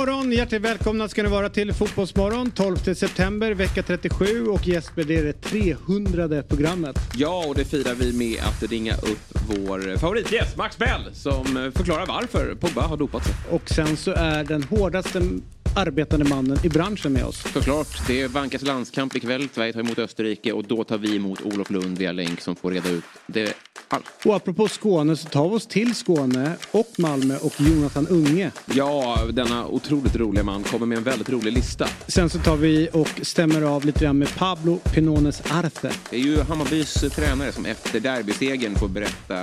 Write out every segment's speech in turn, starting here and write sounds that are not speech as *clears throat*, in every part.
morgon, hjärtligt välkomna ska ni vara till Fotbollsmorgon 12 september vecka 37 och Jesper det är det 300 programmet. Ja, och det firar vi med att ringa upp vår favoritgäst Max Bell som förklarar varför Pogba har dopat sig. Och sen så är den hårdaste arbetande mannen i branschen med oss. Såklart. Det vankas landskamp ikväll. Sverige tar emot Österrike och då tar vi emot Olof Lund via länk som får reda ut det allt. Och apropå Skåne så tar vi oss till Skåne och Malmö och Jonathan Unge. Ja, denna otroligt roliga man kommer med en väldigt rolig lista. Sen så tar vi och stämmer av lite grann med Pablo Pinones Arce. Det är ju Hammarbys tränare som efter derbysegern får berätta,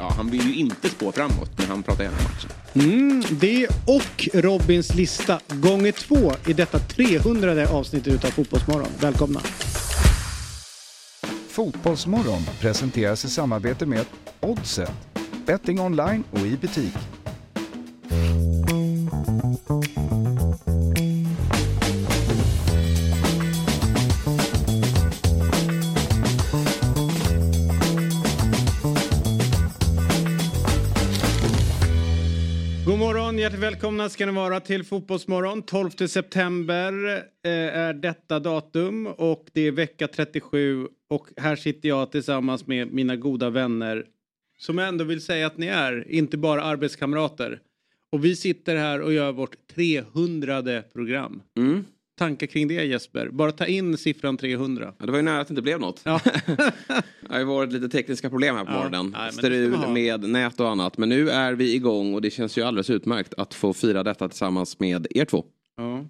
ja han vill ju inte spå framåt men han pratar gärna matchen. Mm, det och Robins lista gånger två i detta 300 avsnittet utav Fotbollsmorgon. Välkomna! Fotbollsmorgon presenteras i samarbete med Oddset, betting online och i butik. Morgon, hjärtligt välkomna ska ni vara till Fotbollsmorgon. 12 september eh, är detta datum och det är vecka 37 och här sitter jag tillsammans med mina goda vänner som jag ändå vill säga att ni är, inte bara arbetskamrater. Och vi sitter här och gör vårt 300 program. Mm. Tankar kring det Jesper? Bara ta in siffran 300. Ja, det var ju nära att det inte blev något. Ja. *laughs* det har ju varit lite tekniska problem här på Ja, morgonen. nej, Strul med nät och annat. Men nu är vi igång och det känns ju alldeles utmärkt att få fira detta tillsammans med er två. ja.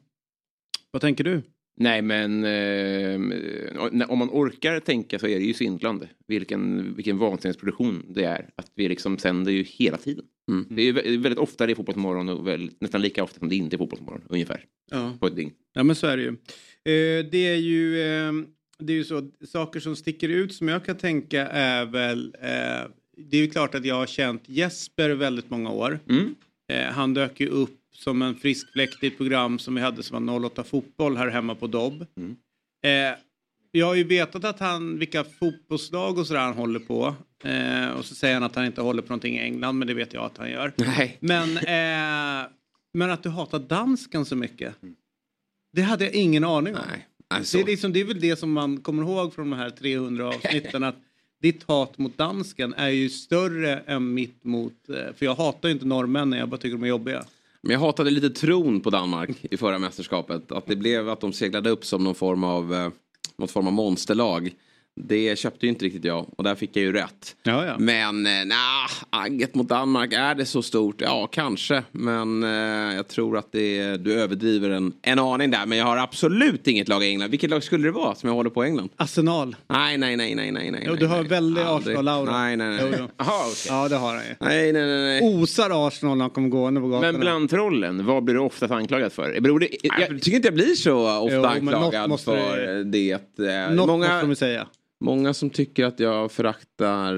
Vad tänker du? Nej men eh, om man orkar tänka så är det ju svindlande. Vilken, vilken vansinnesproduktion det är. Att vi liksom sänder ju hela tiden. Mm. Det är väldigt ofta det är fotbollsmorgon och väldigt, nästan lika ofta som det inte är fotbollsmorgon. Ungefär. Ja. På ett dygn. Ja men så är det ju. Eh, det är ju, eh, det är ju så, saker som sticker ut som jag kan tänka är väl, eh, det är ju klart att jag har känt Jesper väldigt många år. Mm. Eh, han dök ju upp som en frisk fläkt i ett program som vi hade som var 08 fotboll här hemma på Dobb. Mm. Eh, jag har ju vetat att han, vilka fotbollslag och sådär han håller på. Eh, och så säger han att han inte håller på någonting i England men det vet jag att han gör. Nej. Men, eh, men att du hatar dansken så mycket. Det hade jag ingen aning om. Nej. Alltså, Det, är liksom, det är väl det som man kommer ihåg från de här 300 avsnitten. att ditt hat mot dansken är ju större än mitt mot... eh, För jag hatar ju inte norrmännen, jag bara tycker de är jobbiga. Men jag hatade lite tron på Danmark i förra mästerskapet. Att det blev att de seglade upp som någon form av, eh, något form av monsterlag. Det köpte ju inte riktigt jag och där fick jag ju rätt. Ja, ja. Men eh, nah, agget mot Danmark, är det så stort? Ja, kanske. Men eh, jag tror att det är, du överdriver en, en aning där. Men jag har absolut inget lag i England. Vilket lag skulle det vara som jag håller på i England? Arsenal. Nej, nej, nej, nej, nej, nej. Jo, du har nej. väldigt. Arsenal-aura. Nej, nej, nej. Jo. Jaha, okej. Ja, det har han ju. Nej, nej, nej, nej. Osar Arsenal när han kommer gående på gatorna. Men bland trollen, vad blir du oftast anklagad för? Beror det, jag tycker inte jag blir så ofta Jo, men något anklagad måste för det- det. Eh, Något många, måste de säga. Många som tycker att jag föraktar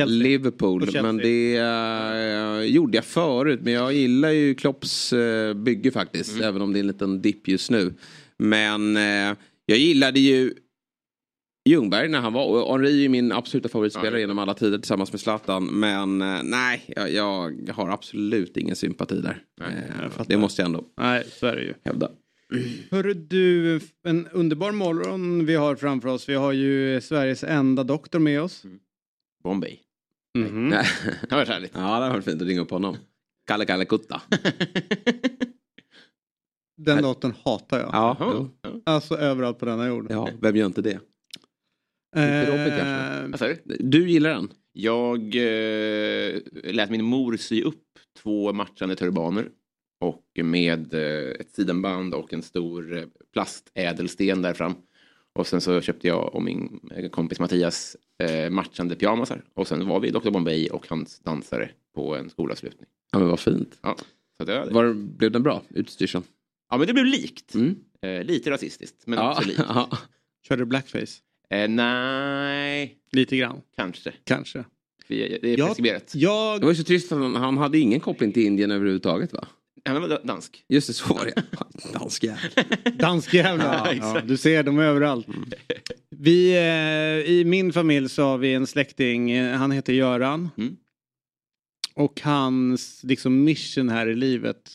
eh. Liverpool. Men det eh, gjorde jag förut. Men jag gillar ju Klopps eh, bygge faktiskt. Mm. Även om det är en liten dipp just nu. Men eh, jag gillade ju Ljungberg när han var, och Henri är ju min absoluta favoritspelare genom alla tider tillsammans med Zlatan. Men eh, nej, jag, jag har absolut ingen sympati där. Eh, det måste jag ändå Nej, så är det ju. hävda. Hörru du, en underbar morgon vi har framför oss. Vi har ju Sveriges enda doktor med oss. Bombay. Mhm. Nej. *laughs* det har varit härligt. Ja, det har varit fint att ringa upp honom. Kalle Kalle Kutta. *laughs* Den doktorn hatar jag. Ja. Alltså överallt på denna jord. ja, vem gör inte det? Inte Robin kanske? Eh, du? Du gillar den? Jag eh, lät min mor sy upp två matchande turbaner. Och med eh, ett sidenband och en stor eh, plastädelsten där fram. Och sen så köpte jag och min kompis Mattias eh, matchande pyjamasar. Och sen var vi Dr Bombay och hans dansare på en skolavslutning. Ja men vad fint. Ja, så det, var, blev den bra, utstyrseln? Ja men det blev likt. Eh, lite rasistiskt men Ja, också likt. *laughs* Körde du blackface? Eh, nej, Lite grann. kanske. Kanske. Det är Jag- preskriberat. Jag... Det var ju så trist för han hade ingen koppling till Indien överhuvudtaget va? Han var dansk. Just det, så var det. dansk jävel. *laughs* Danskjävlar. Ja, ja, exakt. du ser, de är överallt. Vi, eh, I min familj så har vi en släkting, eh, han heter Göran. Mm. Och hans liksom mission här i livet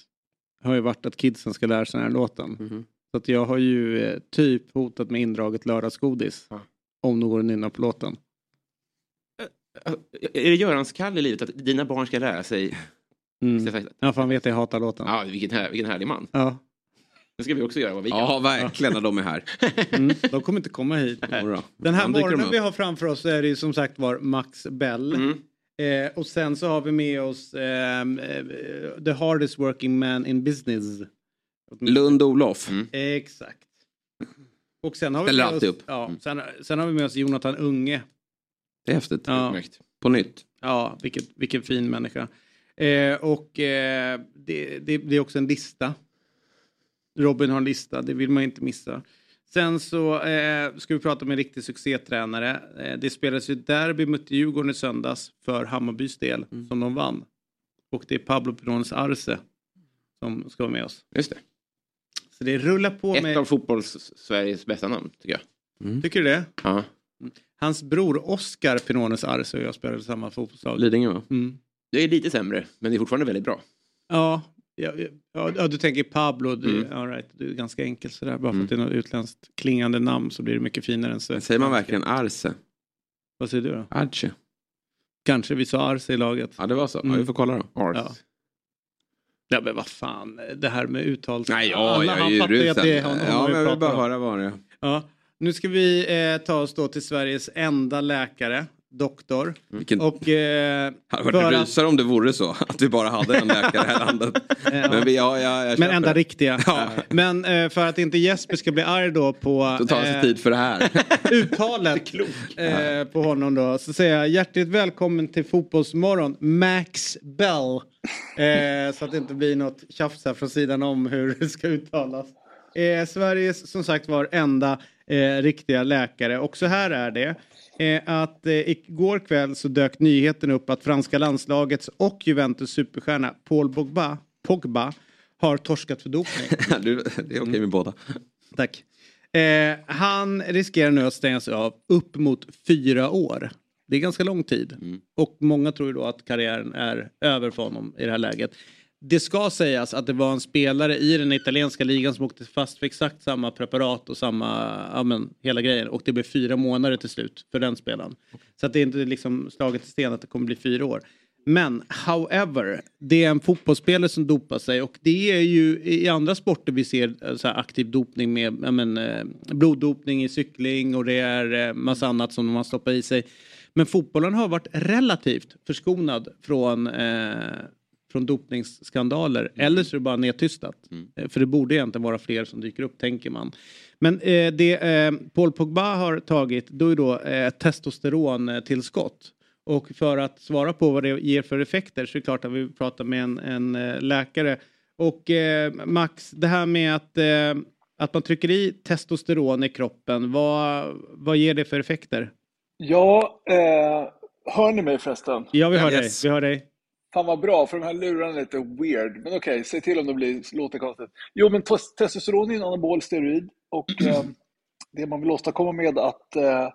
har ju varit att kidsen ska lära sig den här låten. Mhm. Så att jag har ju eh, typ hotat med indraget lördagsgodis. Ja. Om någon går och nynnar på låten. Är det Görans kall i livet att dina barn ska lära sig? Mm. Ja, för han vet att jag hatar låten. Ja, vilken, här, vilken härlig man. Ja. Nu ska vi också göra vad vi kan. Ja, verkligen när de är här. *laughs* Mm. De kommer inte komma hit. Den här morgonen vi har framför oss är det ju som sagt var Max Bell. Mm. Eh, och sen så har vi med oss ehm, eh, The hardest working man in business. Lund Olof. Mm. Exakt. Och sen har vi Ställer med oss, alltid upp. Ja, Mm. sen, sen har vi med oss Jonathan Unge. Det är häftigt. Ja. På nytt. ja vilket, vilken fin människa. Eh, och eh, det, det, det är också en lista. Robin har en lista, det vill man inte missa. Sen så eh, ska vi prata med en riktig succétränare. Eh, det spelades ju derby mot Djurgården i söndags för Hammarbys del Mm. som de vann. Och det är Pablo Pinones Arce som ska vara med oss. Just det. Så det rullar på Ett med... av fotbolls-Sveriges bästa namn, tycker jag. Tycker du det? Ja. Hans bror Oscar Pinones Arce och jag spelade i samma fotbollslag. Lidingö va? Mm. Det är lite sämre, men det är fortfarande väldigt bra. Ja, ja, ja, ja, du tänker Pablo, du, Mm. all right, du är ganska enkelt sådär. Bara för att det är något utländskt klingande namn så blir det mycket finare än så. Säger man verkligen Arce? Vad säger du då? Arce? Kanske vi sa Arce i laget. Ja, det var så. Ja, Mm. vi får kolla då. Ars. Ja. Ja men vad fan, det här med uttal. Nej, ja, Alla, jag är han ju fattar ju att rusen. det är honom Ja, men jag vill bara om. höra vad det är. Ja. Nu ska vi eh, ta oss då till Sveriges enda läkare, doktor. Vilken... Och eh, *laughs* hade varit för en att- rysare om det vore så. *laughs* Att vi bara hade en läkare i det här landet. *laughs* Ja. Men vi, ja, ja, jag men enda det. riktiga. Ja. Men eh, för att inte Jesper ska bli arg då på Då tar det sig eh, tid för det här. uttalet eh, på honom då. Så säger jag hjärtligt välkommen till Fotbollsmorgon, Max Bell. Eh, så att det inte blir något tjafs här från sidan om hur det ska uttalas. Eh, Sveriges som sagt var enda eh, riktiga läkare. Och så här är det. Eh, att eh, igår kväll så dök nyheten upp att franska landslagets och Juventus superstjärna Paul Pogba, Pogba har torskat för dopning. *laughs* Det är okej med båda. Tack. Eh, han riskerar nu att stängas av upp mot fyra år. Det är ganska lång tid. Och många tror ju då att karriären är över för honom i det här läget. Det ska sägas att det var en spelare i den italienska ligan som åkte fast för exakt samma preparat och samma, ja men hela grejen. Och det blev fyra månader till slut för den spelaren. Så att det är inte liksom slaget i sten att det kommer bli fyra år. Men however, det är en fotbollsspelare som dopar sig och det är ju i andra sporter vi ser eh, så här aktiv dopning med ja, men, eh, bloddopning i cykling och det är eh, massa annat som de har stoppat i sig. Men fotbollen har varit relativt förskonad från, eh, från dopningsskandaler. Eller så är det bara nedtystat. Eh, För det borde egentligen vara fler som dyker upp tänker man. Men eh, det eh, Paul Pogba har tagit då är då eh, testosterontillskott. Och för att svara på vad det ger för effekter så är det klart att vi pratar med en, en eh, läkare. Och eh, Max, det här med att, eh, att man trycker i testosteron i kroppen, vad, vad ger det för effekter? Ja, eh, hör ni mig förresten? Ja, vi hör Yes. dig. Vi hör dig. Fan vad bra, för de här lurarna är lite weird. Men okej, säg till om det blir, låter konstigt. Jo, men tes- testosteron är en anabol steroid och *clears throat* eh, det man vill åstadkomma med att eh,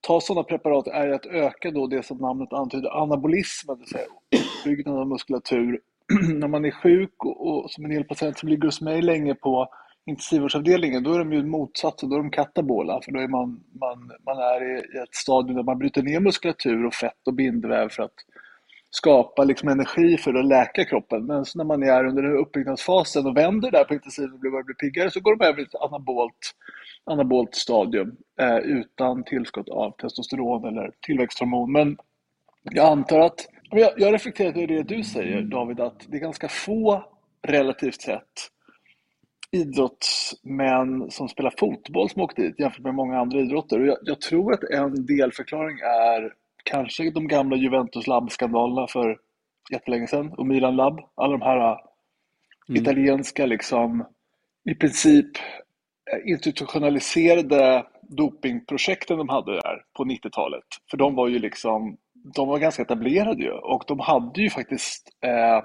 ta sådana preparat är att öka då det som namnet antyder, anabolismen, det vill säga av muskulatur. *clears throat* När man är sjuk och, och som en del patient som ligger hos mig länge på intensivvårdsavdelningen, då är de ju motsatsen, då är de katabola, för då är man, man, man är i i ett stadium där man bryter ner muskulatur och fett och bindväv för att skapa liksom energi för att läka kroppen. Men så när man är under den här uppbyggnadsfasen och vänder där på intensiven och börjar bli piggare så går de över till ett anabolt, anabolt stadium eh, utan tillskott av testosteron eller tillväxthormon. Men jag antar att, jag, jag reflekterar över det du säger David, att det är ganska få relativt sett idrottsmän som spelar fotboll som åkt dit jämfört med många andra idrotter. Och jag, jag tror att en delförklaring är kanske de gamla Juventus Lab-skandalerna för jättelänge sedan och Milan Lab. Alla de här äh, italienska liksom i princip eh, institutionaliserade dopingprojekten de hade där på 90-talet. För de var ju liksom, de var ganska etablerade ju och de hade ju faktiskt eh,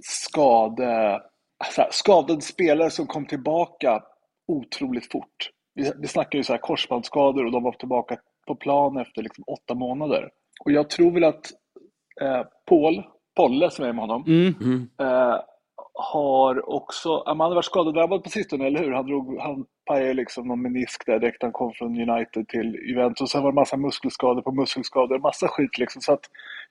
skade, alltså, skadade spelare som kom tillbaka otroligt fort. Vi, vi snackar ju så här korsbandsskador och de var tillbaka på plan efter liksom åtta månader. Och jag tror väl att eh, Paul, Polle som är med honom, Mm. eh, har också, han har varit skadedrabbad på sistone, eller hur? Han, drog, han pajade liksom någon menisk där direkt han kom från United till Juventus. Sen var det massa muskelskador på muskelskador, massa skit liksom. Så att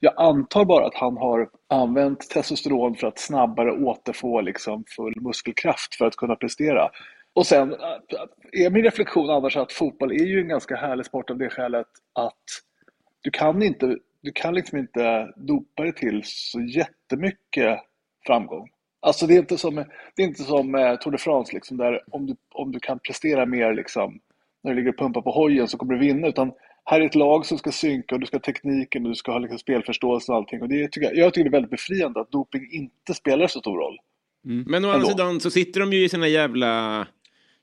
jag antar bara att han har använt testosteron för att snabbare återfå liksom full muskelkraft för att kunna prestera. Och sen är min reflektion annars att fotboll är ju en ganska härlig sport av det skälet att du kan inte, du kan liksom inte dopa dig till så jättemycket framgång. Alltså det är inte som, det är inte som eh, Tour de France, liksom, där om du, om du kan prestera mer liksom, när du ligger och pumpar på hojen så kommer du vinna. Utan här är ett lag som ska synka och du ska ha tekniken och du ska ha liksom spelförståelse och allting. Och det tycker jag, jag tycker det är väldigt befriande att doping inte spelar så stor roll. Mm. Men å andra sidan så sitter de ju i sina jävla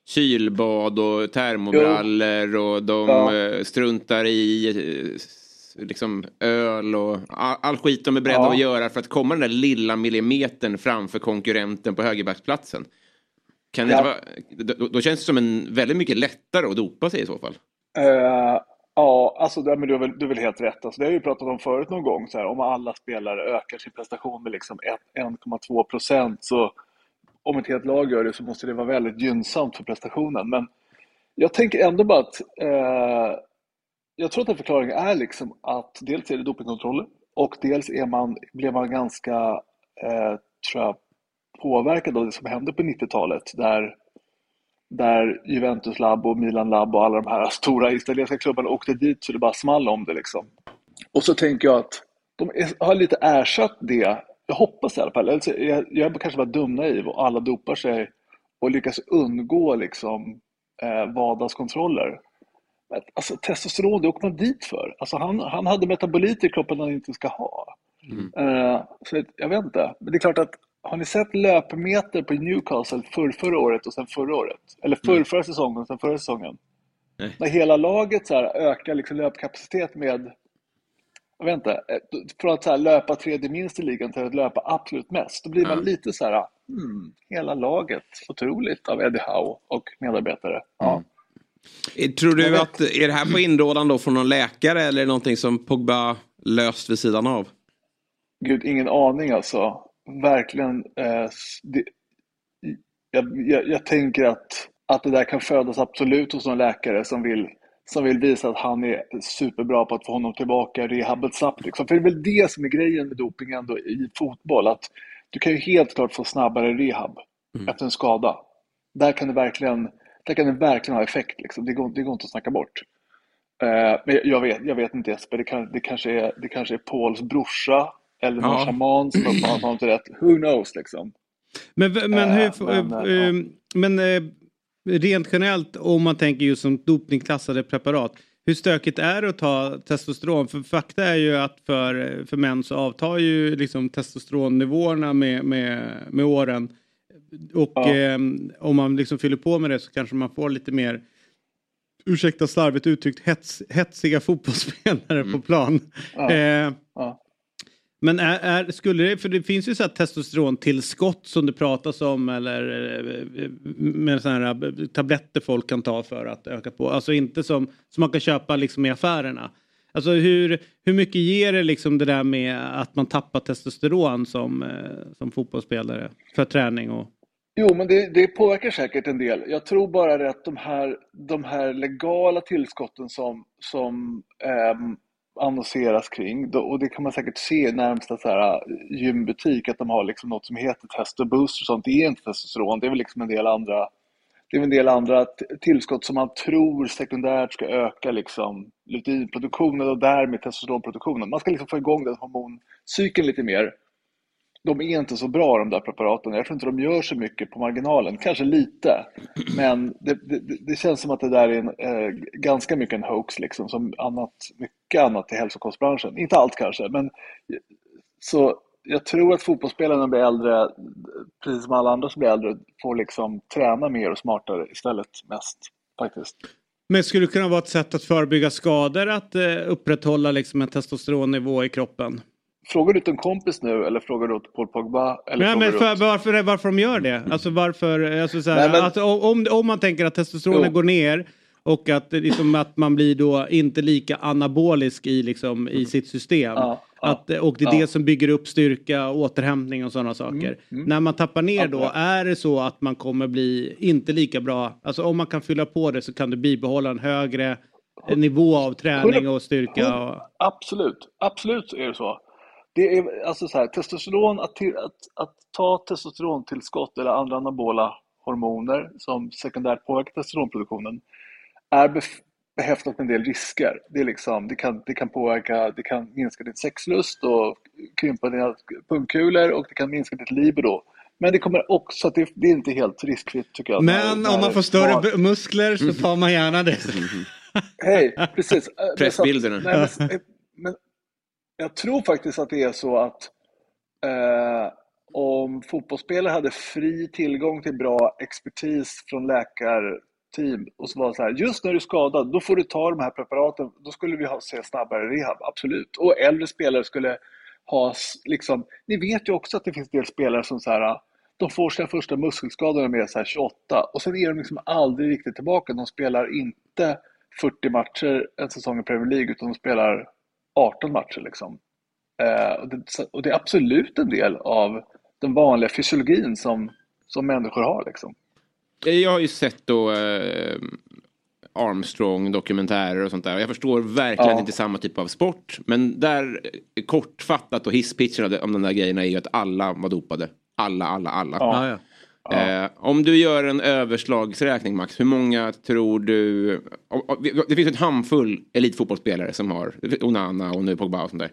kylbad och termobrallor och de ja. Eh, struntar i eh, liksom öl och all, skit de är beredda ja. att göra för att komma den där lilla millimetern framför konkurrenten på högerbacksplatsen. Kan ja. vara, då, då, känns det som en väldigt mycket lättare att dopa sig i så fall. Uh, ja, alltså det, men du, är väl, du är väl helt rätt. Alltså, det har vi pratat om förut någon gång. Så här, om alla spelare ökar sin prestation med liksom 1,2 procent så om ett helt lag gör det så måste det vara väldigt gynnsamt för prestationen. Men jag tänker ändå bara att eh, jag tror att en förklaring är liksom att dels är det dopingkontroller och dels är man, blev man ganska eh, tror jag, påverkad av det som hände på 90-talet där, där Juventus Lab och Milan Lab och alla de här stora italienska klubbarna åkte dit så det bara small om det. Liksom. Och så tänker jag att de har lite ersatt det, jag hoppas i alla fall, alltså, jag, jag kanske bara dumnaiv och alla dopar sig och lyckas undgå liksom, eh, vardagskontroller. Alltså, testosteron, det åker man dit för. Alltså, han, han hade metaboliter i kroppen han inte ska ha. Mm. Uh, så jag vet inte. Men det är klart att har ni sett löpmeter på Newcastle för förra året och sen förra året? Eller för förra säsongen och sen förra säsongen? Nej. När hela laget så här ökar liksom löpkapacitet med, inte, eh, från att så här löpa tredje minst i ligan till att löpa absolut mest. Då blir man mm. lite så här, hmm, hela laget, otroligt av Eddie Howe och medarbetare. Ja. Mm. Tror du att, är det här på inrådan då från någon läkare eller är det någonting som Pogba löst vid sidan av? Gud, ingen aning alltså. Verkligen. Eh, det, jag, jag, jag, tänker att, att det där kan födas absolut hos någon läkare som vill, som vill visa att han är superbra på att få honom tillbaka rehabet snabbt. Liksom. För det är väl det som är grejen med doping ändå i fotboll. Att du kan ju helt klart få snabbare rehab mm. efter en skada. Där kan du verkligen där kan det verkligen ha effekt. Liksom. Det, går, det går inte att snacka bort. Uh, men jag vet, jag vet inte Jesper, det, kan, det, kanske är, det kanske är Pauls brorsa eller någon ja. shaman som har honom till rätt. Who knows liksom. Men, men, hur, uh, men, uh, men rent generellt om man tänker just som dopningklassade preparat. Hur stökigt är det att ta testosteron? För fakta är ju att för, för män så avtar ju liksom testosteronnivåerna med, med, med åren. Och ja. eh, om man liksom fyller på med det så kanske man får lite mer ursäkta slarvigt uttryckt, hets, hetsiga *laughs* fotbollsspelare mm. på plan. Ja. Eh, ja. Men är, är, skulle det, för det finns ju så här testosterontillskott som det pratas om eller eh, med sådana här eh, tabletter folk kan ta för att öka på. Alltså inte som, som man kan köpa liksom i affärerna. Alltså hur, hur mycket ger det liksom det där med att man tappar testosteron som, eh, som fotbollsspelare för träning och Jo, men det, det, påverkar säkert en del. Jag tror bara att de här, de här legala tillskotten som, som eh, annonseras kring, och det kan man säkert se i närmsta så här, äh, gymbutik, att de har liksom något som heter Test och Boost och sånt. Det är inte testosteron, det är väl liksom en del andra det är en del andra tillskott som man tror sekundärt ska öka liksom luteinproduktionen och därmed testosteronproduktionen. Man ska liksom få igång den hormoncykeln lite mer de är inte så bra de där preparaten. Jag tror inte de gör så mycket på marginalen. Kanske lite. Men det, det, det känns som att det där är en, eh, ganska mycket en hoax liksom. Som annat, mycket annat i hälsokostbranschen. Inte allt kanske. Men, så jag tror att fotbollsspelarna blir äldre, precis som alla andra som blir äldre, får liksom träna mer och smartare istället mest. Faktiskt. Men skulle det kunna vara ett sätt att förebygga skador att eh, upprätthålla liksom en testosteronnivå i kroppen? Frågar du till en kompis nu eller frågar du åt Paul Pogba? Eller Nej, men för, åt... varför, varför de gör det? Alltså varför, alltså så här, Nej, men... att, om, om man tänker att testosteronet går ner Och att, liksom, att man blir då inte lika anabolisk i, liksom, i sitt system. Ja, att, och det är ja. det som bygger upp styrka, återhämtning och sådana saker. mm. När man tappar ner då, är det så att man kommer bli inte lika bra? Alltså om man kan fylla på det så kan du bibehålla en högre nivå av träning och styrka. Och... Absolut, absolut är det så. Det är alltså så här, testosteron, att, till, att, att ta testosterontillskott eller andra anabola hormoner som sekundärt påverkar testosteronproduktionen är behäftat med en del risker. Det, är liksom, det, kan, det kan påverka, det kan minska din sexlust och krympa dina pungkulor och det kan minska ditt libido. Men det kommer också, att det, det är inte helt riskfritt tycker jag. Men när- om man får större bu- muskler så tar man gärna det. *laughs* Hej, precis. Eh, Pressbilderna. Men, eh, men jag tror faktiskt att det är så att eh, om fotbollsspelare hade fri tillgång till bra expertis från läkarteam och så var det så här, just när du är skadad, då får du ta de här preparaten, då skulle vi ha, se snabbare rehab, absolut. Och äldre spelare skulle ha, liksom, ni vet ju också att det finns en del spelare som så här, de får sina första muskelskador när de är så här 28 och sen är de liksom aldrig riktigt tillbaka. De spelar inte 40 matcher en säsong i Premier League utan de spelar 18 matcher liksom. Eh, och, det, och det är absolut en del av den vanliga fysiologin som, som människor har liksom. Jag har ju sett då eh, Armstrong-dokumentärer och sånt där. Jag förstår verkligen Ja. inte samma typ av sport. Men där, eh, kortfattat och hisspitchen om de där grejerna är ju att alla var dopade. Alla, alla, alla. Ja. Ja, ja. Eh, om du gör en överslagsräkning Max, hur många tror du... Det finns en handfull elitfotbollsspelare som har Onana och nu Pogba och sånt där.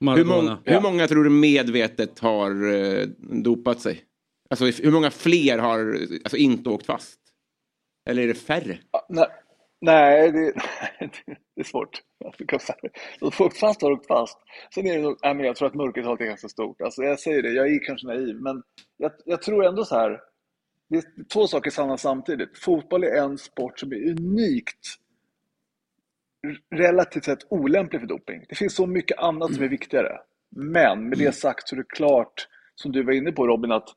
Hur, många, hur många tror du medvetet har eh, dopat sig? Alltså hur många fler har alltså, inte åkt fast? Eller är det färre? Nej, nej det, *laughs* det är svårt. De får åkt fast har åkt fast. Sen är det nog, nej, men jag tror att mörkertalet är ganska stort. Alltså jag säger det, jag är kanske naiv, men jag, jag tror ändå så här. Det är två saker sanna samtidigt. Fotboll är en sport som är unikt relativt sett olämplig för doping. Det finns så mycket annat som är viktigare. Men med det sagt så är det klart, som du var inne på Robin, att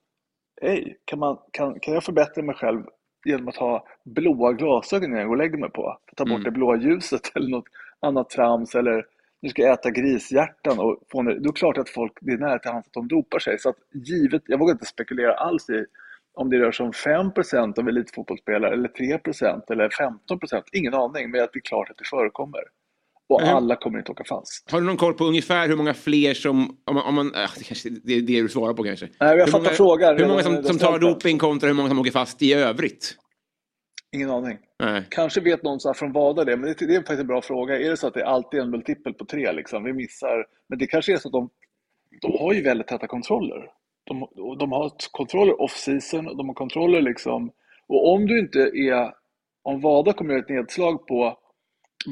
hej, kan, man, kan, kan jag förbättra mig själv genom att ha blåa glasögon när jag går och lägger mig på? Ta bort det blåa ljuset *laughs* eller något annat trams eller nu ska jag äta grishjärtan och få en, då är det klart att folk, det är nära till hands att de dopar sig. Så att givet, jag vågar inte spekulera alls i om det rör sig om 5 av elitfotbollsspelare eller 3% eller 15% ingen aning, men att det är klart att det förekommer. Och alla kommer inte åka fast. Har du någon koll på ungefär hur många fler som... Om man, om man, äh, det, kanske, det är det du svarar på kanske. Nej, jag hur fattar frågan Hur många som, som tar doping kontra hur många som åker fast i övrigt? Ingen aning. Nej. Kanske vet någon så från VADA det, men det, det är faktiskt en bra fråga. Är det så att det är alltid en multipel på tre liksom? Vi missar. Men det kanske är så att de, de har ju väldigt täta kontroller. De, de har kontroller off-season och de har kontroller liksom. Och om du inte är, om VADA kommer göra ett nedslag på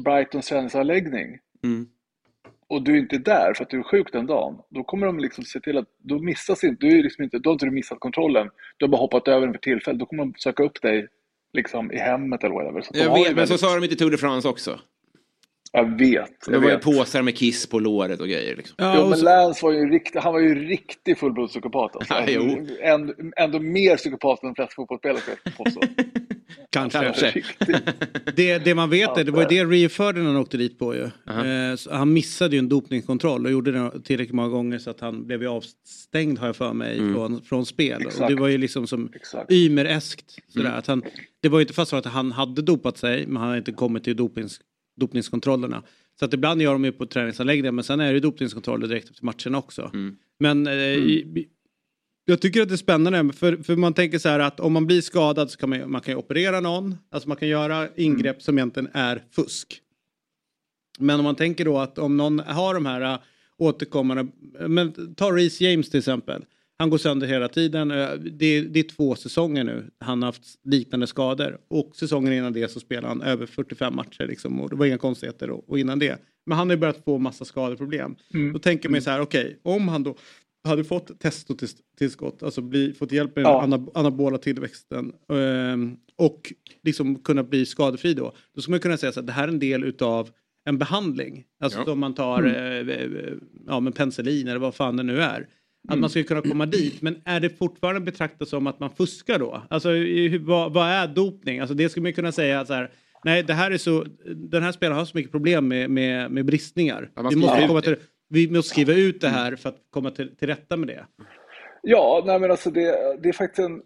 Brightons träningsanläggning Mm. och du inte är där för att du är sjuk den dagen, då kommer de liksom se till att, då missas inte, du är liksom inte, då har inte du missat kontrollen, du har bara hoppat över den för tillfället, då kommer de söka upp dig liksom i hemmet eller whatever. Så Jag vet, men så sa de inte Tour de France också. Jag vet. Det Jag var ju vet. påsar med kiss på låret och grejer. Liksom. Ja, Jo, och men så- Lance var ju riktig, han var ju riktig fullblodspsykopat. Alltså. Ja, jo. Ändå, ändå mer psykopat än de flesta fotbollsspelare. *laughs* Kanske. Kanske. Det, det man vet är, det var ju det Rio Ferdinand åkte dit på ju. Aha. Eh, så han missade ju en dopningskontroll och gjorde det tillräckligt många gånger så att han blev ju avstängd har jag för mig från, från spel. Och Exakt. det var ju liksom som Exakt. Ymer-eskt. Sådär, att han, det var ju inte fast så att han hade dopat sig men han hade inte kommit till dopings, dopningskontrollerna. Så att ibland gör de ju på träningsanläggningar men sen är det ju dopningskontroller direkt efter matcherna också. Men eh, i- jag tycker att det är spännande för, för man tänker så här att om man blir skadad så kan man, man kan ju operera någon. Alltså man kan göra ingrepp som egentligen är fusk. Men om man tänker då att om någon har de här äh, återkommande, men ta Reece James till exempel. Han går sönder hela tiden. Äh, Det är, det är två säsonger nu han har haft liknande skador. Och säsongen innan det så spelade han över 45 matcher liksom, och det var inga konstigheter och, och innan det. Men han har ju börjat få massa skadeproblem. Då tänker man ju så här, okej, om han då hade fått testotillskott, alltså bli, fått hjälp med Ja. den ana- anabola tillväxten ehm, och liksom kunna bli skadefri då. Då skulle man kunna säga så att det här är en del utav en behandling. Alltså Ja. som man tar Mm. eh, eh, ja, men penicillin eller vad fan det nu är. Att Mm. man skulle kunna komma dit. Men är det fortfarande betraktat som att man fuskar då? Alltså vad, vad är dopning? Alltså det skulle man kunna säga så här. Nej, det här är så, den här spelaren har så mycket problem med, med, med bristningar. Ja, vi, måste komma till, vi måste skriva ut det här för att komma till, till rätta med det. Ja, nej men alltså det, det är faktiskt en...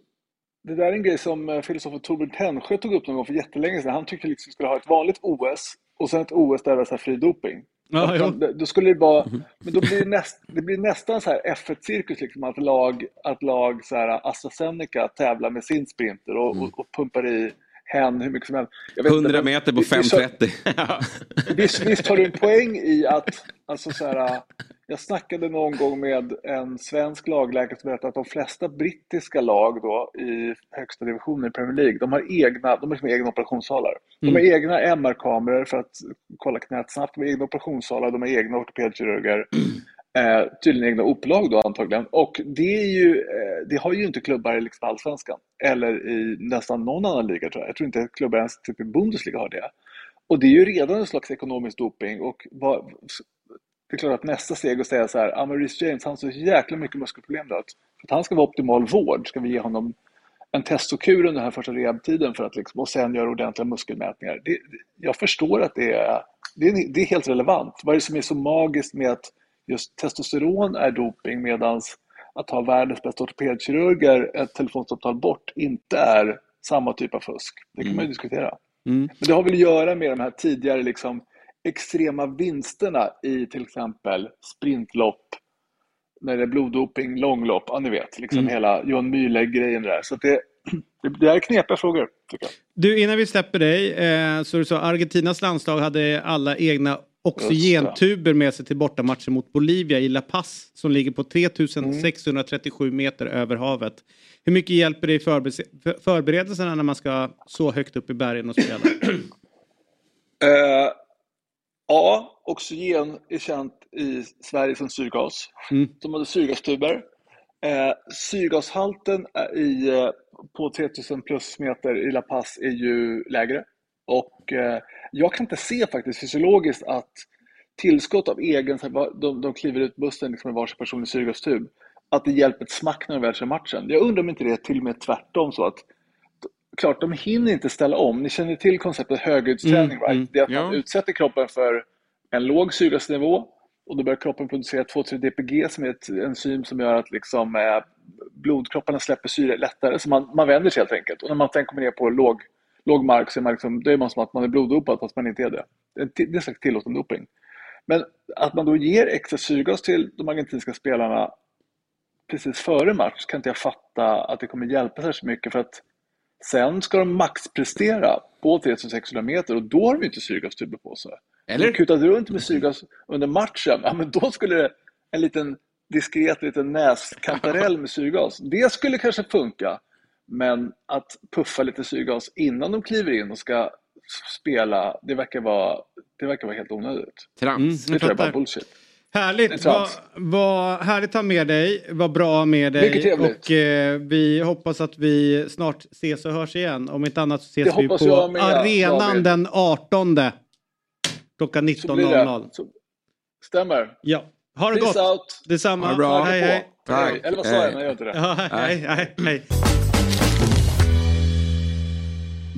Det där är en grej som eh, filosofen Torbjörn Tännsjö tog upp någon gång för jättelänge sedan. Han tyckte liksom vi skulle ha ett vanligt OS och sen ett OS där det var fri doping. Ja, då- Då skulle det vara, men då blir det, näst, det blir nästan så här F1-cirkus, liksom, att lag, att lag så här, AstraZeneca tävlar med sin sprinter och, och, och pumpar i hen hur mycket som helst. Jag vet inte, 100 men meter på vi- vi sa- 5.30. *laughs* Visst, visst har du en poäng i att, alltså så här, jag snackade någon gång med en svensk lagläkare som berättade att de flesta brittiska lag då i högsta divisionen i Premier League, de har egna, de har liksom egna operationssalar. De har egna MR-kameror för att kolla knät snabbt, de har egna operationssalar, de har egna ortopedkirurger. *clears throat* Eh, tydligen egna upplag då antagligen. Och det, är ju, eh, det har ju inte klubbar i liksom allsvenskan. Eller i nästan någon annan liga tror jag. Jag tror inte klubbar ens typ i Bundesliga har det. Och det är ju redan en slags ekonomisk doping. Och vad, det är klart att nästa steg är att säga så här, ah, men Reece James han har så jäkla mycket muskelproblem då. För att han ska vara optimal vård ska vi ge honom en testokur under den här första rehabtiden för att liksom, och sen göra ordentliga muskelmätningar. Det- jag förstår att det är, det, är, det är helt relevant. Vad är det som är så magiskt med att just testosteron är doping medan att ha världens bästa ortopedkirurger ett telefonsamtal bort inte är samma typ av fusk? Det kan man ju diskutera. Men det har väl att göra med de här tidigare liksom, extrema vinsterna i till exempel sprintlopp, när det är bloddoping, långlopp, ja ni vet, liksom hela Johan Mühlegg-grejen där. Så det, det är knepiga frågor, tycker jag. Du, innan vi släpper dig, eh, så du sa Argentinas landslag hade alla egna oxygentuber med sig till bortamatchen mot Bolivia i La Paz som ligger på 3637 meter över havet. Hur mycket hjälper det i förbe- för- förberedelserna när man ska så högt upp i bergen och spela? *clears throat* Eh, ja, oxygen är känt i Sverige som syrgas. Mm. De hade syrgastuber. Eh, syrgashalten är i, eh, på 3000 plus meter i La Paz är ju lägre. Och eh, jag kan inte se faktiskt fysiologiskt att tillskott av egen, de, de kliver ut bussen liksom med varsin personlig syrgastub, att det hjälper ett smack när de väl kör matchen. Jag undrar om inte det är till och med tvärtom så att klart, de hinner inte ställa om. Ni känner till konceptet höghöjdsträning, Mm, right? mm, Det är att man ja. utsätter kroppen för en låg syrgasnivå och då börjar kroppen producera 2,3-DPG som är ett enzym som gör att liksom, eh, blodkropparna släpper syre lättare. Så man, man vänder sig helt enkelt. Och när man sen kommer ner på låg, låg mark så är man, liksom, då är man som att man är bloddopad fast man inte är det. Det är en slags tillåten doping. Men att man då ger extra syrgas till de argentinska spelarna precis före match kan inte jag fatta att det kommer hjälpa särskilt mycket för att sen ska de maxprestera på 3600 meter och då har de ju inte syrgastuber på sig. Eller? Eller? Kutat runt med syrgas under matchen, ja men då skulle det en liten diskret liten näskantarell med syrgas, det skulle kanske funka. Men att puffa lite syrgas innan de kliver in och ska spela, det verkar vara, det verkar vara helt onödigt. Trams. Det tror jag bara bullshit. Härligt, vad vad härligt att ha med dig, vad bra med dig. Mycket trevligt. Och eh, vi hoppas att vi snart ses och hörs igen. Om inte annat så ses Det vi på jag med, arenan David. den 18 klockan Så blir det. 19.00. Så, stämmer. Ja, ha det Peace gott. out. Detsamma. Ha det bra. Hej, hej. Tack. Eller vad sa jag? Nej, jag gör inte det. Ja, hej, hej, hej.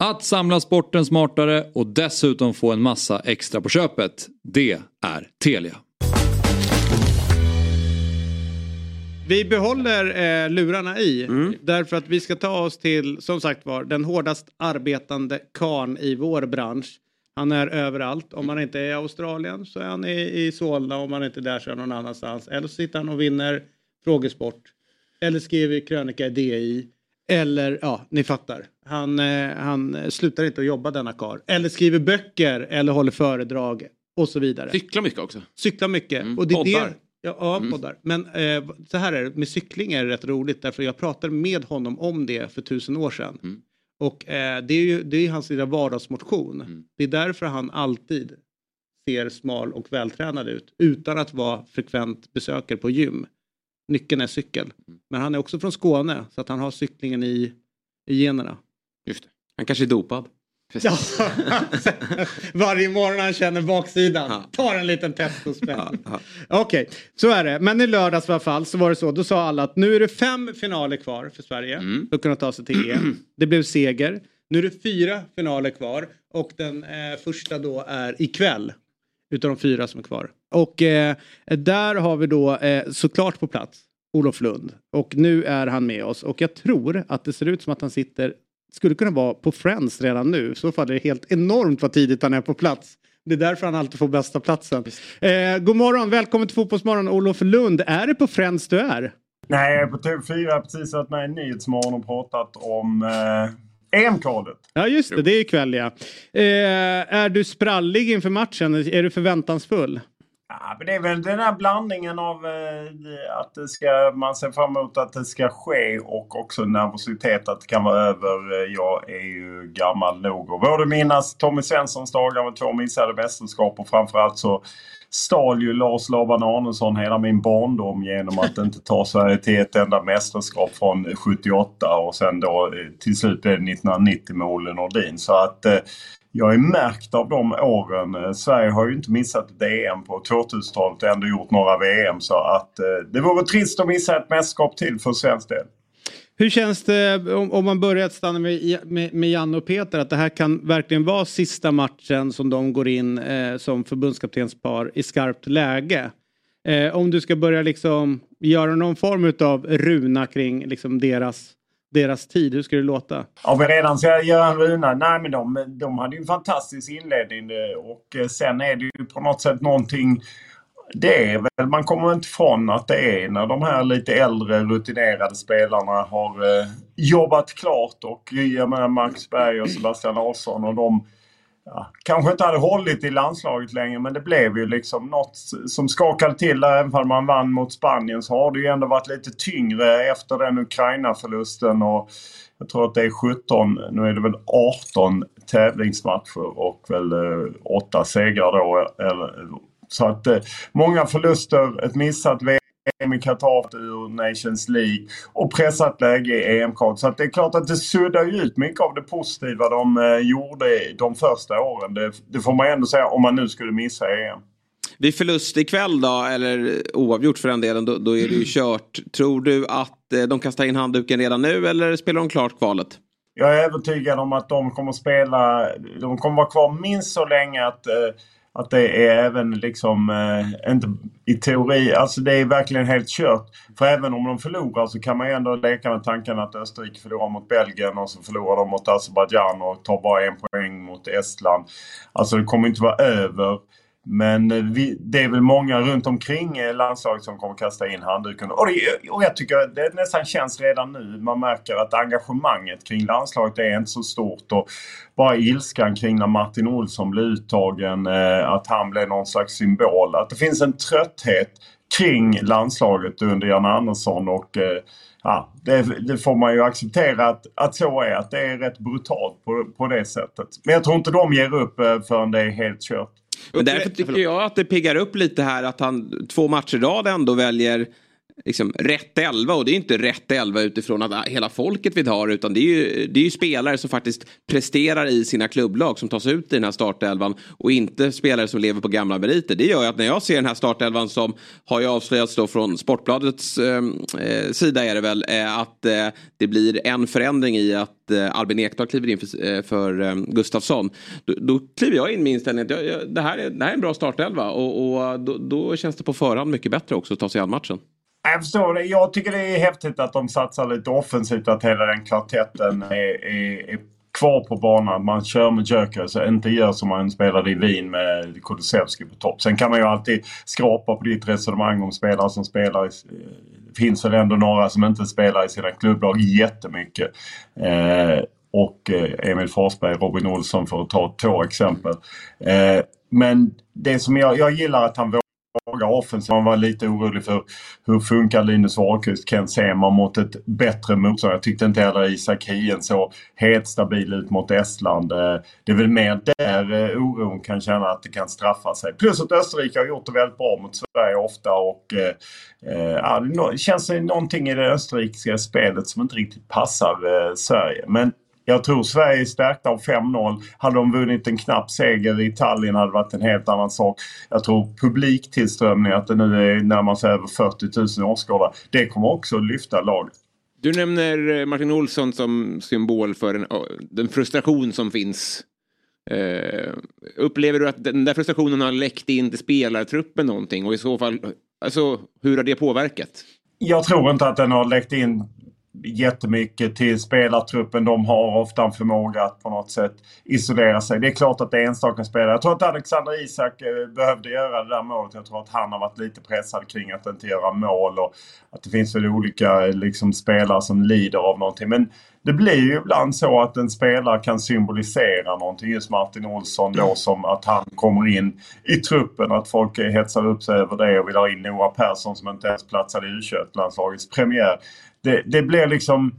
att samla sporten smartare och dessutom få en massa extra på köpet, det är Telia. Vi behåller eh, lurarna i. Mm. Därför att vi ska ta oss till, som sagt var, den hårdast arbetande karn i vår bransch. Han är överallt. Om han inte är i Australien så är han i, i Solna. Om han inte är där så är han någon annanstans. Eller så sitter han och vinner frågesport. Eller skriver krönika i DI. Eller, ja, ni fattar. Han, eh, han slutar inte att jobba denna kar. Eller skriver böcker eller håller föredrag och så vidare. Cyklar mycket också. Cyklar mycket. Mm. Och det är Poddar. Det, ja, ja poddar. Men eh, så här är det, med cykling är det rätt roligt därför jag pratade med honom om det för tusen år sedan. Mm. Och eh, det är ju det är hans lilla vardagsmotion. Mm. Det är därför han alltid ser smal och vältränad ut utan att vara frekvent besökare på gym. Nyckeln är cykel. Mm. Men han är också från Skåne så att han har cyklingen i, i generna. Just det. Han kanske är dopad. Ja. *laughs* Varje morgon han känner baksidan. Ja. Tar en liten testospänn. Ja, ja. Okej, så är det. Men i lördags i alla fall så var det så. Då sa alla att nu är det fem finaler kvar för Sverige. Mm. För att kunna ta sig till EM. *clears throat* Det blev seger. Nu är det fyra finaler kvar. Och den eh, första då är ikväll. Utav de fyra som är kvar. Och eh, där har vi då eh, såklart på plats Olof Lund. Och nu är han med oss. Och jag tror att det ser ut som att han sitter skulle kunna vara på Friends redan nu. I så fall är det helt enormt vad tidigt han är på plats. Det är därför han alltid får bästa platsen. Eh, god morgon, välkommen till Fotbollsmorgon Olof Lund. Är det på Friends du är? Nej, jag är på TV4. Jag har precis varit med i Nyhetsmorgon och pratat om eh, EM-kvalet. Ja just det, det är ikväll ja. Eh, är du sprallig inför matchen? Är du förväntansfull? Ja, men det är väl den här blandningen av eh, att det ska, man ser fram emot att det ska ske och också nervositet att det kan vara över. Eh, jag är ju gammal nog och borde minnas Tommy Svenssons dagar med två missade mästerskap och framförallt så stal ju Lars Laban Arnesson hela min barndom genom att inte ta Sverige till ett enda mästerskap från 78 och sen då eh, till slut blev det 1990 med Olle Nordin. Så att eh, jag är märkt av de åren. Eh, Sverige har ju inte missat ett EM på 2000-talet och ändå gjort några VM så att eh, det vore trist att missa ett mästerskap till för svensk del. Hur känns det om, om man börjar att stanna med, med, med Janne och Peter att det här kan verkligen vara sista matchen som de går in eh, som förbundskaptenspar i skarpt läge? Eh, om du ska börja liksom göra någon form av runa kring liksom deras, deras tid, hur ska det låta? Om vi redan ska göra en runa? Nej men de, de hade ju en fantastisk inledning eh, och eh, sen är det ju på något sätt någonting det är väl, man kommer inte ifrån att det är när de här lite äldre rutinerade spelarna har eh, jobbat klart och eh, jag menar Max Berg och Sebastian Larsson och de ja, kanske inte hade hållit i landslaget längre men det blev ju liksom något som skakade till där. Även om man vann mot Spanien så har det ju ändå varit lite tyngre efter den Ukraina-förlusten och jag tror att det är 17, nu är det väl 18 tävlingsmatcher och väl eh, 8 segrar då. Eller, så att eh, många förluster, ett missat VM i Qatar ur Nations League och pressat läge i EM-kval. Så det är klart att det suddar ju ut mycket av det positiva de eh, gjorde de första åren. Det, det får man ändå säga om man nu skulle missa EM. Vid förlust ikväll då, eller oavgjort för den delen, då, då är det ju kört. Tror du att eh, de kastar in handduken redan nu eller spelar de klart kvalet? Jag är övertygad om att de kommer spela, de kommer vara kvar minst så länge att eh, att det är även liksom, eh, inte i teori, alltså det är verkligen helt kört. För även om de förlorar så kan man ju ändå leka med tanken att Österrike förlorar mot Belgien och så förlorar de mot Azerbajdzjan och tar bara en poäng mot Estland. Alltså det kommer inte vara över. Men eh, vi, det är väl många runt omkring eh, landslaget som kommer kasta in handduken. Och, det, och jag tycker det nästan känns redan nu. Man märker att engagemanget kring landslaget är inte så stort. Och bara ilskan kring när Martin Olsson blev uttagen, eh, att han blev någon slags symbol. Att det finns en trötthet kring landslaget under Jan Andersson och ja, det, det, får man ju acceptera att, att så är. Att det är rätt brutalt på, på det sättet. Men jag tror inte de ger upp förrän det är helt kört. Men därför tycker jag att det piggar upp lite här att han två matcher i rad ändå väljer liksom, rätt elva. Och det är inte rätt elva utifrån att hela folket vill ha det. Utan det är, ju, det är ju spelare som faktiskt presterar i sina klubblag som tas ut i den här startelvan. Och inte spelare som lever på gamla meriter. Det gör ju att när jag ser den här startelvan som har ju avslöjats då från Sportbladets ehm, eh, sida är det väl. Eh, att eh, det blir en förändring i att eh, Albin Ekdal kliver in för, eh, för ehm, Gustafsson. Då, då kliver jag in med inställningen att jag, jag, det, här är, det här är en bra startelva. Och, och då, då känns det på förhand mycket bättre också att ta sig an matchen. Jag förstår det. Jag tycker det är häftigt att de satsar lite offensivt. Att hela den kvartetten är, är, är kvar på banan. Man kör med Gyökeres och inte gör som man spelade i Wien med Kulusevski på topp. Sen kan man ju alltid skrapa på ditt resonemang om spelare som spelar. I, det eh, finns väl ändå några som inte spelar i sina klubblag jättemycket. Eh, och eh, Emil Forsberg, Robin Olsson för att ta två exempel. Eh, men det som jag, jag gillar att han svaga offensiv. Man var lite orolig för hur funkar Linus Wahlqvist, Ken Sema mot ett bättre motstånd. Jag tyckte inte heller Isak Hien så helt stabil ut mot Estland. Eh, det är väl mer där eh, oron kan känna att det kan straffa sig. Plus att Österrike har gjort det väldigt bra mot Sverige ofta och eh, ja, det känns det någonting i det österrikiska spelet som inte riktigt passar Sverige. Men jag tror Sverige är stärkta av 5-0. Hade de vunnit en knapp seger i Tallinn hade det varit en helt annan sak. Jag tror publiktillströmningen, att det nu är närmast över 40 000 åskådare. Det kommer också att lyfta laget. Du nämner eh, Martin Olsson som symbol för den, den frustration som finns. Uh, upplever du att den där frustrationen har läckt in till spelartruppen någonting? Och i så fall, alltså, hur har det påverkat? Jag tror inte att den har läckt in jättemycket till spelartruppen. De har ofta en förmåga att på något sätt isolera sig. Det är klart att det är enstaka spelare. Jag tror att Alexander Isak eh, behövde göra det där målet. Jag tror att han har varit lite pressad kring att inte göra mål och att det finns väl olika eh, liksom, spelare som lider av någonting. Men det blir ju ibland så att en spelare kan symbolisera någonting. Just Martin Olsson då som att han kommer in i truppen. Att folk hetsar upp sig över det och vill ha in Noah Persson som inte ens platsade i U21-landslagets premiär det, det blir liksom...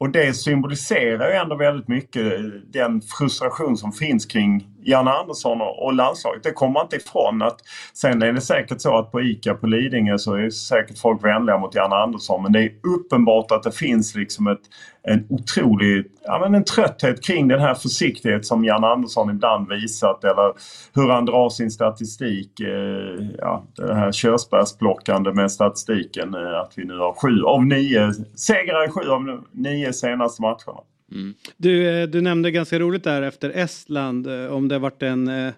Och det symboliserar ju ändå väldigt mycket den frustration som finns kring Janne Andersson och landslaget. Det kommer man inte ifrån. Att, sen är det säkert så att på ICA på Lidingö så är säkert folk vänliga mot Janne Andersson. Men det är uppenbart att det finns liksom ett, en otrolig ja, men en trötthet kring den här försiktighet som Janne Andersson ibland visat. Eller hur han drar sin statistik. Eh, ja, det här körsbärsplockande med statistiken. Eh, att vi nu har sju av nio segrar i sju av nio senaste matcherna. Mm. Du, eh, du nämnde ganska roligt där efter Estland eh, om det varit en eh,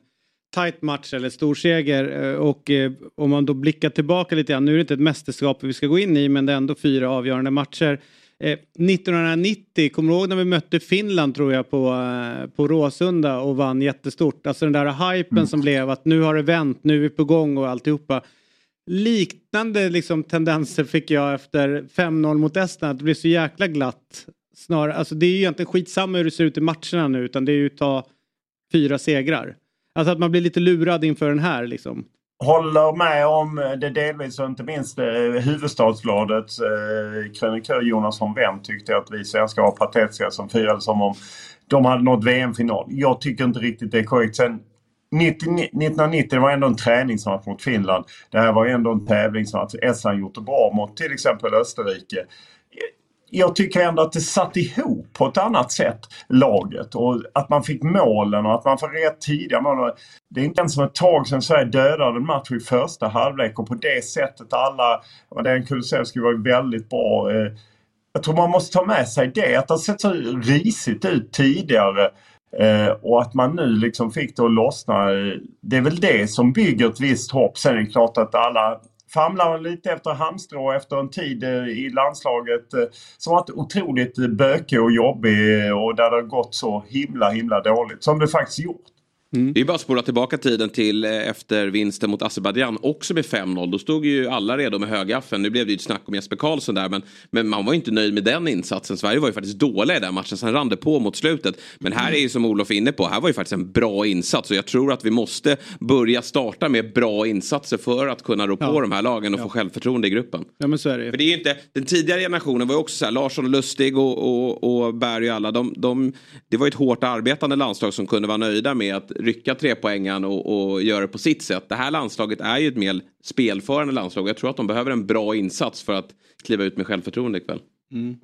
tight match eller stor seger och om man då blickar tillbaka lite grann. Nu är det inte ett mästerskap vi ska gå in i men det är ändå fyra avgörande matcher. 1990, kommer du ihåg när vi mötte Finland tror jag på, på Råsunda och vann jättestort. Alltså den där hypen mm. som blev att nu har det vänt, nu är vi på gång och alltihopa. Liknande liksom tendenser fick jag efter 5-0 mot Estland. Det blev så jäkla glatt snarare, alltså det är ju egentligen skitsamma hur det ser ut i matcherna nu utan det är ju att ta fyra segrar. Alltså att man blir lite lurad inför den här liksom. Håller med om det delvis och inte minst eh, Huvudstadsbladets eh, krönikör Jonas von Wendt tyckte att vi svenskar var patetiska som firade som om de hade nått VM-final. Jag tycker inte riktigt det är korrekt. Sen 1990 var ändå en träningsmatch mot Finland. Det här var ändå en tävlingsmatch. Estland gjort det bra mot till exempel Österrike jag tycker ändå att det satt ihop på ett annat sätt laget och att man fick målen och att man får rätt tidiga mål. Det är inte ens som ett tag sedan Sverige dödade en match i första halvlek och på det sättet alla... Den Kulusevski var ju väldigt bra. Eh, jag tror man måste ta med sig det. Att det har sett så risigt ut tidigare eh, och att man nu liksom fick det att lossna. Det är väl det som bygger ett visst hopp. Sen är det klart att alla famlar lite efter halmstrå efter en tid eh, i landslaget eh, som varit otroligt eh, bökig och jobbig och där det har gått så himla himla dåligt som det faktiskt gjort. Mm. Det är bara att spola tillbaka tiden till eh, efter vinsten mot Azerbajdzjan också med 5-0. Då stod ju alla redo med högaffeln. Nu blev det ju ett snack om Jesper Karlsson där men, men man var ju inte nöjd med den insatsen. Sverige var ju faktiskt dåliga i den matchen. Sen rann det på mot slutet. Men här är ju som Olof är inne på. Här var ju faktiskt en bra insats. Och jag tror att vi måste börja starta med bra insatser för att kunna rå på ja. de här lagen och ja. få självförtroende i gruppen. Ja men så är det För det är ju inte, den tidigare generationen var ju också så här, Larsson och Lustig och, och, och Berg och alla. De, de, det var ju ett hårt arbetande landslag som kunde vara nöjda med att rycka tre poängen och, och göra det på sitt sätt. Det här landslaget är ju ett mer spelförande landslag. Jag tror att de behöver en bra insats för att kliva ut med självförtroende ikväll. Mm.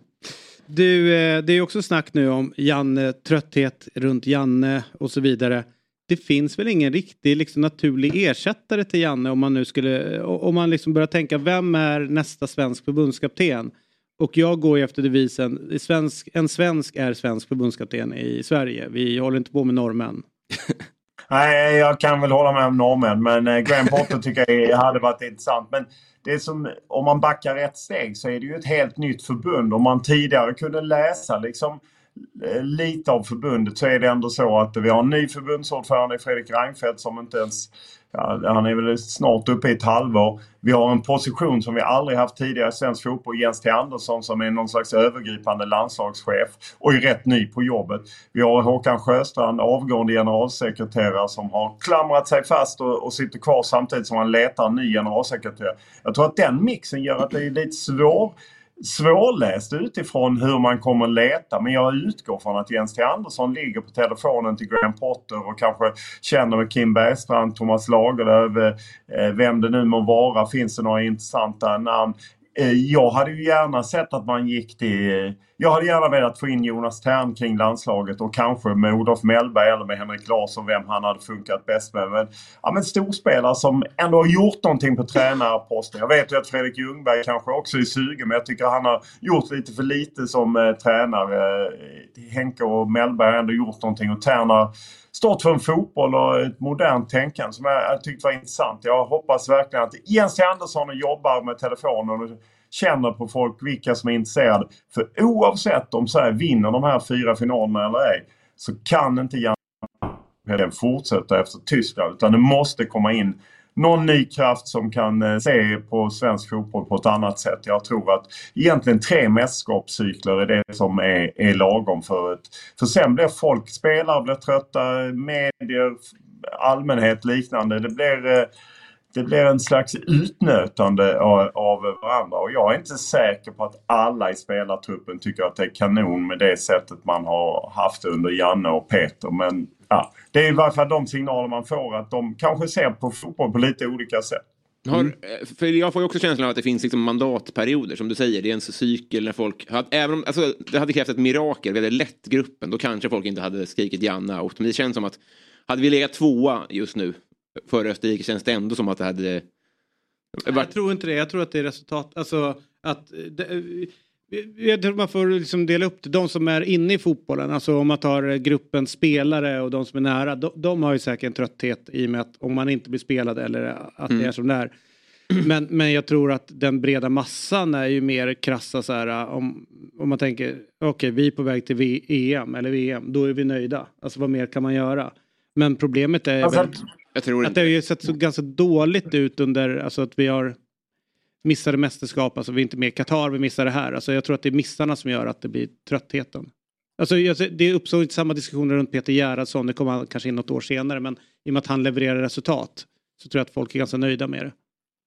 Du, eh, det är också snack nu om Janne, trötthet runt Janne och så vidare. Det finns väl ingen riktig liksom, naturlig ersättare till Janne om man nu skulle, eh, om man liksom börjar tänka vem är nästa svensk förbundskapten? Och jag går ju efter devisen svensk, en svensk är svensk förbundskapten i Sverige. Vi håller inte på med norrmän. *laughs* Nej, jag kan väl hålla med om norrmän. Men eh, Graham Potter *laughs* tycker jag hade varit intressant. Men det som, om man backar ett steg så är det ju ett helt nytt förbund. Om man tidigare kunde läsa liksom eh, lite av förbundet så är det ändå så att vi har en ny förbundsordförande Fredrik Reinfeldt som inte ens ja, han är väl snart uppe i ett halvår. Vi har en position som vi aldrig haft tidigare i svensk fotboll. Jens T Andersson som är någon slags övergripande landslagschef och är rätt ny på jobbet. Vi har Håkan Sjöstrand, avgående generalsekreterare som har klamrat sig fast och, och sitter kvar samtidigt som han letar en ny generalsekreterare. Jag tror att den mixen gör att det är lite svårt svårläst utifrån hur man kommer leta men jag utgår från att Jens T Andersson ligger på telefonen till Graham Potter och kanske känner med Kim Bergstrand, Thomas Lagerlöf, eh, vem det nu må vara. Finns det några intressanta namn? Eh, jag hade ju gärna sett att man gick till... Jag hade gärna velat få in Jonas Tern kring landslaget och kanske med Olof Mellberg eller med Henrik Larsson vem han hade funkat bäst med. Men, ja, men storspelare som ändå har gjort någonting på tränarposten. Jag vet ju att Fredrik Ljungberg kanske också är sugen men jag tycker han har gjort lite för lite som eh, tränare. Eh, Henke och Mellberg har ändå gjort någonting och Tern har stått för en fotboll och ett modernt tänkande som jag, jag tyckte var intressant. Jag hoppas verkligen att Jens T Andersson jobbar med telefonen och känner på folk vilka som är intresserade. För oavsett om Sverige vinner de här fyra finalerna eller ej så kan inte Jan fortsätta efter Tyskland utan det måste komma in någon ny kraft som kan eh, se på svensk fotboll på ett annat sätt. Jag tror att egentligen tre mästerskapscykler är det som är, är lagom för ett... För sen blir folk, spelare blir trötta, medier, allmänhet liknande. Det blir eh, det blir en slags utnötande av, varandra och jag är inte säker på att alla i spelartruppen tycker att det är kanon med det sättet man har haft under Janne och Peter. Men ja, det är i varje fall de signaler man får att de kanske ser på fotboll på lite olika sätt. Mm. eh, för jag får ju också känslan av att det finns liksom mandatperioder som du säger. Det är en cykel när folk... Även om, alltså, det hade krävt ett mirakel. Vi hade lett gruppen. Då kanske folk inte hade skrikit Janna out. Men det känns som att hade vi legat tvåa just nu före Österrike känns det ändå som att det hade... Varit... Jag tror inte det. Jag tror att det är resultat. Alltså att... Det, jag tror man får liksom dela upp det. De som är inne i fotbollen, alltså om man tar gruppen spelare och de som är nära, de, de har ju säkert en trötthet i och med att om man inte blir spelad eller att mm. det är som det är. Men, men jag tror att den breda massan är ju mer krassa så här om, om man tänker okej okay, vi är på väg till EM eller VM, då är vi nöjda. Alltså vad mer kan man göra? Men problemet är alltså, väl att det har ju sett så ganska dåligt ut under, alltså att vi har missade mästerskap, alltså vi är inte med i Qatar, vi missar det här. Alltså jag tror att det är missarna som gör att det blir tröttheten. Alltså det uppstod inte samma diskussioner runt Peter Gerhardsson, det kom han kanske in något år senare, men i och med att han levererar resultat så tror jag att folk är ganska nöjda med det.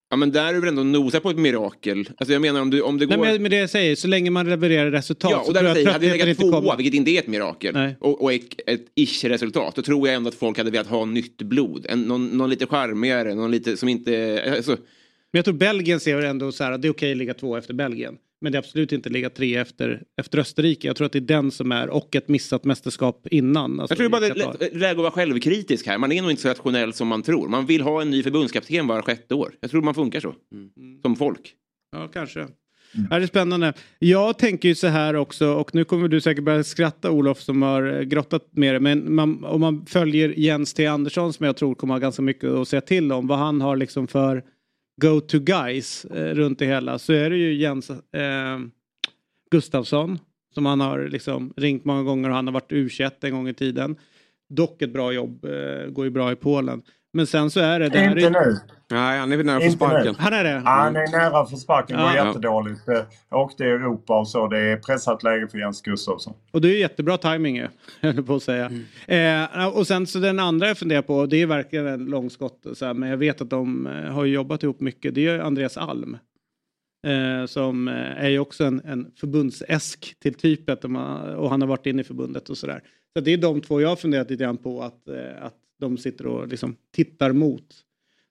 Ja men där är du väl ändå nosa på ett mirakel. Alltså jag menar om, du, om det går... Nej, men det jag säger, så länge man levererar resultat. Ja, och där jag säger, hade det legat tvåa, kommer... vilket inte är ett mirakel, Nej. och, och ett, ett ish-resultat, då tror jag ändå att folk hade velat ha nytt blod. En, någon, någon lite charmigare, någon lite som inte... Alltså... Men jag tror Belgien ser ändå så här, att det är okej att ligga två efter Belgien. Men det är absolut inte ligga tre efter, efter Österrike. Jag tror att det är den som är, och ett missat mästerskap innan. Alltså jag tror bara det är läge att vara självkritisk här. Man är nog inte så rationell som man tror. Man vill ha en ny förbundskapten var sjätte år. Jag tror man funkar så. Mm. Som folk. Ja, kanske. Mm. Det är spännande. Jag tänker ju så här också och nu kommer du säkert börja skratta Olof som har grottat med det. Men man, om man följer Jens T Andersson som jag tror kommer ha ganska mycket att säga till om. Vad han har liksom för go-to guys eh, runt det hela så är det ju Jens eh, Gustafsson som han har liksom ringt många gånger och han har varit u en gång i tiden. Dock ett bra jobb, eh, går ju bra i Polen. Men sen så är det... det inte nu. Nej, han är nära för sparken. Han är det? Han är nära för sparken. Det går ja. jättedåligt. Åkte i Europa och så. Det är pressat läge för Jens Gustafsson. Och det är jättebra tajming ju, *laughs* höll på att säga. Mm. Eh, och sen så den andra jag funderar på, det är verkligen en långskott. Så här, men jag vet att de eh, har jobbat ihop mycket. Det är Andreas Alm. Eh, som eh, är ju också en, en förbundsäsk till typet och han har varit inne i förbundet och sådär. Så det är de två jag har funderat lite grann på att, eh, att de sitter och liksom tittar mot.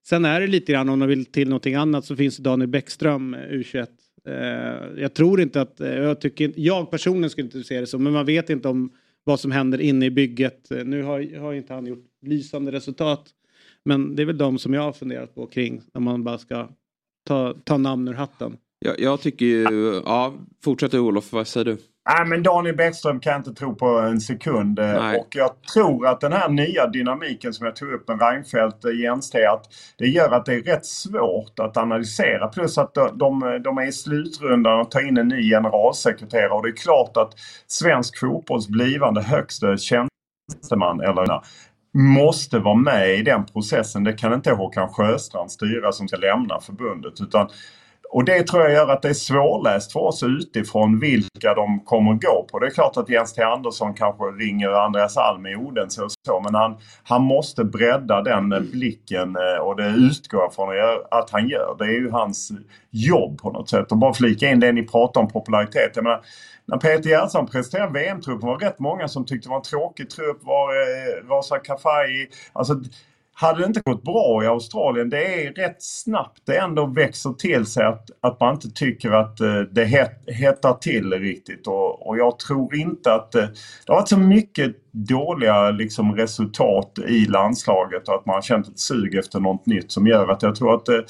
Sen är det lite grann om de vill till någonting annat så finns Daniel Bäckström, eh, U21. Eh, jag tror inte att, eh, jag, tycker, jag personligen skulle inte se det så, men man vet inte om vad som händer inne i bygget. Eh, nu har, har inte han gjort lysande resultat. Men det är väl de som jag har funderat på kring när man bara ska ta, ta namn ur hatten. Jag, jag tycker ju, ja, fortsätt Olof, vad säger du? Nej, men Daniel Bäckström kan jag inte tro på en sekund. Nej. Och jag tror att den här nya dynamiken som jag tog upp med Reinfeldt, eh, Jens att det gör att det är rätt svårt att analysera. Plus att de, de, de är i slutrundan och tar in en ny generalsekreterare. Och det är klart att svensk fotbolls blivande högste tjänsteman, eller måste vara med i den processen. Det kan inte Håkan Sjöstrand styra som ska lämna förbundet. Utan, och det tror jag gör att det är svårläst för oss utifrån vilka de kommer gå på. Det är klart att Jens T Andersson kanske ringer Andreas Alm i Odense och så men han, han måste bredda den mm. blicken eh, och det utgår jag från att han gör. Det är ju hans jobb på något sätt. Och bara flika in det ni pratar om popularitet. Jag menar, när Peter Gerhardsson presenterade VM-truppen var det rätt många som tyckte det var en tråkig trupp. Var eh, Rosa Kafaji. Alltså, hade det inte gått bra i Australien, det är rätt snabbt det ändå växer till sig att, att man inte tycker att eh, det het, hettar till riktigt. Och, och jag tror inte att eh, det har varit så mycket dåliga liksom, resultat i landslaget och att man har känt ett sug efter något nytt som gör att jag tror att eh,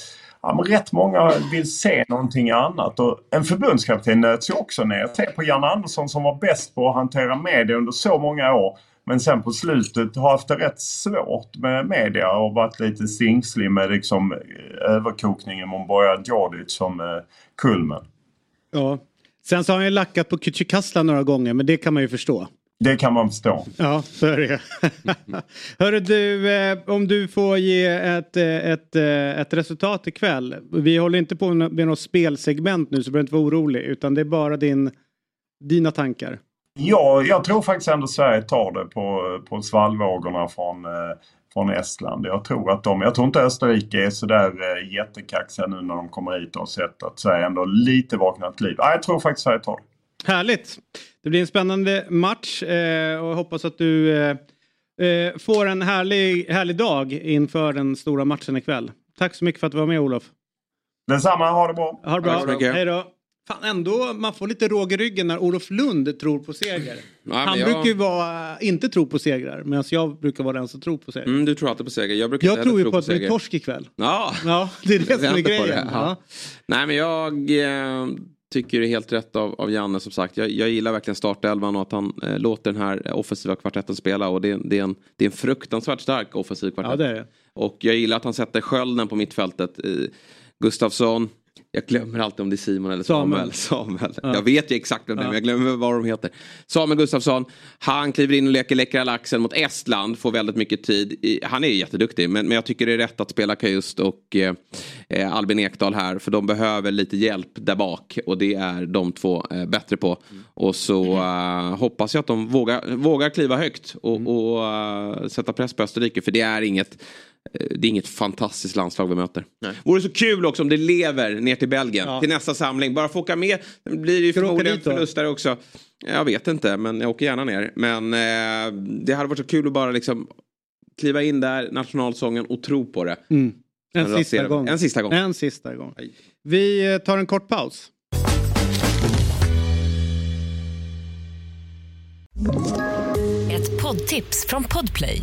ja, men rätt många vill se någonting annat. Och en förbundskapten nöts ju också ner. Se på Jan Andersson som var bäst på att hantera media under så många år. Men sen på slutet har haft det rätt svårt med media och varit lite stingslig med liksom eh, överkokningen med Bojan Djordjic som eh, kulmen. Ja. Sen så har han ju lackat på Kücükasla några gånger men det kan man ju förstå. Det kan man förstå. Ja, så är det. *laughs* Hörru du, eh, om du får ge ett, ett, ett resultat ikväll. Vi håller inte på med något spelsegment nu så du behöver inte vara orolig utan det är bara din, dina tankar. Ja, jag tror faktiskt ändå Sverige tar det på, på svallvågorna från, från Estland. Jag tror att de, jag tror inte Österrike är sådär jättekaxiga nu när de kommer hit och har sett att Sverige ändå lite vaknat liv. Ja, jag tror faktiskt Sverige tar det. Härligt! Det blir en spännande match eh, och jag hoppas att du eh, eh, får en härlig, härlig dag inför den stora matchen ikväll. Tack så mycket för att du var med Olof. Detsamma, ha det bra. Ha det bra. Hej då. Fan, ändå, man får lite råg i ryggen när Olof Lund tror på seger. *clears throat* Ja, Han jag... brukar ju vara, inte tro på segrar medan jag brukar vara den som tror på seger. Mm, du tror alltid på seger. Jag, brukar jag tror ju på att det blir torsk ikväll. Ja. *laughs* ja, det är det som är grejen. Ja. Nej men jag... Eh tycker det är helt rätt av, av Janne som sagt. Jag, jag gillar verkligen startelvan och att han eh, låter den här offensiva kvartetten spela. Och det, det, är en, det är en fruktansvärt stark offensiv kvartett. Ja, det är det. Och jag gillar att han sätter skölden på mittfältet. Eh, Gustafsson, jag glömmer alltid om det är Simon eller Samuel. Samuel. Samuel. Ja. Jag vet ju exakt vem det är men jag glömmer vad de heter. Samuel Gustafsson, han kliver in och leker läckra laxen mot Estland. Får väldigt mycket tid. Han är jätteduktig men, men jag tycker det är rätt att spela Kajust och eh, eh, Albin Ekdal här. För de behöver lite hjälp där bak. Och det är de två eh, bättre på. Mm. Och så eh, hoppas jag att de vågar, vågar kliva högt och, mm. och uh, sätta press på Österrike. För det är inget det är inget fantastiskt landslag vi möter. Nej. Vore så kul också om det lever ner till Belgien ja. till nästa samling. Bara få åka med. Det blir ju förmodligen förlust där också. Jag vet inte men jag åker gärna ner. Men eh, det hade varit så kul att bara liksom kliva in där, nationalsången och tro på det. Mm. En, sista gång. en sista gång. En sista gång. Vi eh, tar en kort paus. Ett poddtips från Podplay.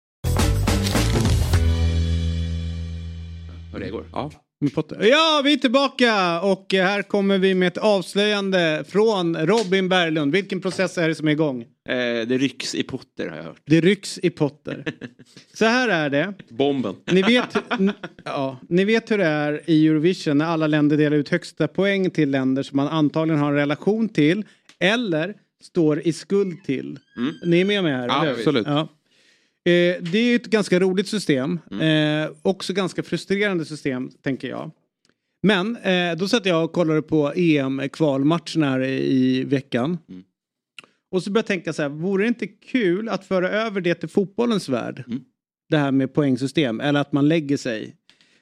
Hur det går. Ja. Ja, vi är tillbaka och här kommer vi med ett avslöjande från Robin Berglund. Vilken process är det som är igång? Eh, det rycks i Potter har jag hört. Det rycks i Potter. *laughs* Så här är det. Bomben. Ni vet, *laughs* ja, ni vet hur det är i Eurovision när alla länder delar ut högsta poäng till länder som man antagligen har en relation till eller står i skuld till. Mm. Ni är med mig här? Ja, absolut. Ja. Eh, det är ett ganska roligt system. Mm. Eh, också ganska frustrerande system, tänker jag. Men eh, då satt jag och kollade på EM-kvalmatchen här i veckan. Mm. Och så började jag tänka så här, vore det inte kul att föra över det till fotbollens värld? Mm. Det här med poängsystem, eller att man lägger sig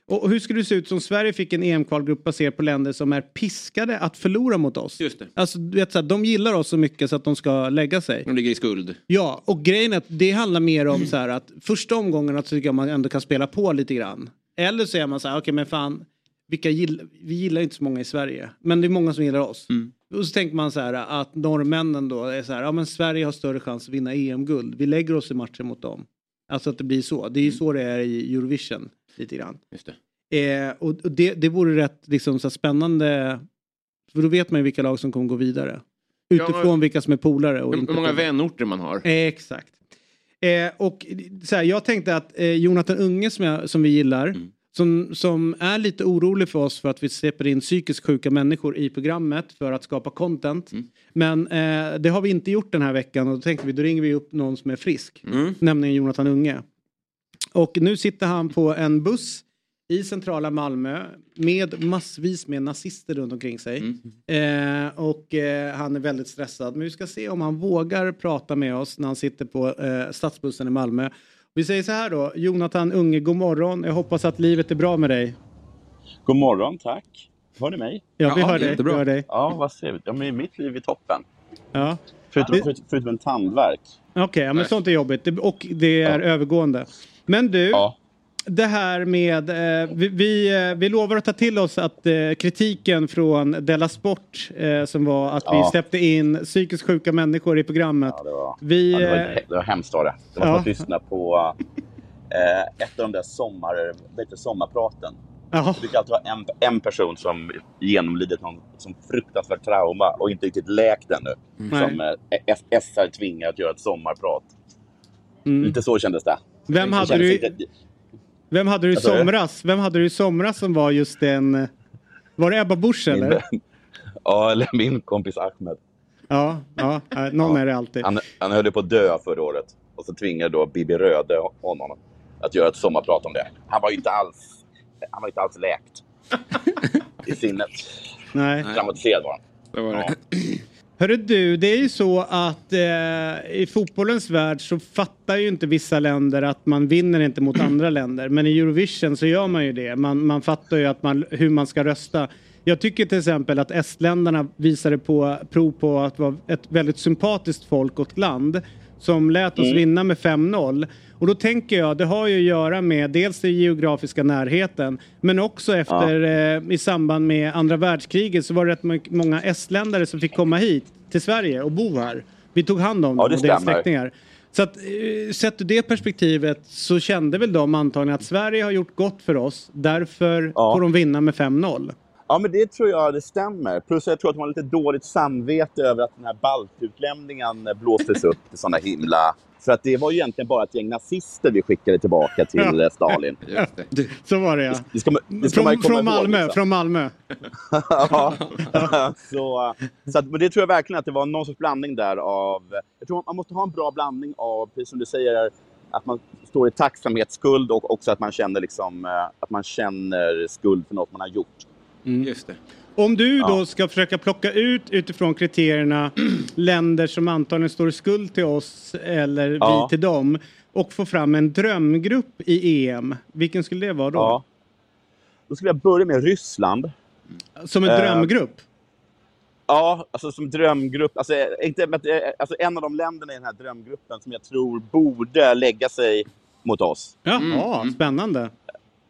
och hur skulle det se ut om Sverige fick en EM-kvalgrupp baserad på länder som är piskade att förlora mot oss? Just det. Alltså, du vet, så här, de gillar oss så mycket så att de ska lägga sig. De ligger i skuld. Ja, och grejen är att det handlar mer om så här att första omgången tycker jag man ändå kan spela på lite grann. Eller så är man så här, okej okay, men fan, vilka gill, vi gillar inte så många i Sverige, men det är många som gillar oss. Mm. Och så tänker man så här att norrmännen då är så här, ja men Sverige har större chans att vinna EM-guld. Vi lägger oss i matchen mot dem. Alltså att det blir så. Det är ju mm. så det är i Eurovision. Lite grann. Just det. Eh, och och det, det vore rätt liksom, så spännande. För då vet man ju vilka lag som kommer gå vidare. Ja, Utifrån men- vilka som är polare. Och Hur inte hur många vänorter man har. Eh, exakt. Eh, och så här, jag tänkte att eh, Jonathan Unge som, jag, som vi gillar. Mm. Som, som är lite orolig för oss för att vi släpper in psykiskt sjuka människor i programmet för att skapa content. Mm. Men eh, det har vi inte gjort den här veckan och då tänkte vi då ringer vi upp någon som är frisk. Mm. Nämligen Jonathan Unge. Och nu sitter han på en buss i centrala Malmö med massvis med nazister runt omkring sig. Mm. Eh, och eh, han är väldigt stressad. Men vi ska se om han vågar prata med oss när han sitter på eh, stadsbussen i Malmö. Vi säger så här då, Jonathan Unge, god morgon. Jag hoppas att livet är bra med dig. God morgon, tack. Hör ni mig? Ja, vi hör dig. Vi hör dig. Ja, vad trevligt. Ja, men mitt liv är toppen. Ja. Förutom, Det- förutom, en tandvärk. Okej, ja, men sånt är jobbigt Det- och det är övergående. Men du, Ja. det här med, eh, vi, vi, eh, vi lovar att ta till oss att eh, kritiken från Della Sport eh, som var att vi Ja. släppte in psykiskt sjuka människor i programmet. Ja, det var, Vi, ja, det var, eh, det var hemskt var det. Det var som att lyssna på eh, ett av de där sommar, det, sommarpraten. Jaha. Det brukar alltid vara en, en person som genomlidit någon som fruktansvärt trauma och inte riktigt läkt ännu. Nej. Som eh, SR tvingar att göra ett sommarprat. Mm. Lite så kändes det. Vem hade du- inte- Vem hade du i somras? Vem hade du i somras som var just den... Var det Ebba Busch Min eller? vän. Ja, eller min kompis Ahmed. Ja, ja, eh, någon Ja. är det alltid. Han, han höll på att dö förra året. Och så tvingade då Bibi Röde honom att göra ett sommarprat om det. Han var ju inte alls, han var inte alls läkt *laughs* i sinnet. Nej. Traumatiserad var han. Det var det. Hörru du, det är ju så att eh, i fotbollens värld så fattar ju inte vissa länder att man vinner inte mot andra *clears throat* länder. Men i Eurovision så gör man ju det. Man, man fattar ju att man, hur man ska rösta. Jag tycker till exempel att estländarna visade på prov på att vara ett väldigt sympatiskt folk och land som lät oss Mm. vinna med 5-0. Och då tänker jag, det har ju att göra med dels den geografiska närheten men också efter eh, i samband med andra världskriget så var det rätt många estländare som fick komma hit till Sverige och bo här. Vi tog hand om Ja, dem det och deras släktingar. Så att eh, sett ur det perspektivet så kände väl de antagligen att Sverige har gjort gott för oss. Därför får de vinna med 5-0. Ja, men det tror jag det stämmer. Plus jag tror att de har lite dåligt samvete över att den här baltutlämningen blåstes upp till sådana himla... För att det var ju egentligen bara ett gäng nazister vi skickade tillbaka till Ja. eh, Stalin. *laughs* Så var det ja. Det ska, man- det ska Från, från ihåg, Malmö, liksom. från Malmö. *laughs* ja. så, så att, men det tror jag verkligen att det var någon sorts blandning där av... Jag tror man måste ha en bra blandning av, precis som du säger, att man står i tacksamhetsskuld och också att man känner, liksom, eh, att man känner skuld för något man har gjort. Just det. Om du Ja. då ska försöka plocka ut utifrån kriterierna *clears throat* länder som antagligen står i skuld till oss eller Ja. vi till dem och få fram en drömgrupp i EM, vilken skulle det vara då? Ja. Då skulle jag börja med Ryssland. Som en Eh, drömgrupp? Ja, alltså som drömgrupp. Alltså, eh, inte, men, eh, alltså en av de länderna i den här drömgruppen som jag tror borde lägga sig mot oss. Jaha, spännande.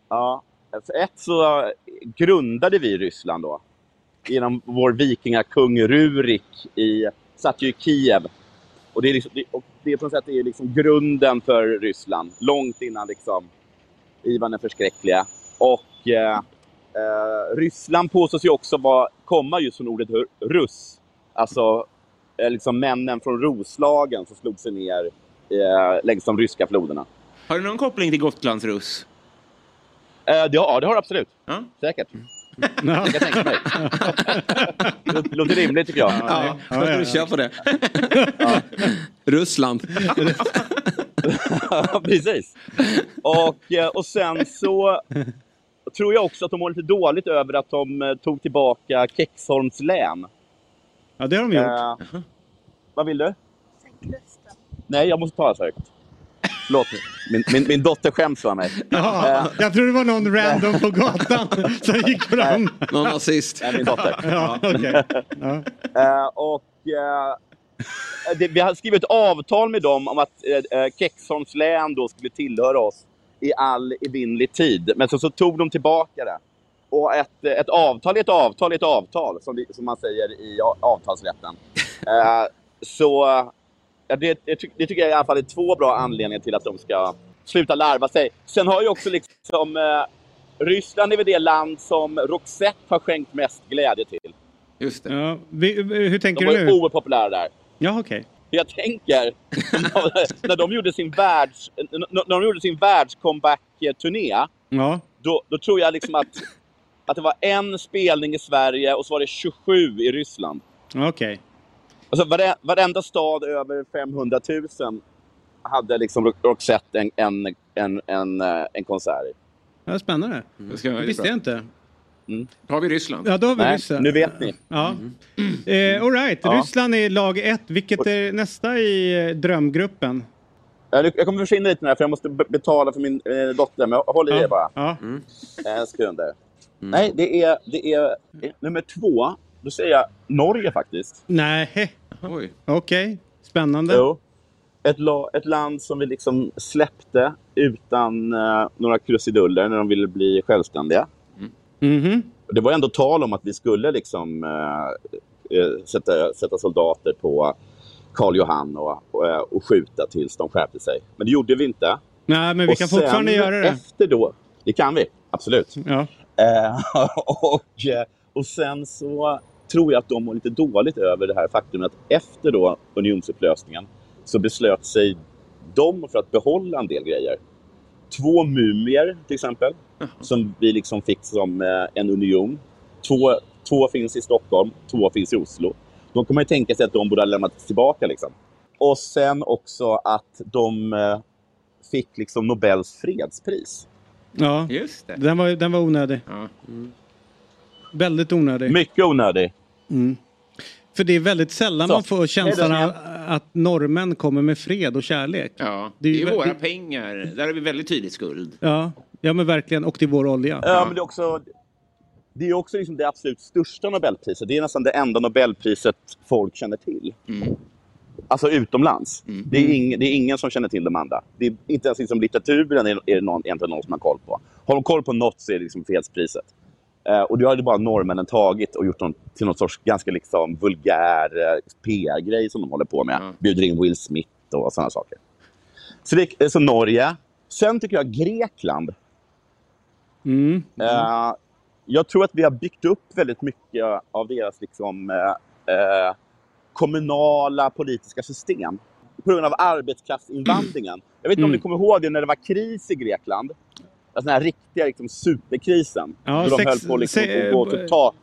Ja, Alltså, ett så grundade vi Ryssland då. Genom vår vikingakung Rurik i, satt ju i Kiev. Och det är, liksom, det, och det är på något sätt det är liksom grunden för Ryssland. Långt innan liksom Ivan den förskräckliga. Och eh, eh, Ryssland påstås ju också vara, komma just från ordet russ. Alltså eh, liksom männen från Roslagen som slog sig ner eh, längs de ryska floderna. Har du någon koppling till Gotlandsruss? Eh, det, ja, det har du absolut. Säkert. Ja. Det kan jag tänka mig. Det *laughs* låter rimligt tycker jag. Ja, ja, ja. kör på det. *laughs* Ryssland. Ja, *laughs* Precis. Och, eh, och sen så tror jag också att de mår lite dåligt över att de eh, tog tillbaka Kexholms län. Ja, det har de gjort. Eh, vad vill du? Nej, jag måste tala så högt. Förlåt, min, min, min dotter skäms för mig. Jaha, Eh, jag tror det var någon random på gatan *laughs* som gick fram. Någon nazist. Nej, min dotter. Ja, okej. Ja. Eh, och eh, det, vi har skrivit ett avtal med dem om att eh, Kexholms län då skulle tillhöra oss i all evinnerlig tid. Men så, så tog de tillbaka det. Och ett, ett avtal är ett avtal är ett avtal, som, vi, som man säger i avtalsrätten. Eh, så ja, det, det, ty- det tycker jag i alla fall är två bra anledningar till att de ska sluta larva sig. Sen har ju också liksom... Eh, Ryssland är väl det land som Roxette har skänkt mest glädje till. Just det. Ja, vi, hur tänker De var du ju nu? oerhört populära där. Ja, okej. Jag tänker, *laughs* när de gjorde sin världs... När de gjorde sin världscomeback-turné, Ja. då, då tror jag liksom att, att det var en spelning i Sverige och så var det 27 i Ryssland. Okej. Alltså vare, varenda stad över 500 000 hade liksom Ro- Roxette en, en, en, en, eh, en konsert i. Ja, spännande. Det ska, Det visste jag inte. Då har vi Ryssland. Ja, då har vi Nej, Ryssland. nu vet ni. Ja. Eh, all right. Ja. Ryssland är lag ett. Vilket är nästa i eh, drömgruppen? Jag, kommer försvinna lite nu här, för jag måste be- betala för min eh, dotter, men håll i Ja. er bara. Ja. En sekund där. Nej, det är, det är eh, nummer två. Då säger jag Norge faktiskt. Nej. Oj. Okej. Spännande. Jo. Ett, la, ett land som vi liksom släppte utan eh, några krusiduller när de ville bli självständiga. Mhm. Och Det var ändå tal om att vi skulle liksom eh, eh, sätta, sätta soldater på Karl Johan och, och, och skjuta tills de skärpte sig. Men det gjorde vi inte. Nej, men vi Och kan fortfarande göra det. Efter då, det kan vi, absolut. Ja. Eh, *laughs* och, och sen så tror jag att de var lite dåligt över det här faktumet att efter då unionsupplösningen så beslöt sig de för att behålla en del grejer. Två mumier till exempel, som vi liksom fick som eh, en union. Två, två finns i Stockholm, två finns i Oslo. De kommer ju tänka sig att de borde ha lämnats tillbaka. Liksom. Och sen också att de eh, fick liksom Nobels fredspris. Ja. Just det. Den var, den var onödig. Ja. Väldigt onödig. Mycket onödig. Mm. För det är väldigt sällan Så, man får känslan av att norrmän kommer med fred och kärlek. Ja, Det är det ju är våra väldigt- pengar. Där har vi väldigt tydlig skuld. Ja, ja men verkligen. Och till vår olja. Ja, men det är också, det är också liksom det absolut största Nobelpriset. Det är nästan det enda Nobelpriset folk känner till. Alltså utomlands. Det, är ing, det är ingen som känner till de andra. Det är inte ens liksom litteraturen är, är det någon, egentligen någon som har koll på. Har de koll på något så är det liksom fredspriset. Eh, och det har ju bara norrmännen tagit och gjort dem till någon sorts ganska liksom vulgär eh, PR-grej som de håller på med. Bjuder in Will Smith och sådana saker. Så, det, eh, så Norge. Sen tycker jag Grekland. Mm. Eh, jag tror att vi har byggt upp väldigt mycket av deras liksom, eh, eh, kommunala politiska system på grund av arbetskraftsinvandringen. Jag vet inte om Mm. ni kommer ihåg det när det var kris i Grekland. Alltså den här riktiga liksom, superkrisen. Ja, då de sex- höll på liksom, se- att gå och typ ta...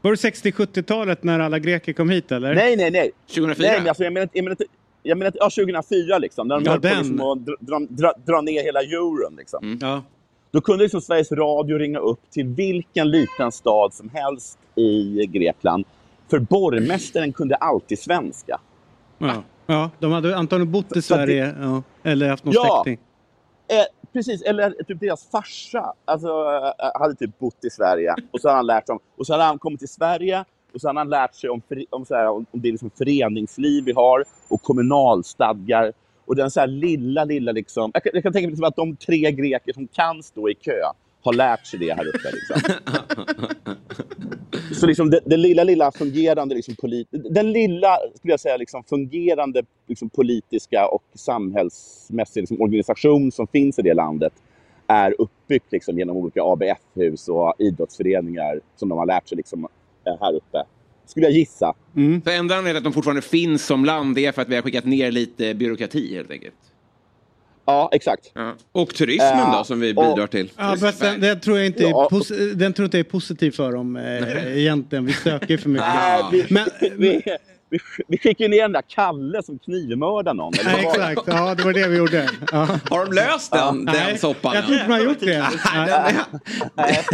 Var det 60-70-talet när alla greker kom hit eller? Nej, nej, nej. 2004? Nej, men alltså, jag menar inte... Jag menar inte jag menar, ja, 2004 liksom. När de Ja, höll på den. liksom, att dra, dra, dra, dra ner hela euron. Liksom. Ja. Då kunde liksom Sveriges Radio ringa upp till vilken liten stad som helst i Grekland. För borgmästaren kunde alltid svenska. Ja. ja, de hade antagligen bott i Sverige. Ja. Eller haft någon Ja. släkting. Eh, precis, eller typ deras farsa alltså, eh, hade typ bott i Sverige. Och så hade han lärt sig om, och så hade han kommit till Sverige och så hade han lärt sig om, om, så här, om det liksom föreningsliv vi har och kommunalstadgar. Och den så här lilla, lilla liksom... Jag kan, jag kan tänka mig liksom att de tre greker som kan stå i kö har lärt sig det här uppe. Liksom. Så liksom det, det lilla, lilla fungerande liksom polit, den lilla, skulle jag säga, liksom fungerande liksom politiska och samhällsmässiga liksom organisation som finns i det landet är uppbyggt liksom genom olika ABF-hus och idrottsföreningar som de har lärt sig liksom, eh, här uppe. Skulle jag gissa. Mm. Så enda anledningen att de fortfarande finns som land är för att vi har skickat ner lite byråkrati helt enkelt. Ja, exakt. Och turismen Eh, då som vi och- bidrar till. Ja, fast den, den tror jag inte är, Ja. den tror inte är positiv för dem eh, egentligen. Vi söker för mycket. Nej, vi, Men, vi, vi, vi skickar ner den där Kalle som knivmördar någon. eller nej, vad var det? exakt, ja det var det vi gjorde. Ja. Har de löst den, den Nej, soppan? Jag tror inte man har gjort det. Nej. Nej,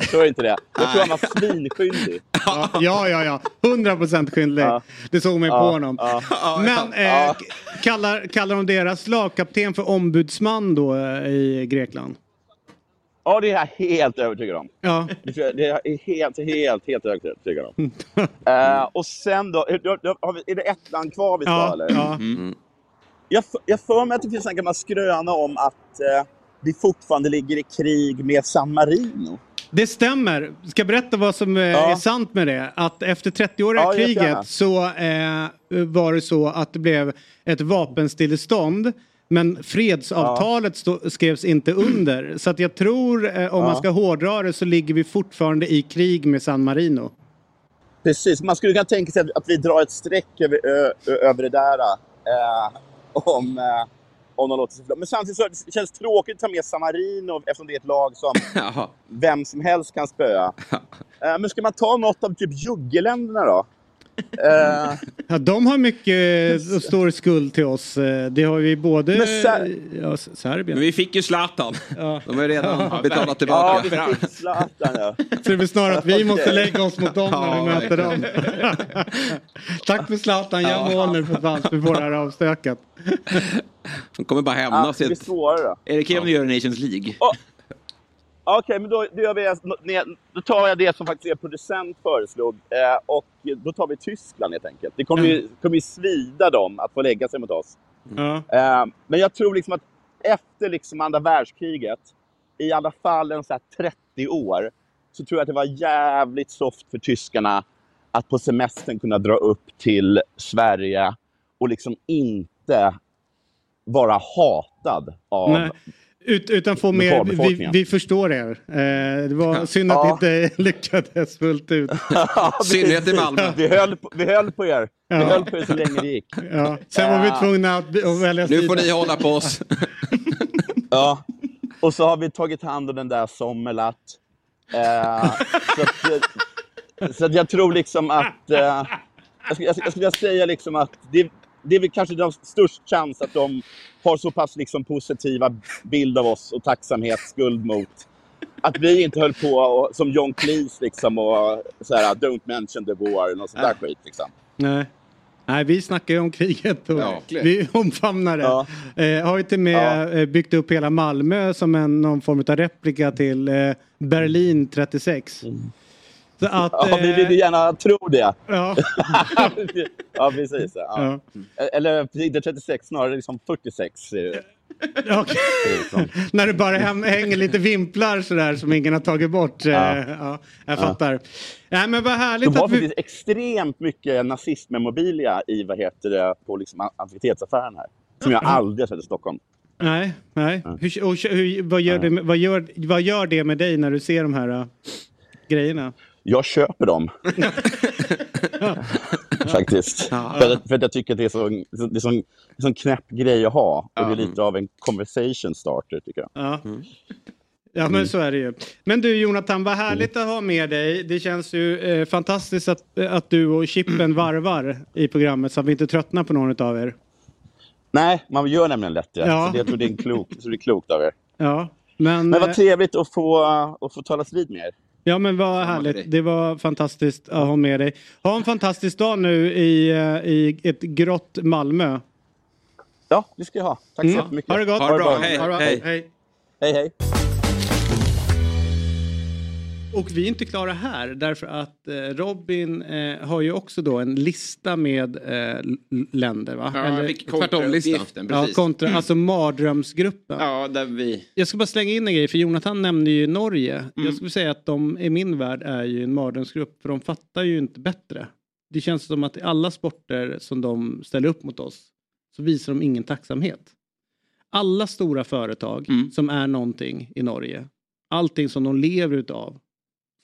jag tror inte det. Jag tror han var svinskyldig. Ja, ja, ja. 100 procent skyldig. Det såg mig på Ja, honom. ja. Men eh, kallar, kallar de deras lagkapten för ombudsman då eh, i Grekland? Ja, det är jag helt övertygad om. Ja. Det jag- är jag helt, helt, helt övertygad om. *laughs* Eh, och sen då, är, då- har vi- är det ett land kvar vi ska Ja, eller? ja. Jag, f- jag för mig att det finns en gammal skröna om att eh, vi fortfarande ligger i krig med San Marino. Det stämmer. Ska jag berätta vad som eh, Ja. är sant med det? Att efter 30-åriga Ja, kriget så eh, var det så att det blev ett vapenstillestånd Men fredsavtalet stå, skrevs inte under. Så att jag tror, eh, om Ja. man ska hårdra det, så ligger vi fortfarande i krig med San Marino. Precis, man skulle kunna tänka sig att, vi drar ett streck över, ö, över det där. Eh, om, eh, om de låter sig. Men samtidigt så det känns tråkigt att ta med San Marino eftersom det är ett lag som *laughs* vem som helst kan spöa. *laughs* Eh, men ska man ta något av typ juggeländerna då? Eh, Ja, de har mycket och stor skuld till oss. Eh, Det har vi både... Men Ser- ja, Serbien. Men vi fick ju Zlatan. Ja. De har ju redan Ja, betalat ja, tillbaka. vi fick Zlatan ja. Så det blir snarare att vi Okej. måste lägga oss mot dem när Ja, vi möter dem. *laughs* Tack för Zlatan, gör Ja. mål nu för fan vi får det här avstökat. De kommer bara Ja, hämnas. det blir svårare då. Är det om ni gör Nations League? Okej, men då, då, vi, då tar jag det som faktiskt er producent föreslog eh, och då tar vi Tyskland helt enkelt. Det kommer ju, kommer ju svida dem att få lägga sig mot oss. Ja. Eh, men jag tror liksom att efter liksom andra världskriget, i alla fall en så här 30 år, så tror jag att det var jävligt soft för tyskarna att på semestern kunna dra upp till Sverige och liksom inte vara hatad av Nej. Ut, utan få mer, vi, vi förstår er. Eh, det var synd att Ja. det inte *laughs* lyckades fullt ut. *laughs* synnerhet i Malmö. Vi höll, på- vi höll på er. Vi Ja. höll på er så länge det gick. *laughs* Ja. Sen var vi tvungna att, att välja Nu sida. får ni hålla på oss. Ja. Och så har vi tagit hand om den där Sommerlath. Eh, så, att, så att jag tror liksom att... Eh, jag, skulle, jag, skulle- säga liksom att det, det är väl kanske de störst chans att de har så pass liksom positiva bild av oss och tacksamhet, skuld mot. Att vi inte höll på och, som John Cleese liksom och så här, don't mention the war och något sånt där skit liksom. Nej. Nej, vi snackar ju om kriget och Ja. vi omfamnar det. Ja. Eh, har ju till med eh, byggt upp hela Malmö som en, någon form av replika till eh, Berlin 36. Så att, Ja, vi vill eh, gärna tro det. Ja. *laughs* ja, precis. Ja. Eller inte 36, snarare liksom 46. eh, Okej. *laughs* När det bara hänger lite vimplar sådär som ingen har tagit bort. eh, Ja. Ja, jag Ja. fattar. Nej men vad Det härligt var att vi... extremt mycket nazistmemorabilia i vad heter det, på liksom antikvitetsaffären här. Som jag aldrig har sett i Stockholm. Nej, nej. Hur, och, hur, vad, gör det, med- vad, gör, vad gör det med dig när du ser de här uh, grejerna? Jag köper dem. *laughs* Faktiskt. Ja. För, att, för att jag tycker att det är så, det är så, en sån knäpp grej att ha. Och det är lite av en conversation starter tycker jag. Ja. Ja men så är det ju. Men du Jonathan, vad härligt Mm. att ha med dig. Det känns ju eh, fantastiskt att, att du och Chippen *clears throat* varvar i programmet så att vi inte tröttnar på någon av er. Nej, man gör nämligen lätt det. Ja. Så det, jag tror det är, en klok, så det är klokt av er. Ja, men, Men vad eh, trevligt att få, att få talas vid med er. Ja, men vad härligt. Det var fantastiskt att ha med dig. Ha en fantastisk dag nu i, eh, i ett grått Malmö. Ja, det ska jag ha. Tack Mm. så jättemycket. Ha det gott. Ha det bra. Hej. Ha det bra. Hej. Hej. Hej, hej. Och vi är inte klara här därför att eh, Robin eh, har ju också då en lista med eh, länder va? Ja, jag fick kontrauppgiften, Ja, kontra, alltså mardrömsgruppen. Ja, där vi... Jag ska bara slänga in en grej för Jonathan nämnde ju Norge. Mm. Jag skulle säga att de i min värld är ju en mardrömsgrupp för de fattar ju inte bättre. Det känns som att i alla sporter som de ställer upp mot oss så visar de ingen tacksamhet. Alla stora företag Mm. som är någonting i Norge, allting som de lever utav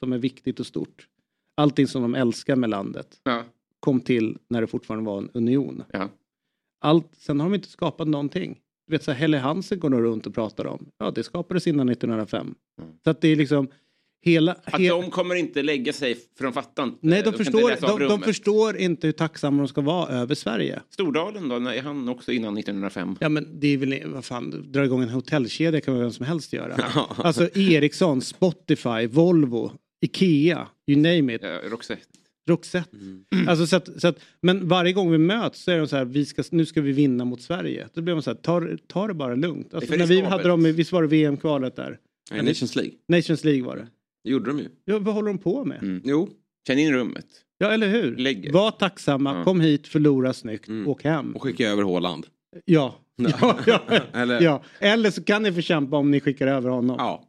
som är viktigt och stort, allting som de älskar med landet Ja. kom till när det fortfarande var en union. Ja. Allt, sen har de inte skapat någonting. Du vet så här, Helle Hansen går nog runt och pratar om. Ja, det skapades innan 1905. Så att det är liksom hela... Mm. Att he- de kommer inte lägga sig för de fattar inte. Nej, de, inte förstår, de, de förstår inte hur tacksamma de ska vara över Sverige. Stordalen då, är han också innan 1905? Ja men det är väl, vad fan, dra igång en hotellkedja kan väl vem som helst göra. *laughs* alltså Ericsson, Spotify, Volvo, Ikea, you name it. Ja, Roxette. Roxette. Alltså, så att, så att, men varje gång vi möts så är de så här, vi ska, nu ska vi vinna mot Sverige. Då blir de så här, ta, ta det bara lugnt. Alltså, för när vi hade dem, visst var det VM-kvalet där? Nej, Nations League. Nations League var det. Det gjorde de ju. Ja, vad håller de på med? Mm. Jo. Känn in rummet. Ja, eller hur? Lägger. Var tacksamma, kom hit, förlora snyggt, åk hem. Och skicka över Håland. Ja. Ja, *laughs* ja. Eller- ja. Eller så kan ni få kämpa om ni skickar över honom. Ja.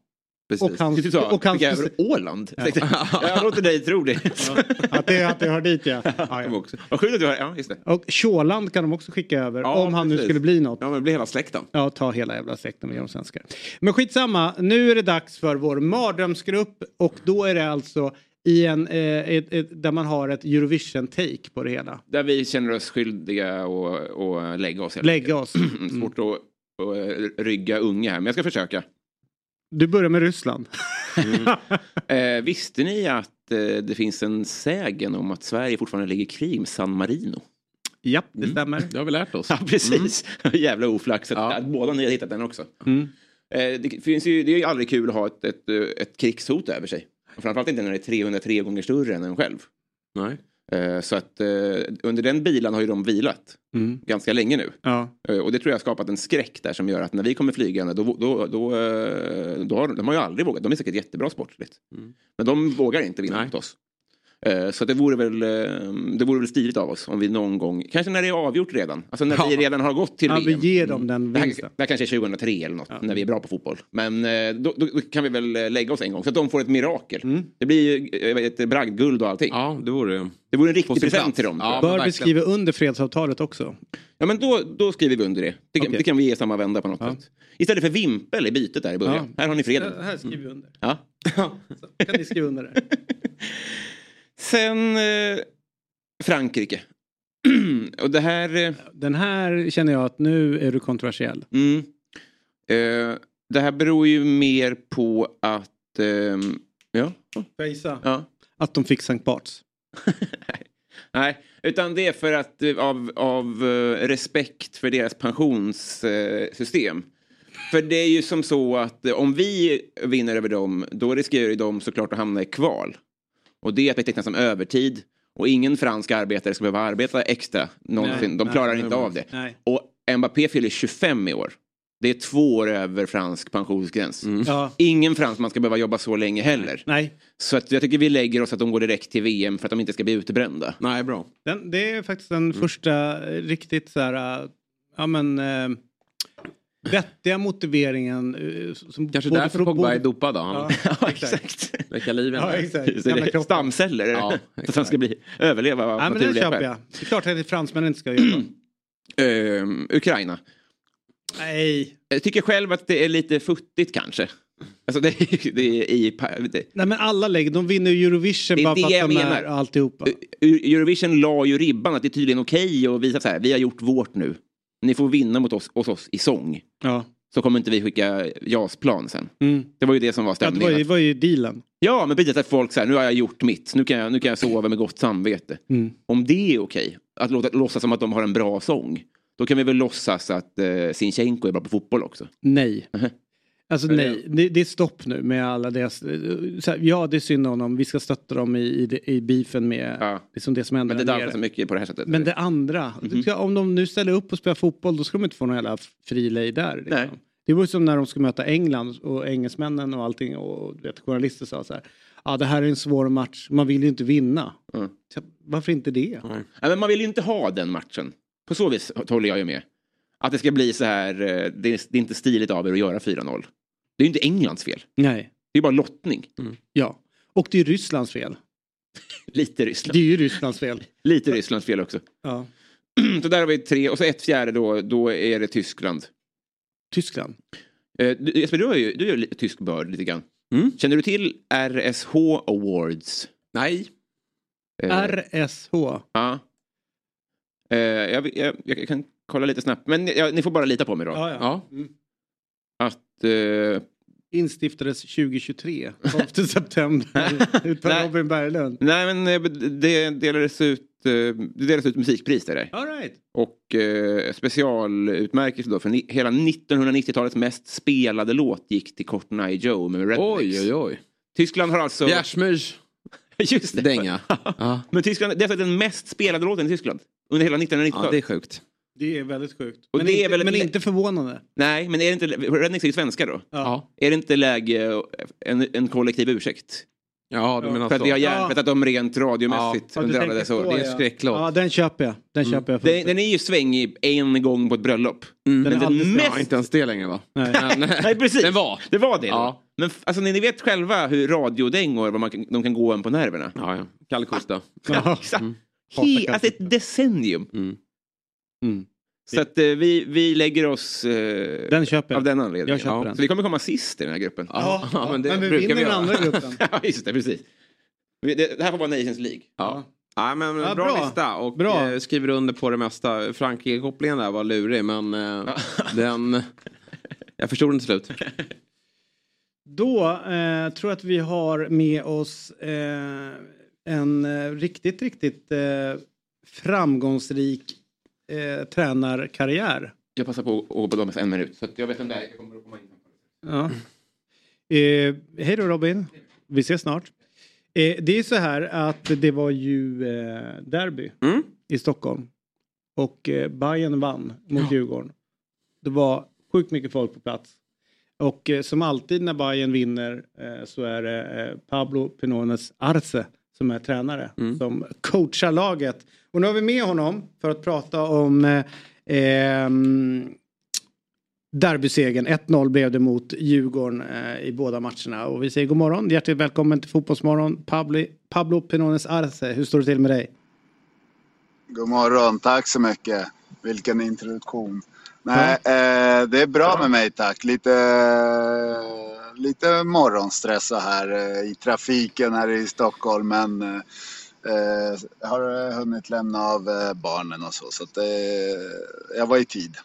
Precis. Och hans, sa, och hans över Åland? Ja. Jag låter dig tro det. att, det, att det hör dit ja. ja, ja. Vad sjukt att du har, ja just det. Och Sjåland kan de också skicka över Ja, om han nu precis. skulle bli något. Ja men det blir hela släkten. Ja, ta hela jävla släkten med de svenskar. Men skitsamma, nu är det dags för vår mardrömsgrupp och då är det alltså i en, eh, ett, ett, där man har ett Eurovision-take på det hela. Där vi känner oss skyldiga och, och lägga oss. Lägga oss. *clears throat* Svårt att, att rygga unga här, men jag ska försöka. Du börjar med Ryssland. *laughs* Eh, visste ni att eh, det finns en sägen om att Sverige fortfarande ligger i krig med San Marino? Ja, det stämmer. Det har vi lärt oss. Ja, precis. *laughs* Jävla oflax att, att båda ni har hittat den också. Mm. Eh, det, finns ju, det är ju aldrig kul att ha ett, ett, ett krigshot över sig. Och Framförallt inte när det är 303 gånger större än en själv. Nej. Eh, så att eh, under den bilan har ju de vilat Mm. ganska länge nu. Ja. Eh, Och det tror jag har skapat en skräck där som gör att när vi kommer flygande då, då, då, då har de har ju aldrig vågat. De är säkert jättebra sportsligt. Mm. Men de vågar inte vinna mot oss. Eh, Så det vore, väl, eh, det vore väl stiligt av oss om vi någon gång, kanske när det är avgjort redan, alltså när vi redan har gått till Ja, vi VM. ger dem den Det här, vinsten. det här kanske är 2003 eller något, när vi är bra på fotboll. Men eh, då, då då kan vi väl lägga oss en gång så att de får ett mirakel. Mm. Det blir ju ett bragdguld och allting. Ja, det vore Det vore en riktig present plats. till dem. Ja, Bör vi skriva under fredsavtalet också? Ja men då, då skriver vi under det. Det, kan- Okej. det kan vi ge samma vända på något sätt. Istället för vimpel i bytet där i början. Här har ni freden. Här här skriver vi under. Ja. *laughs* Så kan ni skriva under det. *laughs* Sen eh, Frankrike. *clears throat* och det här... Eh, Den här känner jag att nu är du kontroversiell. mm, eh, det här beror ju mer på att... ehm, ja. Gissa? ja. Att de fick Sankt Barts. *laughs* Nej, utan det är för att eh, av, av eh, respekt för deras pensionssystem. För det är ju som så att eh, om vi vinner över dem, då riskerar ju de såklart att hamna i kval. Och det är att betecknas som övertid. Och ingen fransk arbetare ska behöva arbeta extra någonsin. Nej, de klarar nej, inte av det. Nej. Och Mbappé fyller 25 i år. Det är två år över fransk pensionsgräns. Ja. Ingen fransman ska behöva jobba så länge heller. Nej, Så att jag tycker vi lägger oss att de går direkt till VM för att de inte ska bli utbrända. Nej, bra. den, det är faktiskt den första eh, riktigt så här, ja men äh, vettiga motiveringen. äh, Som Kanske därför för- Pogba både- är dopad då. Ja, *laughs* exakt. väcker liv Ja, exakt. Stamceller. Ja, så att han ska bli, överleva av Ja, naturliga skäl. Det är klart att fransmännen inte ska göra. *clears throat* Ehm, Ukraina. Nej. Jag tycker själv att det är lite futtigt kanske. Alltså det, är- det är i... Det, Nej men alla lägger, de vinner Eurovision Det bara det för att de är alltihopa. Eurovision la ju ribban att det är tydligen okej att visa så här, vi har gjort vårt nu. Ni får vinna mot oss, hos oss i sång. Ja. Så kommer inte vi skicka JAS-plan sen. Mm. Det var ju det som var Ja, det stämningen. var ju, var ju dealen. Ja, men precis att folk säger nu har jag gjort mitt, nu kan jag, nu kan jag sova med gott samvete. Mm. Om det är okej, att låta, låtsas som att de har en bra sång, då kan vi väl låtsas att eh, Sinchenko är bra på fotboll också. Nej. Mhm. Alltså nej, det, det är stopp nu med alla deras... Här, ja, det är synd om dem. Vi ska stötta dem i, i, i beefen med Ja. liksom det som händer Men det dansar så mycket på det här sättet. Men det andra, Mhm. ska, om de nu ställer upp och spelar fotboll då ska de inte få någon jävla fri lejd där. Liksom. Nej. Det var ju som när de ska möta England och engelsmännen och allting och vet, journalister sa så här. Ja, det här är en svår match. Man vill ju inte vinna. Mm. Så, varför inte det? Nej, men man vill ju inte ha den matchen. På så vis håller jag ju med. Att det ska bli så här, eh, det är, det är inte stiligt av er att göra 4-0. Det är ju inte Englands fel. Nej. Det är bara lottning. Ja. Och det är Rysslands fel. *laughs* Lite Ryssland. Det är ju Rysslands fel. *laughs* Lite Rysslands fel också. Ja. *clears throat* så där har vi tre, och så ett fjärde då, då är det Tyskland. Tyskland. Eh, du- Jesper, du är ju, du är ju tysk börd lite grann. Mm. Känner du till RSH Awards? Nej. Eh, RSH. Ja. Eh, jag, jag, jag kan kolla lite snabbt, men ja, ni får bara lita på mig då. Ja, ja. Ja. Mm. Att... Eh, Instiftades 2023, 12 *laughs* september. Ut på Nej. Robin Berglund. nej, men eh, det delades ut, eh, det delades ut musikpris där. All right. Och eh, specialutmärkelse då för ni, hela 1990-talets mest spelade låt gick till Cotton Eye Joe med Rednecks. Oj, oj, oj. Tyskland har alltså... Bjärsmyrs *laughs* Just det. dänga. *laughs* Ja. Men Tyskland, det är alltså den mest spelade låten i Tyskland. Under hela 1990-talet. ja, det är sjukt. Det är väldigt sjukt. Och men det är inte, väl- men inte förvånande. Nej, men är det inte... Rednecks är ju svenska då. Ja. Är det inte läge en, en kollektiv ursäkt? Ja, du menar För att så. vi har hjärntvättat dem rent radiomässigt. Ja, under alla dessa år. så, Det är ja. en skräcklåt. Ja, den köper jag. Den köper jag. Den, den är ju svängig en gång på ett bröllop. Mm. Men Den är den mest... Ja, inte ens det längre va? Nej. Men, *laughs* Nej, precis. Den var. Det var det. Ja. Men alltså, ni, ni vet själva hur radiodängor, vad man de kan gå en på nerverna. Ja, ja. Kalle Kosta. *laughs* Ja. Exakt. Mm. He, alltså ett decennium. Mm. Mm. Så att eh, vi, vi lägger oss eh, Den köper jag. av den anledningen. Jag köper Ja. den. Så vi kommer komma sist i den här gruppen. Ja, ja, men det Men vi brukar vinner vi den göra. andra gruppen. *laughs* Ja, just det, precis. Det, det här får vara Nations League. Ja. Ja, men Ja, bra, bra. lista och Bra. Eh, skriver under på det mesta. Frankrike-kopplingen där var lurig men eh, *laughs* den... Jag förstod den till slut. *laughs* Då eh, tror jag att vi har med oss eh, en eh, riktigt, riktigt eh, framgångsrik eh, tränarkarriär. Jag passar på att gå på dem en minut. Så jag vet om det är. Jag kommer att komma in. Ja. Eh, hej då Robin. Vi ses snart. Eh, det är så här att det var ju eh, derby Mm. i Stockholm. Och eh, Bayern vann mot Djurgården. Det var sjukt mycket folk på plats. Och eh, som alltid när Bayern vinner eh, så är det eh, Pablo Pinones Arce som är tränare. Mm. Som coachar laget. Och nu har vi med honom för att prata om eh, ehm, Derbysegern, 1-0 blev det mot Djurgården eh, i båda matcherna. Och vi säger god morgon, hjärtligt välkommen till Fotbollsmorgon. Pablo, Pablo Pinones Arce, hur står det till med dig? God morgon, tack så mycket. Vilken introduktion. Nej, eh, det är bra med mig tack. Lite, lite morgonstress så här eh, i trafiken här i Stockholm men eh, eh, jag har hunnit lämna av eh, barnen och så så att, eh, jag var i tid.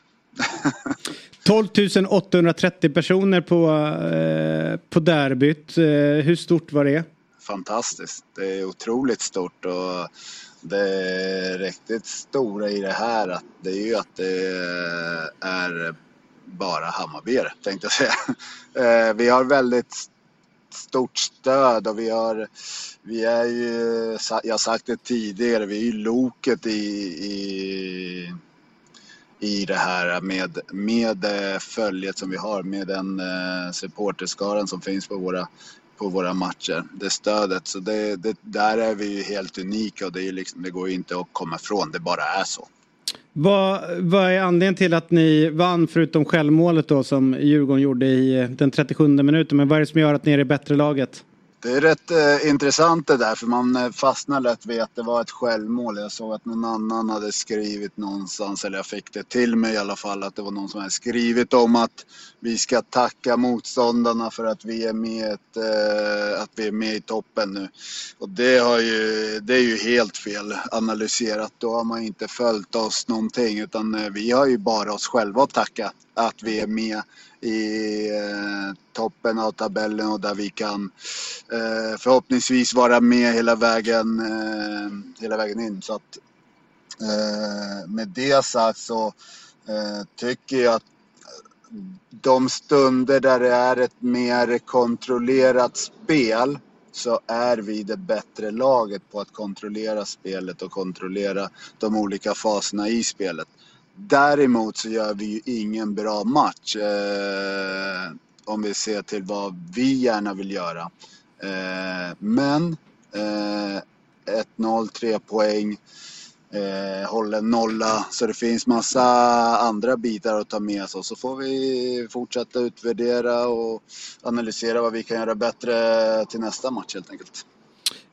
*laughs* 12 830 personer på, eh, på derbyt. Eh, hur stort var det? Fantastiskt. Det är otroligt stort och det riktigt stora i det här att det är ju att det är bara Hammarbyare tänkte jag säga. *laughs* Eh, vi har väldigt stort stöd och vi har vi är ju, jag har sagt det tidigare, vi är ju loket i, i, i det här med, med följet som vi har, med den eh, supporterskaran som finns på våra, på våra matcher. Det stödet, så det, det, där är vi ju helt unika och det, är liksom, det går ju inte att komma ifrån, det bara är så. Vad, vad är anledningen till att ni vann förutom självmålet då som Djurgården gjorde i eh, den 37 minuten? Men vad är det som gör att ni är det bättre laget? Det är rätt eh, intressant det där för man eh, fastnar lätt vid att det var ett självmål. Jag såg att någon annan hade skrivit någonstans, eller jag fick det till mig i alla fall, att det var någon som hade skrivit om att vi ska tacka motståndarna för att vi är med, ett, eh, att vi är med i toppen nu. Och det, har ju, det är ju helt fel analyserat. Då har man inte följt oss någonting utan eh, vi har ju bara oss själva att tacka att vi är med i eh, toppen av tabellen och där vi kan eh, förhoppningsvis vara med hela vägen, eh, hela vägen in. Så att, med det sagt så tycker jag att de stunder där det är ett mer kontrollerat spel så är vi det bättre laget på att kontrollera spelet och kontrollera de olika faserna i spelet. Däremot så gör vi ju ingen bra match eh, om vi ser till vad vi gärna vill göra. Eh, men eh, 1-0, 3 poäng, eh, håller nolla. Så det finns massa andra bitar att ta med sig. Så får vi fortsätta utvärdera och analysera vad vi kan göra bättre till nästa match helt enkelt.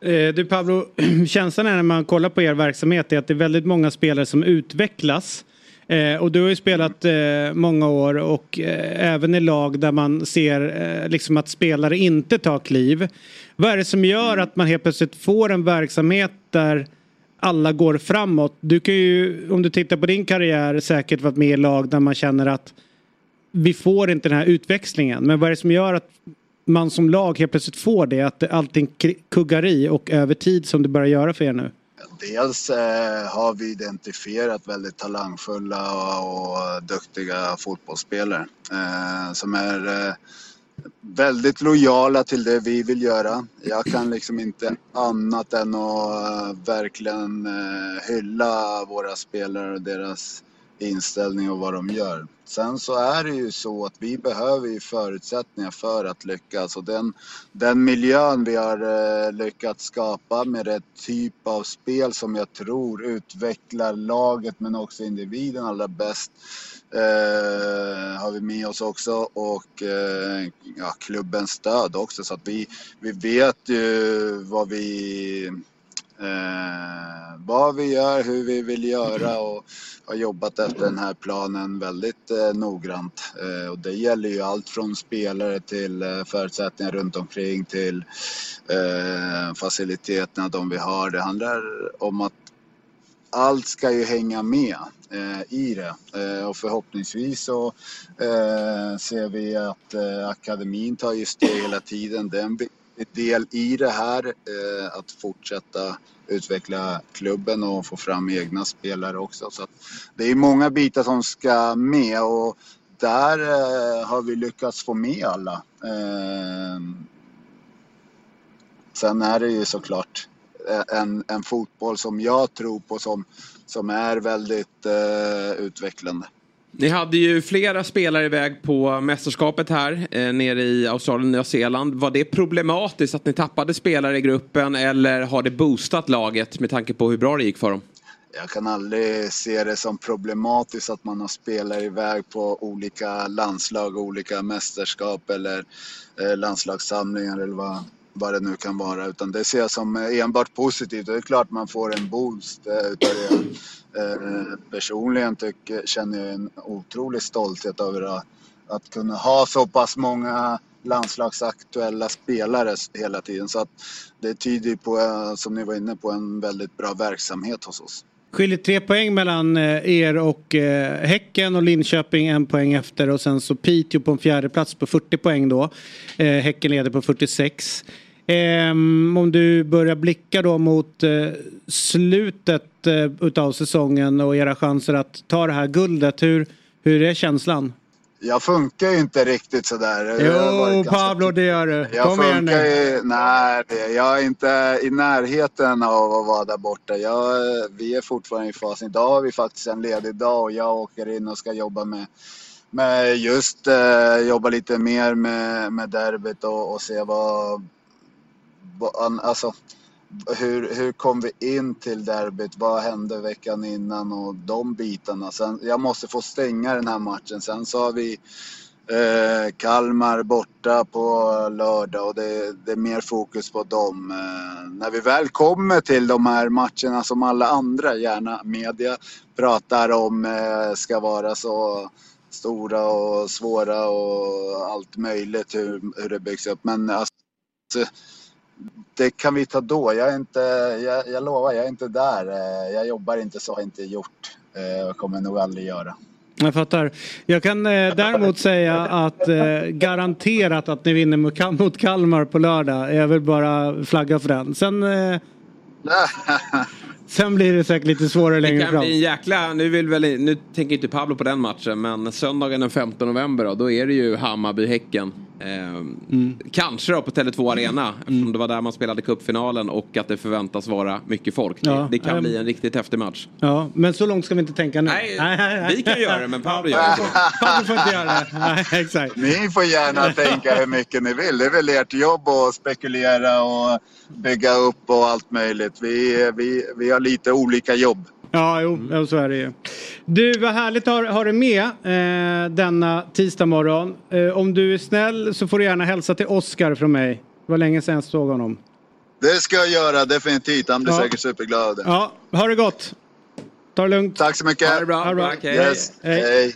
Eh, du Pablo, *clears throat* känslan är när man kollar på er verksamhet är att det är väldigt många spelare som utvecklas. Eh, och du har ju spelat eh, många år och eh, även i lag där man ser eh, liksom att spelare inte tar kliv. Vad är det som gör att man helt plötsligt får en verksamhet där alla går framåt? Du kan ju, om du tittar på din karriär, säkert varit med i lag där man känner att vi får inte den här utväxlingen. Men vad är det som gör att man som lag helt plötsligt får det? Att allting kuggar i och över tid som det börjar göra för er nu? Dels eh, har vi identifierat väldigt talangfulla och, duktiga fotbollsspelare eh, som är eh, väldigt lojala till det vi vill göra. Jag kan liksom inte annat än att verkligen hylla våra spelare och deras inställning och vad de gör. Sen så är det ju så att vi behöver ju förutsättningar för att lyckas. Och den, den miljön vi har eh, lyckats skapa med rätt typ av spel som jag tror utvecklar laget men också individen allra bäst eh, har vi med oss också. Och eh, ja, klubbens stöd också. Så att vi, vi vet ju vad vi eh, vad vi gör, hur vi vill göra och har jobbat efter den här planen väldigt eh, noggrant. Eh, och det gäller ju allt från spelare till eh, förutsättningar runt omkring till eh, faciliteterna de vi har. Det handlar om att allt ska ju hänga med eh, i det eh, och förhoppningsvis så eh, ser vi att eh, akademin tar ju steg hela tiden. Den del i det här eh, att fortsätta utveckla klubben och få fram egna spelare också. Så att det är många bitar som ska med och där eh, har vi lyckats få med alla. Eh, sen är det ju såklart eh, en, en fotboll som jag tror på som, som är väldigt eh, utvecklande. Ni hade ju flera spelare iväg på mästerskapet här eh, nere i Australien och Nya Zeeland. Var det problematiskt att ni tappade spelare i gruppen eller har det boostat laget med tanke på hur bra det gick för dem? Jag kan aldrig se det som problematiskt att man har spelare iväg på olika landslag, olika mästerskap eller eh, landslagssamlingar eller vad, vad det nu kan vara. Utan det ser jag som eh, enbart positivt. Det är klart man får en boost eh, utav det. Eh, personligen tycker, känner jag en otrolig stolthet över att, att kunna ha så pass många landslagsaktuella spelare hela tiden. Så att det tyder på, som ni var inne på, en väldigt bra verksamhet hos oss. Skiljer tre poäng mellan er och Häcken och Linköping en poäng efter och sen så Piteå på en fjärde plats på 40 poäng då. Häcken leder på 46. Ehm, om du börjar blicka då mot eh, slutet eh, utav säsongen och era chanser att ta det här guldet. Hur, hur är känslan? Jag funkar ju inte riktigt sådär. Jo, Pablo, det gör du. Jag Kom igen nu. ju, nej, jag är inte i närheten av att vara där borta. Jag, vi är fortfarande i fasen. Idag har vi faktiskt en ledig dag och jag åker in och ska jobba med, med just eh, jobba lite mer med, med derbyt och, och se vad, alltså, hur, hur kom vi in till derbyt? Vad hände veckan innan och de bitarna. Sen, jag måste få stänga den här matchen. Sen så har vi eh, Kalmar borta på lördag och det, det är mer fokus på dem. Eh, när vi väl kommer till de här matcherna som alla andra, gärna media, pratar om eh, ska vara så stora och svåra och allt möjligt hur, hur det byggs upp. Men alltså, det kan vi ta då. Jag, är inte, jag, jag lovar, jag är inte där. Eh, Jag jobbar inte så, har inte gjort. Eh, och kommer nog aldrig göra. Jag fattar. Jag kan eh, däremot säga att eh, garanterat att ni vinner mot, Kal- mot Kalmar på lördag. Jag vill bara flagga för den. Sen, eh, sen blir det säkert lite svårare Det längre kan fram. bli en jäkla, nu, vill väl, nu tänker inte Pablo på den matchen men söndagen den 15 november då, då är det ju Hammarby-Häcken. Eh, Kanske då på Tele2 Arena eftersom det var där man spelade cupfinalen och att det förväntas vara mycket folk. Ja, det, det kan ehm. bli en riktigt häftig match. Ja, men så långt ska vi inte tänka nu. Nej, *laughs* vi kan göra det, men Pablo gör det. Pablo får inte göra det. *laughs* Nej, exakt. Ni får gärna tänka hur mycket ni vill. Det är väl ert jobb att spekulera och bygga upp och allt möjligt. Vi, vi, vi har lite olika jobb. Ja, jo, ja, så är det ju. Du, vad härligt att ha, ha dig med eh, denna tisdag morgon. Eh, om du är snäll så får du gärna hälsa till Oskar från mig. Det var länge sedan jag såg honom. Det ska jag göra definitivt. Han blir Ja. säkert superglad av det. Ja, ha det gott. Ta det lugnt. Tack så mycket. Ha det bra. Ha det bra. Hej. Yes. Hej. Hej.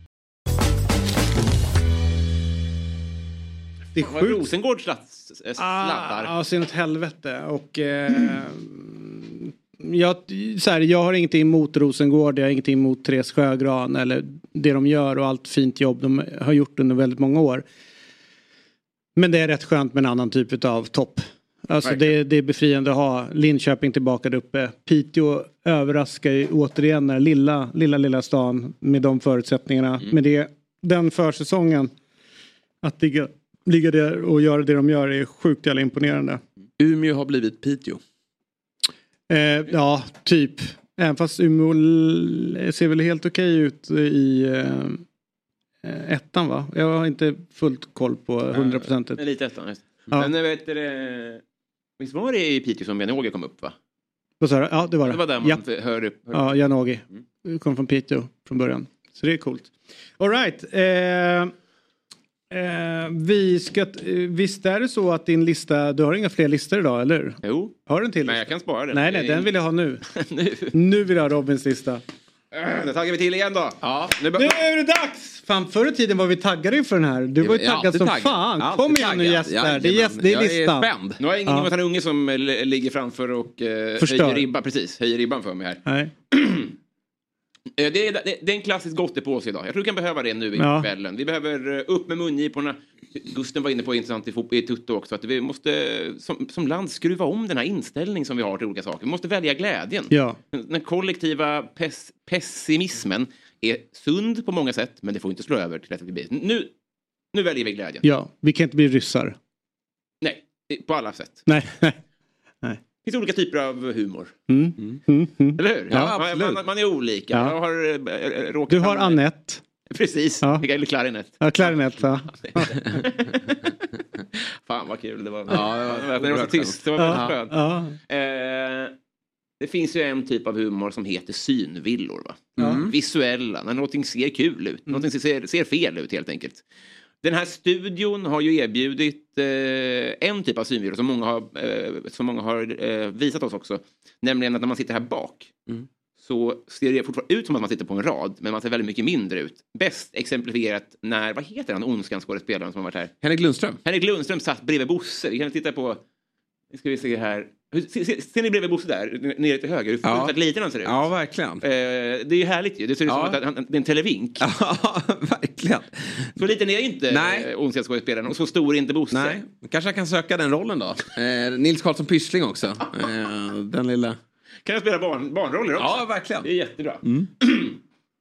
Det är sjukt. Rosengård sladd- sladdar. Ah, ja, så inåt helvete. Och eh, jag, så här, jag har ingenting emot Rosengård, jag har ingenting emot Therese Sjögran eller det de gör och allt fint jobb de har gjort under väldigt många år. Men det är rätt skönt med en annan typ av topp. Alltså det, det är befriande att ha Linköping tillbaka där uppe. Piteå överraskar ju återigen den lilla, lilla, lilla stan med de förutsättningarna. Med det, den försäsongen. Att ligga, ligga där och göra det de gör är sjukt jävla imponerande. Umeå har blivit Piteå. Eh, ja, typ. Även fast Umeå ser väl helt okej ut i eh, ettan va? Jag har inte fullt koll på 100 procent. Elitettan. just. Ja. Men vet du, det- visst var det i Piteå som Jan-Åge kom upp va? Vad sa du? Ja, det var det. Det var där man ja. hör upp. Hör Ja, Jan-Åge. Kom från Piteå från början. Så det är coolt. Alright. Eh, eh, vi ska, eh, visst är det så att din lista, du har inga fler listor idag, eller hur? Jo. Har du en till? Men jag kan spara den. Nej, nej, den vill jag ha nu. *laughs* nu. Nu vill jag ha Robins lista. Äh, Då taggar vi till igen då. Ja, Nu är det dags! Fan, förr i tiden var vi taggade inför den här. Du var ju taggad som taggad. fan. Alltid Kom igen nu taggad. gäster. Det är, gäst, det är Jag är listan. spänd. Nu har jag ingen Ja. Jonathan Unge som eh, li- ligger framför och eh, höjer ribban, precis, höjer ribban för mig här. Nej. *clears throat* Eh, Det är, det, är en klassisk gottepåse idag. Jag tror vi kan behöva det nu i Ja. kvällen. Vi behöver eh, upp med mungiporna. Gusten var inne på intressant i, i Tutto också. Att vi måste som, som land skruva om den här inställning som vi har till olika saker. Vi måste välja glädjen. Ja. Den, kollektiva pess, pessimismen är sund på många sätt. Men det får inte slå över till att vi blir... Nu, nu väljer vi glädjen. Ja, vi kan inte bli ryssar. Nej, på alla sätt. Nej. *laughs* Det finns olika typer av humor. Mm. Mm. Mm. Eller hur? Ja, man, absolut. man, man är olika. Ja. Jag har äh, råkat Du har Annette. *laughs* Precis, Ja. eller klarinett. Ja, klarinett va? *laughs* Fan vad kul det var. Ja, det var *laughs* det var så tyst. Det var Ja, väldigt skönt. ja. Eh, det finns ju en typ av humor som heter synvillor. Va? Ja. Visuella, när någonting ser kul ut. Någonting ser, ser fel ut helt enkelt. Den här studion har ju erbjudit eh, en typ av synvillor som många har, eh, som många har eh, visat oss också. Nämligen att när man sitter här bak så ser det fortfarande ut som att man sitter på en rad, men man ser väldigt mycket mindre ut. Bäst exemplifierat när, vad heter han, Ondskan-skådespelaren som har varit här? Henrik Lundström. Henrik Lundström satt bredvid Bosse. Vi kan titta på, nu ska vi se här. Ser, ser, ser ni bredvid Bosse där, nere till höger? Hur Ja. fruktansvärt liten han ser ut. Ja, verkligen. Eh, det är ju härligt ju. Det ser ut Ja. som att han, det är en televink. *laughs* Ja, verkligen. Så liten är inte Nej. Nej. Ondskan-skådespelaren och så stor är inte Bosse. Nej, kanske han kan söka den rollen då. Eh, Nils Karlsson Pyssling också. Eh, den lilla... Kan jag spela barn, barnroller också? Ja, verkligen. Det är jättebra. Mm. *clears throat*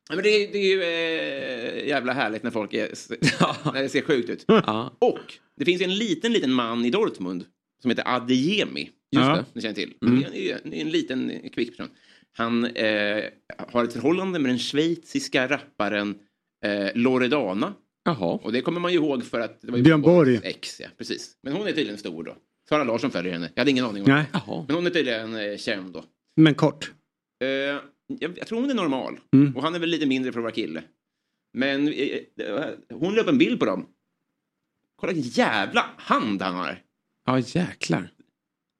Ja, Men det, är, det är ju eh, jävla härligt när folk är, *laughs* när det ser sjukt ut. Ja. Och det finns ju en liten, liten man i Dortmund som heter Adeyemi. Just ja. det. Ni känner till. Mm. Det är en, det är en liten kvick person. Han eh, har ett förhållande med den schweiziska rapparen eh, Loredana. Jaha. Och det kommer man ju ihåg för att det var ju Björn Borg. ex. Ja, precis. Men hon är tydligen stor då. Sara Larsson följer henne. Jag hade ingen aning om Nej. det. Men hon är tydligen eh, känd då. Men kort. Eh, jag, jag tror hon är normal. Mm. Och han är väl lite mindre för att vara kille. Men eh, eh, hon la upp en bild på dem. Kolla vilken jävla hand han har. Ja, jäklar.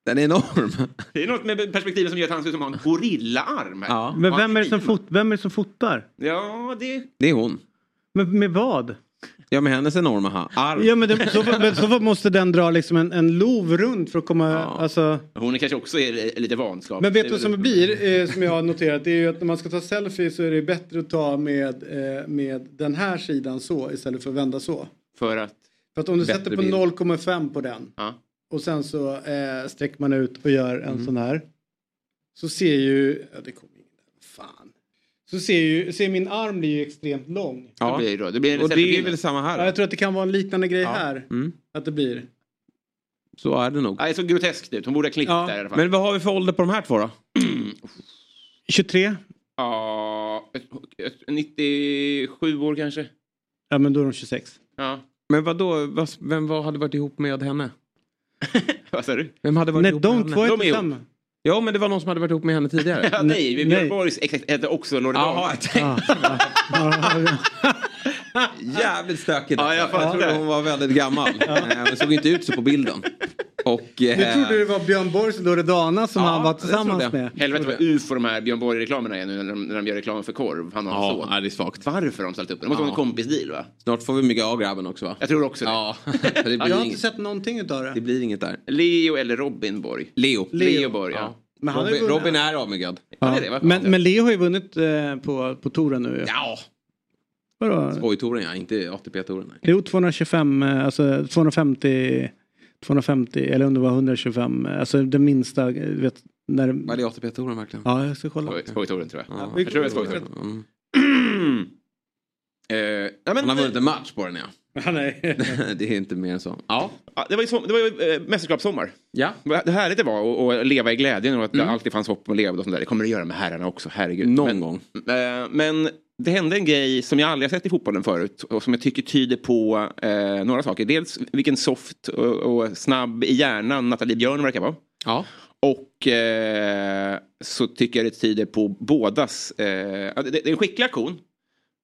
Den är enorm. *laughs* Det är något med perspektivet som gör att han ser ut som en gorillaarm. Här. Ja. Men vem är, det som fot, vem är det som fotar? Ja, det... Det är hon. Men med vad? Ja, med hennes enorma ha- arm. Ja men det, så, *laughs* men så måste den dra liksom en, en lov runt för att komma... Alltså, Hon är kanske också är, lite vanskap. men vet du vad som blir, eh, som jag har noterat, det är ju att när man ska ta selfie så är det bättre att ta med, eh, med den här sidan så istället för att vända så. För att... För att om du sätter på bild. 0,5 på den Ja. Och sen så eh, sträcker man ut och gör en Mm. sån här. Så ser ju, ja det kommer ingen fan. Så ser ju, ser min arm blir ju extremt lång. Ja. Det blir, då. Det blir en Och det är väl samma här Ja, jag tror att det kan vara en liknande grej här. Mm. Att det blir. Så är det nog. Nej, så groteskt ut. Hon borde ha klippt Ja. där i alla fall. Men vad har vi för ålder på de här två då? *clears throat* 23? Ja, ett- ett- 97 år kanske. Ja men då är de 26. Ja. Men vad då? Vem hade varit ihop med henne? *laughs* Vad sa du? Vem hade varit Nej ihop de med två henne? är De är ihop. tillsammans. Ja, men det var någon som hade varit ihop med henne tidigare. *laughs* Ja, nej, Nej. Björn Borgs hette också Loredana. Jaha, jag tänkte... Jävligt stökigt. Ja, jag jag trodde hon var väldigt gammal. Eh, Men såg inte ut så på bilden. Och... Du eh, trodde det var Björn Borgs Loredana som Ja, han var det tillsammans jag. med. Helvete vad ufo de här Björn Borg-reklamerna är nu när de, när de gör reklam för korv. Han hans Ja, nej, det är svagt. Varför har de ställt upp det? Måste vara en Ja. kompis-deal va? Snart får vi mygga av grabben också va? Jag tror också det. Ja, *laughs* det Jag blir, har inte inget, sett någonting utav det det. blir inget där. Leo eller Robin Borg? Leo. Leo, Borg, ja. Men har Robin, vunnit- Robin är avmyggad. Ja. Men, men Leo har ju vunnit eh, på, på touren nu. Ja. Vadå? Skojtouren ja, inte ATP-touren. Jo, 225, eh, alltså 250, 250 eller om det var 125, eh, alltså det minsta, eh, vet, när... Var det ATP-touren verkligen? Ja, jag ska kolla. Skoj- Skojtouren tror jag. Ja. Jag tror det är. Mm. Eh, ja, men, Han har vunnit en match på den ja. *laughs* Nej. *laughs* det är inte mer än så. Ja. Ja, det var ju, som, det var ju eh, mästerskapssommar. Ja. Det härligt det var att- att leva i glädjen och att Mm. det alltid fanns hopp om att leva och sånt där. Det kommer det göra med herrarna också, herregud. Någon men, gång. Eh, men det hände en grej som jag aldrig har sett i fotbollen förut och som jag tycker tyder på eh, några saker. Dels vilken soft och, och snabb i hjärnan Nathalie Björn verkar vara. Ja. Och eh, så tycker jag det tyder på bådas... Eh, det, det är en skicklig aktion.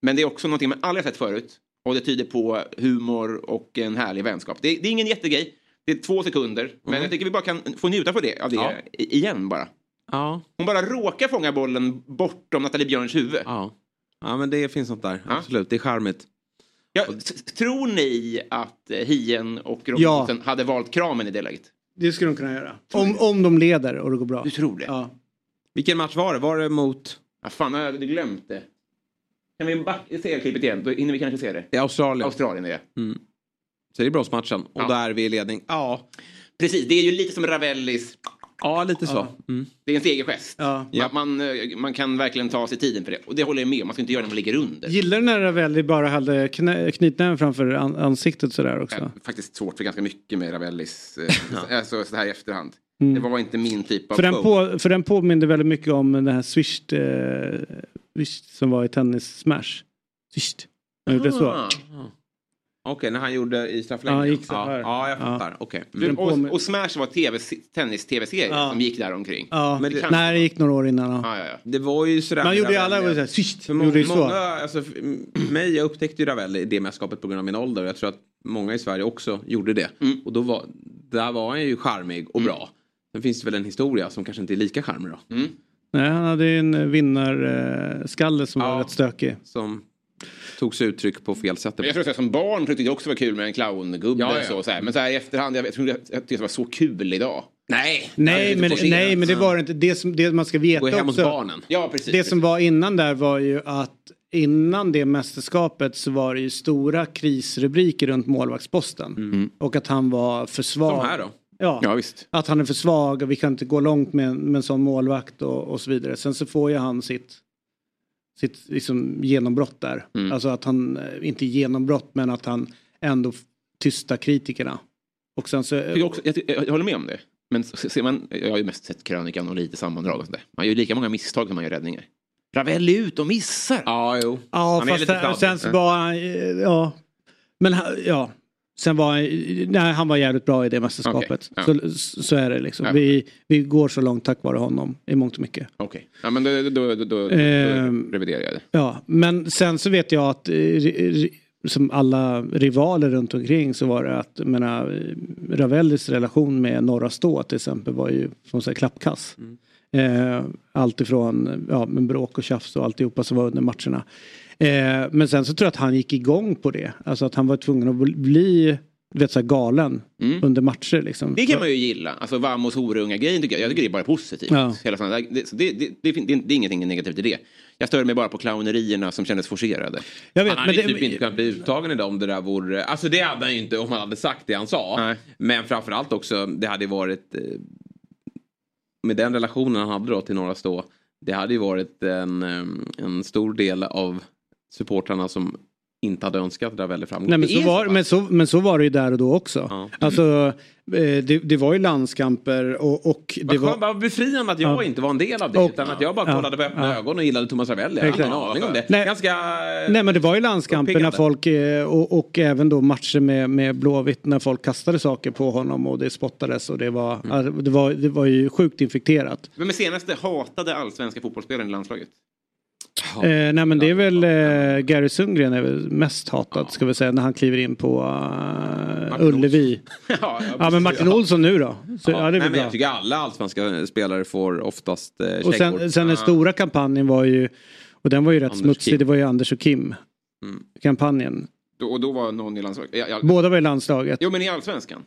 Men det är också någonting man aldrig har sett förut. Och det tyder på humor och en härlig vänskap. Det, det är ingen jättegrej. Det är två sekunder. Men jag tycker vi bara kan få njuta på det, av det Ja. igen bara. Ja. Hon bara råkar fånga bollen bortom Nathalie Björns huvud. Ja. Ja, men det finns något där. Absolut, det är charmigt. Ja, tror ni att eh, Hien och Robinson hade valt kramen i det läget? Det skulle de kunna göra. Om, om de leder och det går bra. Du tror det? Ja. Vilken match var det? Var det mot... Ja, fan, jag hade glömt det. Kan vi back- se klippet igen? Då hinner vi kanske se det. Det är Australien. Australien är det. Mm. Så det är bronsmatchen. Och Ja. där är vi i ledning. Ja. Precis, det är ju lite som Ravellis. Ja, lite så. Ja. Mm. Det är en segergest. Ja. Man, man, eh, man kan verkligen ta sig tiden för det. Och det håller jag med om. Man ska inte göra det när man ligger under. Gillar du när Ravelli bara hade knä, knytnäven framför an, ansiktet sådär också? Jag har faktiskt svårt för ganska mycket med Ravellis. Eh, *laughs* alltså så här i efterhand. Mm. Det var inte min typ av För den, på, för den påminner väldigt mycket om den här Swish, eh, Swish som var i tennis Smash. Swish. Han gjorde så. Okej, när han gjorde i Ja, straffläggningen. han gick så ja, här. ja, jag Ja. fattar. Okej. Du, Mm. och, och Smash var TV, tennis-tv-serie Ja. som gick där omkring. Ja, Men det- nej det gick några år innan. Ja. Ja, ja, ja. Det var ju sådär. Man gjorde ju alla att- så här, sist, För många, gjorde ju så. många, alltså, mig, jag upptäckte ju Ravelli i det mästerskapet på grund av min ålder. Jag tror att många i Sverige också gjorde det. Mm. Och då var, där var han ju charmig och bra. Sen finns det väl en historia som kanske inte är lika charmig då. Mm. Nej, han hade ju en vinnarskalle som var Ja. rätt stökig. Som tog sig uttryck på fel sätt. Men jag tror att jag som barn tyckte det också var kul med en clowngubbe. Ja, ja. Så, så här. Men så här i efterhand, jag, jag tror jag tyckte det var så kul idag. Nej, Nej men, nej men det var inte det som det man ska veta Gå hem hos också. barnen. Ja, precis. Det som var innan där var ju att innan det mästerskapet så var det ju stora krisrubriker runt målvaktsposten. Och att han var för svag. Som här då. Ja, Ja, visst. att han är för svag och vi kan inte gå långt med, med en sån målvakt och, och så vidare. Sen så får ju han sitt, sitt liksom genombrott där. Mm. Alltså att han, eh, inte genombrott men att han ändå tystar kritikerna. Och sen så... Jag, också, jag, jag, håller med om det. Men ser man, jag har ju mest sett krönikan och lite sammandrag och sånt där. Man gör ju lika många misstag som man gör räddningar. Ravelli ut och missar. Ja, jo. Ja, Han är fast lite sen, sen så var han, eh, ja. Men ja. Sen var nej, han var jävligt bra i det mästerskapet. Okej, ja. Så, så är det liksom. Ja. Vi, vi går så långt tack vare honom i mångt och mycket. Okej, ja, men då, då, då, då, Ehm. reviderar jag det. Ja, men sen så vet jag att eh, som alla rivaler runt omkring så var det att, menar, eh, Ravellis relation med Norra Stå till exempel var ju som sagt klappkass. Eh, allt ifrån ja, men bråk och tjafs och alltihopa som var under matcherna. Eh, men sen så tror jag att han gick igång på det. Alltså att han var tvungen att bli- du vet, så här galen under matcher. Liksom. Det kan man ju gilla. Alltså Vamos horunga-grejen tycker jag. Jag tycker det är bara positivt. Ja. Hela sådana det, så det, det, det, det, det är ingenting negativt i det. Jag stör mig bara på clownerierna som kändes forcerade. Jag vet, han hade typ inte kunnat bli uttagen idag om det där vore... Alltså det hade han ju inte om han hade sagt det han sa. Men framförallt också, det hade ju varit... eh, Med den relationen han hade då till Norra Stå. Det hade ju varit en, eh, en stor del av supportrarna som inte hade önskat Ravelli framgång. Nej, men, Det så var, men, så, men så var det ju där och då också. Ja. Alltså, eh, det, det var ju landskamper och, och det var... vad befriande att jag Ja. inte var en del av det. Och- utan att jag bara Ja. kollade med öppna Ja. ögon och gillade Thomas Ravelli. Jag hade ingen aning om det. Nej. Ganska... Nej men det var ju landskamper när folk eh, och, och även då matcher med, med Blåvitt när folk kastade saker på honom och det spottades och det var, Mm. det var, det var ju sjukt infekterat. Vem är senaste hatade allsvenska fotbollsspelaren i landslaget? Eh, nej men det är väl eh, Gary Sundgren är väl mest hatad ska vi säga när han kliver in på uh, Ullevi. *laughs* ja, ja men Martin Olsson nu då. Så, ja, det är Nej, men jag tycker alla allsvenska spelare får oftast eh, Och sen, sen den stora kampanjen var ju, och den var ju rätt Anders smutsig, Kim. det var ju Anders och Kim. Mm. Kampanjen. Då, och då var någon i landslaget? Ja, ja. Båda var i landslaget. Jo men i allsvenskan?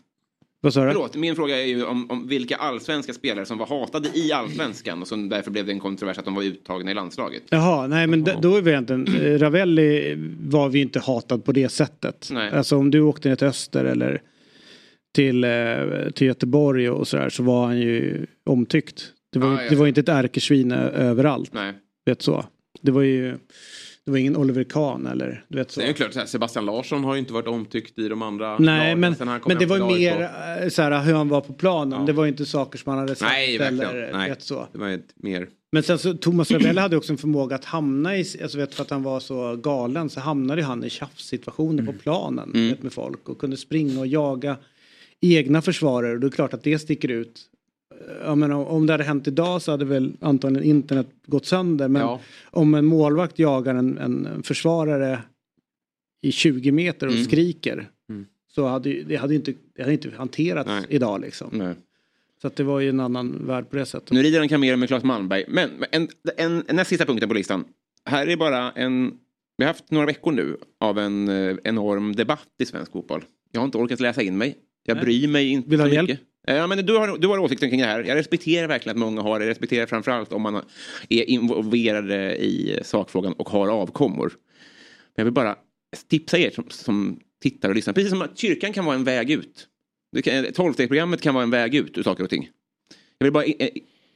Vad sa du? Förlåt, min fråga är ju om, om vilka allsvenska spelare som var hatade i allsvenskan och som därför blev det en kontrovers att de var uttagna i landslaget. Jaha, nej men d- då är vi egentligen, eh, Ravelli var vi inte hatad på det sättet. Nej. Alltså om du åkte ner till Öster eller till, eh, till Göteborg och sådär så var han ju omtyckt. Det var, Ah, ja. det var inte ett ärkesvin överallt. Nej. Vet så. Det var ju, det var ingen Oliver Kahn eller du vet så. Det är ju klart, Sebastian Larsson har ju inte varit omtyckt i de andra Nej lagen men, men det var ju mer eh, så här, hur han var på planen. Det var ju inte saker som han hade sagt. Nej, eller, Nej. Vet så. Det var ett mer... Men sen så Thomas Ravelli hade också en förmåga att hamna i, alltså vet för att han var så galen så hamnade han i tjafssituationer på planen Mm. vet, med folk och kunde springa och jaga egna försvarare och det är klart att det sticker ut. Jag menar, om det hade hänt idag så hade väl antagligen internet gått sönder men Ja. om en målvakt jagar en, en försvarare i 20 meter och Mm. skriker Mm. så hade det hade inte, det hade inte hanterats Nej. idag liksom. Nej. Så att det var ju en annan värld på det sättet. Nu rider han kamel med Claes Malmberg. Men en, en, en näst sista punkten på listan. Här är bara en... Vi har haft några veckor nu av en eh, enorm debatt i svensk fotboll. Jag har inte orkat läsa in mig. Jag Nej. bryr mig inte Vill så ha hjälp? Eh, ja, men du, har, du har åsikter kring det här. Jag respekterar verkligen att många har det. Jag respekterar framförallt om man är involverade i sakfrågan och har avkommor. Men jag vill bara tipsa er som, som tittar och lyssnar. Precis som att kyrkan kan vara en väg ut. Kan- Tolvstegsprogrammet kan vara en väg ut ur saker och ting. Jag vill bara eh,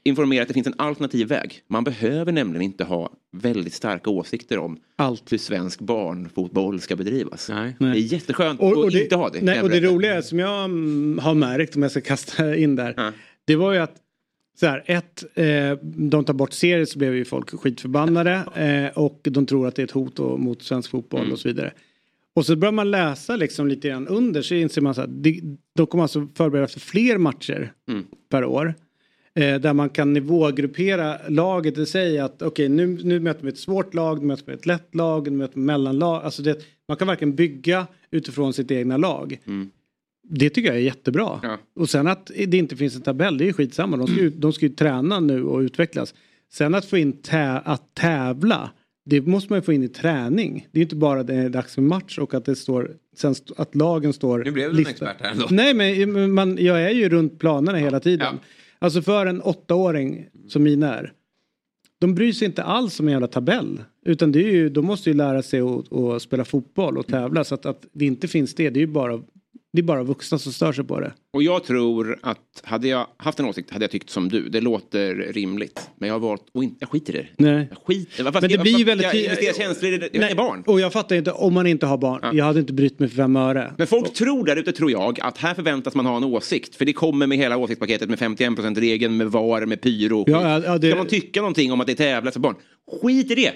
informera att det finns en alternativ väg. Man behöver nämligen inte ha väldigt starka åsikter om Allt. hur svensk barnfotboll ska bedrivas. Nej. Det är jätteskönt Och, och att det, inte ha det. Nej, och det roliga som jag mm, har märkt, om jag ska kasta in där, Ja. det var ju att så här, ett, eh, de tar bort serier så blev ju folk skitförbannade eh, och de tror att det är ett hot och, mot svensk fotboll Mm. och så vidare. Och så börjar man läsa liksom lite grann under så inser man att de kommer alltså förbereda för fler matcher Mm. per år. Eh, där man kan nivågruppera laget i sig att okej nu, nu möter vi ett svårt lag, nu möter vi ett lätt lag, nu möter vi ett mellanlag. Alltså det, man kan verkligen bygga utifrån sitt egna lag. Mm. Det tycker jag är jättebra. Ja. Och sen att det inte finns en tabell, det är ju skitsamma. De ska ju, de ska ju träna nu och utvecklas. Sen att få in tä, att tävla, det måste man ju få in i träning. Det är ju inte bara det är dags för match och att det står, sen att lagen står Nu blev du en expert här ändå. Nej men man, jag är ju runt planerna hela tiden. Alltså för en åttaåring som mina är. De bryr sig inte alls om en jävla tabell. Utan det är ju, de måste ju lära sig att, att spela fotboll och tävla. Så att, att det inte finns det, det är ju bara, det är bara vuxna som stör sig på det. Och jag tror att hade jag haft en åsikt hade jag tyckt som du. Det låter rimligt. Men jag har valt att inte, jag skiter i det. Nej. Jag skiter Varför Men det ska- blir ju väldigt Jag ty- investera känslor i det. Jag är barn. Och jag fattar inte, om man inte har barn. Jag hade inte brytt mig för fem öre. Men folk tror där ute, tror jag, att här förväntas man ha en åsikt. För det kommer med hela åsiktspaketet med 51%-regeln, med VAR, med pyro. och Ja, ja, ja, det- Ska man tycka någonting om att det tävlas för barn? Skit i det!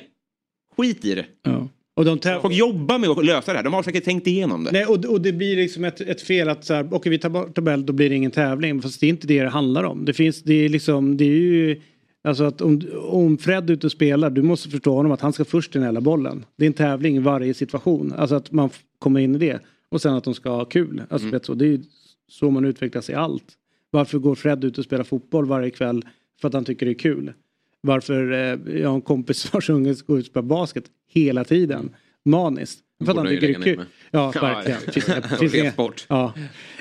Skit i det. Ja. Och de täv- Folk jobbar med att lösa det här. De har säkert tänkt igenom det. Nej, och, och det blir liksom ett, ett fel att så här, okej vi tar bort tabell, då blir det ingen tävling. Fast det är inte det det handlar om. Det finns, det är liksom, det är ju, alltså att om, om Fred är ute och spelar, du måste förstå honom att han ska först till den hela bollen. Det är en tävling i varje situation. Alltså att man kommer in i det. Och sen att de ska ha kul. Alltså, vet så, det är ju så man utvecklas i allt. Varför går Fred ut och spelar fotboll varje kväll? För att han tycker det är kul. Varför, eh, jag har en kompis vars unge går ut och spelar basket hela tiden. Maniskt. För att han tycker det är kul. Ja, verkligen. Finns- finns repsport. Ja.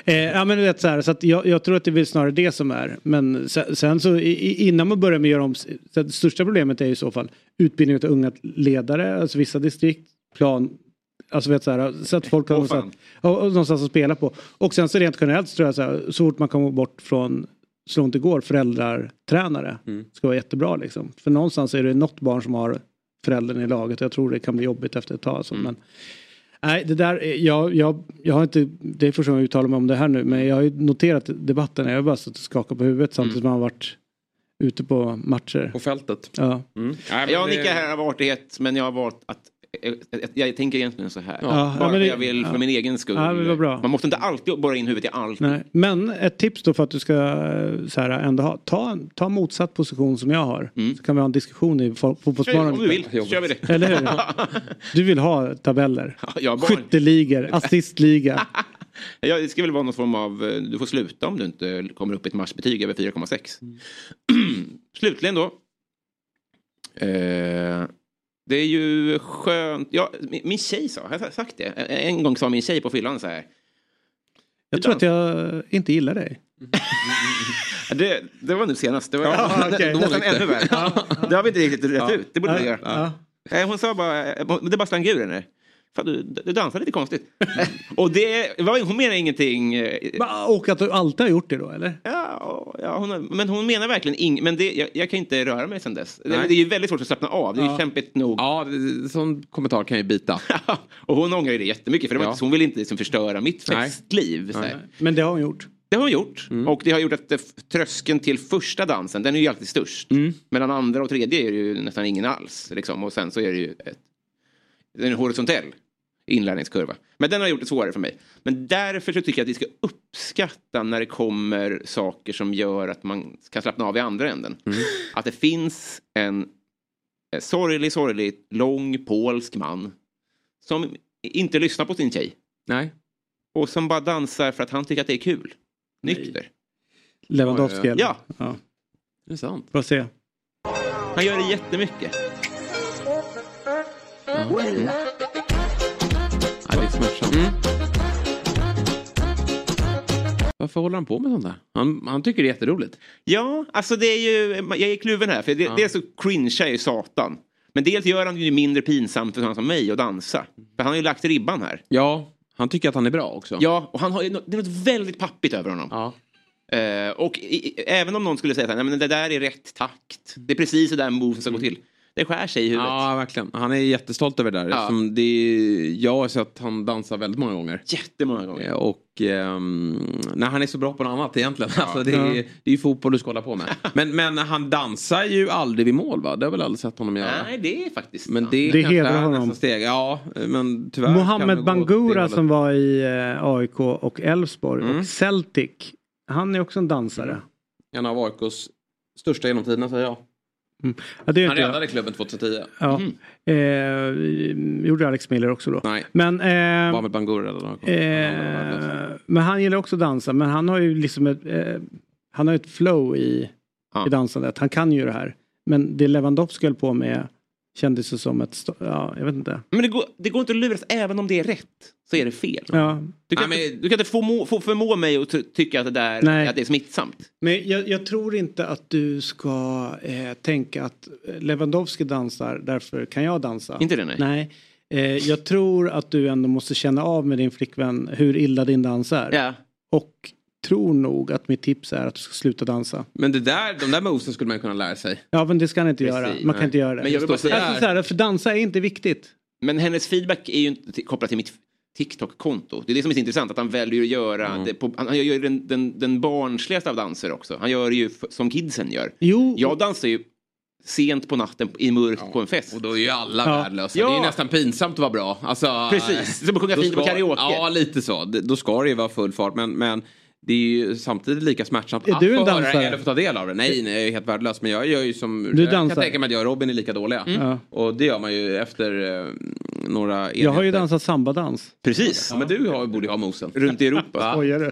Eh, ja men du vet så här, så att jag, jag tror att det är snarare det som är. Men sen, sen så i, innan man börjar med att göra om, så det största problemet är i så fall utbildning av unga ledare, alltså vissa distrikt, plan, alltså vet så här, så att folk har Åh, någonstans, och någonstans att spela på. Och sen så rent generellt så tror jag så här, så fort man kommer bort från så långt det går föräldrartränare Mm. ska vara jättebra liksom. För någonstans är det något barn som har föräldern i laget och jag tror det kan bli jobbigt efter ett tag. Mm. Alltså. Men, Nej, det där, är- jag, jag, jag har inte, det är första gången jag uttalar mig om det här nu, men jag har ju noterat debatten, jag har bara suttit och skakat på huvudet samtidigt Mm. som man har varit ute på matcher. På fältet. Ja. Mm. Nej, jag det- nickar här av artighet, men jag har valt att jag, jag, jag tänker egentligen så här. Ja, Bara ja, för det- jag vill för ja. min egen skull. Ja. Man måste inte alltid borra in huvudet i allt. Nej. Men ett tips då för att du ska eh, så här, ändå ha, ta, ta motsatt position som jag har. Så kan vi ha en diskussion i fo- fotbollsmorgon. Om du vill, kör vi det. *laughs* Eller hur? *laughs* Du vill ha tabeller. barn. Skytteligor, *laughs* assistliga. Ja, det ska väl vara någon form av, eh, du får sluta om du inte kommer upp i ett matchbetyg över 4,6. Mm. *clears throat* Slutligen då. Eh, det är ju skönt, ja, min, tjej sa, har jag sagt det? En gång sa min tjej på fyllan så här. Jag tror att jag inte gillar dig. *laughs* Det, det var nu senast. Det var Ja, *laughs* okej. nästan ännu värre. Det har vi inte riktigt rätt ut. Det borde vi Ja, göra. ja. Hon sa bara, det bara slang ur henne. Fan, du, du dansar lite konstigt. och det var, hon menar ingenting. eh, Och att du alltid har gjort det då eller? Ja, ja hon, men hon menar verkligen inget. Men det, jag, jag kan inte röra mig sen dess. Det, det är ju väldigt svårt att slappna av. Det är ju Ja. kämpigt nog. Ja, sån kommentar kan ju bita. *laughs* och hon ångrar ju det jättemycket. För det var Ja. inte, hon vill inte liksom förstöra mitt festliv. Men det har hon gjort. Det har hon gjort. Mm. Och det har gjort att eh, tröskeln till första dansen, den är ju alltid störst. Mm. Mellan andra och tredje är det ju nästan ingen alls. Liksom. Och sen så är det ju ett, en horisontell inlärningskurva. Men den har gjort det svårare för mig. Men därför så tycker jag att vi ska uppskatta när det kommer saker som gör att man kan slappna av i andra änden. Mm. Att det finns en eh, sorglig, sorglig, lång polsk man som inte lyssnar på sin tjej. Nej. Och som bara dansar för att han tycker att det är kul. Nykter. Lewandowski? Ja. ja. Det är sant. Får se. Han gör det jättemycket. Mm. Ja, det är smärtsamt. Mm. Varför håller han på med sånt där? Han, han tycker det är jätteroligt. Ja, alltså det är ju, jag är kluven här. För det, dels så cringear ju satan. Men dels gör han det ju mindre pinsamt för sådana som mig att dansa. För han har ju lagt ribban här. Ja, han tycker att han är bra också. Ja, och han har det är något väldigt pappigt över honom. Ja. Eh, och i, även om någon skulle säga att det där är rätt takt. Det är precis så där moven ska gå till. Det skär sig i huvudet. Ja, verkligen. Han är jättestolt över det där. Ja. Det är, jag har sett han dansa väldigt många gånger. Jättemånga gånger. Eh, Och ehm, när han är så bra på något annat egentligen. Alltså, det, är, Ja. det är ju fotboll du ska hålla på med. *laughs* Men, men han dansar ju aldrig vid mål va? Det har väl aldrig sett honom göra. Nej, det är faktiskt Men det, Det hedrar är honom. steg. Ja, men tyvärr. åt Bangura som var i eh, AIK och Elfsborg Mm. och Celtic. Han är också en dansare. En av AIKs största genom tiderna säger jag. Ja, det är Han inte jag. räddade klubben 2010. Ja. Eh, gjorde Alex Miller också då. Nej. Men, eh, Mohamed Bangura räddade AIK. eh, men han gillar också att dansa. Men han har ju liksom ett, eh, han har ett flow i, i dansandet. Han kan ju det här. Men det Lewandowski höll på med kändes ju som ett, ja, jag vet inte. Men det går, det går inte att luras, även om det är rätt så är det fel. Ja. Du kan, inte, du kan inte få, må, få förmå mig att ty- tycka att det där Nej. att det är smittsamt. Men jag, jag tror inte att du ska eh, tänka att Lewandowski dansar, därför kan jag dansa. Inte det, nej. Nej. Eh, jag tror att du ändå måste känna av med din flickvän hur illa din dans är. Ja. Och tror nog att mitt tips är att du ska sluta dansa. Men det där, de där movesen skulle man kunna lära sig. Ja men det ska han inte Precis, göra. Man kan nej. inte göra det. Men jag vill bara säga- alltså, så här, för dansa är inte viktigt. Men hennes feedback är ju inte kopplat till mitt TikTok-konto. Det är det som är så intressant, att han väljer att göra Mm. det på, han gör ju den, den, den barnsligaste av danser också. Han gör det ju som kidsen gör. Jo. Jag dansar ju sent på natten i mörk på en fest. Och då är ju alla Ja. värdelösa. Ja. Det är ju nästan pinsamt att vara bra. Alltså, Precis, som att sjunga fint på karaoke. Ja, lite så. Då ska det ju vara full fart. Men, men det är ju samtidigt lika smärtsamt Är att du en få höra dansare? det eller få ta del av det. Nej, nej, jag är helt värdelös. Men jag gör ju som... Du jag dansar? kan tänka mig att jag och Robin är lika dåliga. Mm. Ja. Och det gör man ju efter eh, några enheter. Jag har ju dansat sambadans. Precis. Ja, men du har, borde ju ha mosen. Runt i Europa. *laughs* Skojar du?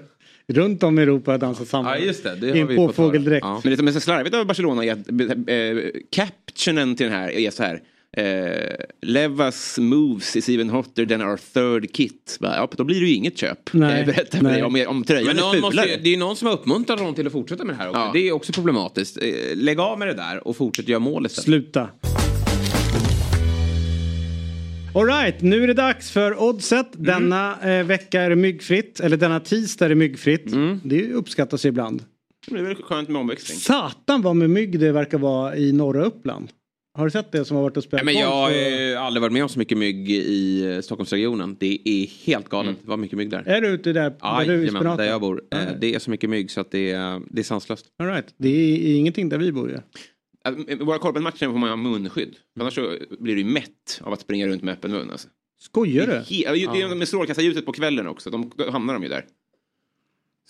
Runt om i Europa har jag dansat samba. Ja, just det. Det I har en vi fått höra. påfågeldräkt. Ja. Men det som är så slarvigt av Barcelona är att äh, captionen till den här är så här. Eh, Levas moves is even hotter than our third kit. Bara, Ja, då blir det ju inget köp. Nej, Eh, Berätta för nej. om, om tröjan Men är någon fulare. måste, det är ju någon som har uppmuntrat honom till att fortsätta med det här också. Ja. Det är också problematiskt. Eh, Lägg av med det där och fortsätt göra mål istället. Sluta. Alright, nu är det dags för Oddset. Mm. Denna eh, vecka är det myggfritt. Eller denna tisdag är det myggfritt. Mm. Det uppskattas ibland. Det är väl skönt med omväxling. Satan vad med mygg det verkar vara i norra Uppland. Har du sett det som har varit och spelat Nej, men jag har eh, aldrig varit med om så mycket mygg i eh, Stockholmsregionen. Det är helt galet vad mycket mygg där. Är du ute där, där du är Jajamän, spenaten? där jag bor. Eh, Det är så mycket mygg så att det är, det är sanslöst. All right. Det är ingenting där vi bor ju. I Våra korpenmatcher får man ha munskydd. Annars så blir du ju mätt av att springa runt med öppen mun. Alltså. Skojar Det du? är he- ja, det är med strålkastarljuset på kvällen också. De, då hamnar de ju där.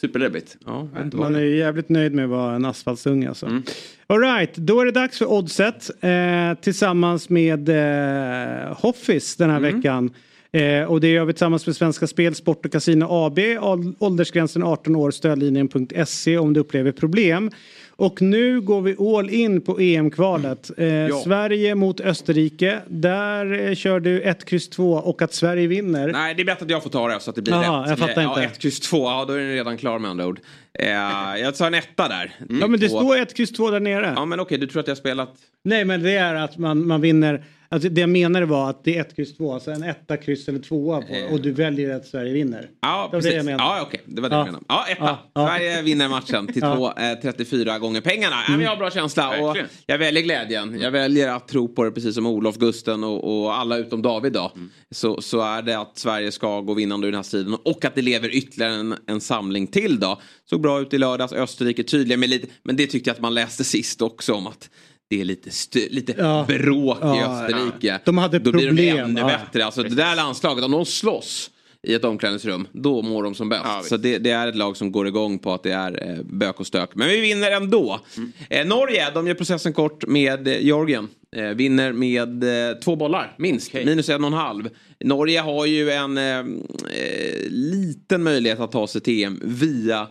Superläbbigt. Ja, Man är ju jävligt nöjd med att vara en asfaltsunge alltså. Mm. Alright, då är det dags för Oddset. Eh, tillsammans med eh, Hoffis den här Mm. veckan. Eh, och det gör vi tillsammans med Svenska Spel, Sport och Casino AB. Ål- Åldersgränsen 18 år, stödlinjen.se om du upplever problem. Och nu går vi all in på EM-kvalet. Eh, Sverige mot Österrike. Där eh, kör du 1, X 2 och att Sverige vinner. Nej, det är bättre att jag får ta det så att det blir Jaha, rätt. jag fattar ja, inte. 1, kryss 2, ja då är den redan klar med andra ord. Eh, jag sa en etta där. Ja men det står 1, X 2 där nere. Ja men okej, du tror att jag har spelat... Nej men det är att man, man vinner. Alltså det jag menade var att det är 1, X 2. Alltså en etta, kryss eller tvåa på, och du väljer att Sverige vinner. Ja, det var precis. det jag menade. Ja, okej. Det var det Ja. jag menade. Ja, etta. Ja. Sverige vinner matchen till *laughs* Ja. två, eh, 34 gånger pengarna. Men jag har bra känsla och Verkligen. jag väljer glädjen. Jag väljer att tro på det precis som Olof, Gusten och, och alla utom David då. Så, så är det att Sverige ska gå vinnande ur den här striden och att det lever ytterligare en, en samling till då. Såg bra ut i lördags, Österrike tydliga med lite, men det tyckte jag att man läste sist också om att det är lite, lite Ja. bråk i Ja, Österrike. De hade Då blir de problem. ännu Ja. bättre. Alltså det där landslaget, om de slåss i ett omklädningsrum, då mår de som bäst. så det, det är ett lag som går igång på att det är eh, bök och stök. Men vi vinner ändå. Eh, Norge, de gör processen kort med eh, Georgien. Eh, vinner med eh, två bollar, minst. Minus en och en halv. Norge har ju en eh, eh, liten möjlighet att ta sig till EM via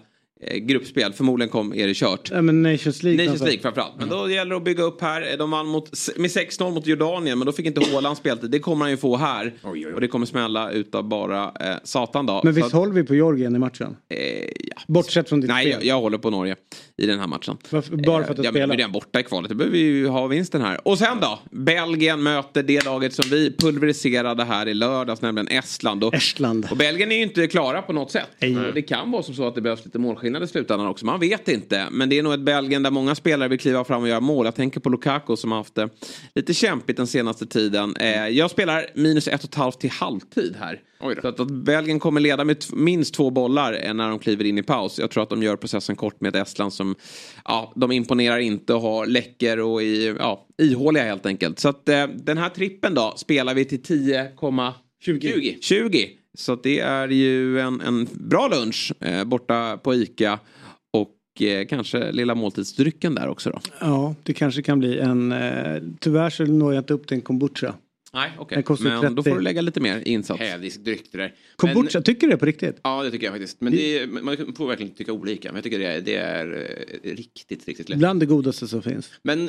gruppspel. Förmodligen kom, är det kört. Ja, men Nations League. Nations League framförallt. Men då gäller det att bygga upp här. De vann mot, med 6-0 mot Jordanien men då fick inte Haaland speltid. Det kommer han ju få här. Och det kommer smälla utav bara eh, satan då. Men visst att, håller vi på Georgien i matchen? eh, ja. Bortsett från ditt Nej, spel. jag, jag håller på Norge i den här matchen. Varför? Bara för att du ja, men? Vi är borta i kvalet. Då behöver vi ju ha vinsten här. Och sen då? Belgien möter det laget som vi pulveriserade här i lördags, nämligen Estland. Och, Estland. och Belgien är ju inte klara på något sätt. Nej. Och Det kan vara som så att det behövs lite målskillnad i slutändan också. Man vet inte. Men det är nog ett Belgien där många spelare vill kliva fram och göra mål. Jag tänker på Lukaku som har haft det lite kämpigt den senaste tiden. Eh, jag spelar minus ett och ett halvt till halvtid här. Så att, att Belgien kommer leda med minst två bollar eh, när de kliver in i paus. Jag tror att de gör processen kort med Estland som ja, de imponerar inte och har läcker och är ja, ihåliga helt enkelt. Så att eh, den här trippen då spelar vi till 10,20. 20. Så det är ju en, en bra lunch eh, borta på ICA. Och eh, kanske lilla måltidsdrycken där också då. Ja, det kanske kan bli en... Eh, tyvärr så når jag inte upp till en kombucha. Nej, okej. Kostar Men 30. då får du lägga lite mer insats. Hädisk dryck det där. Kombucha, tycker du det på riktigt? Ja, det tycker jag faktiskt. Men det är, man får verkligen tycka olika. Men jag tycker det är, det är eh, riktigt, riktigt lätt. Bland det godaste som finns. Men eh,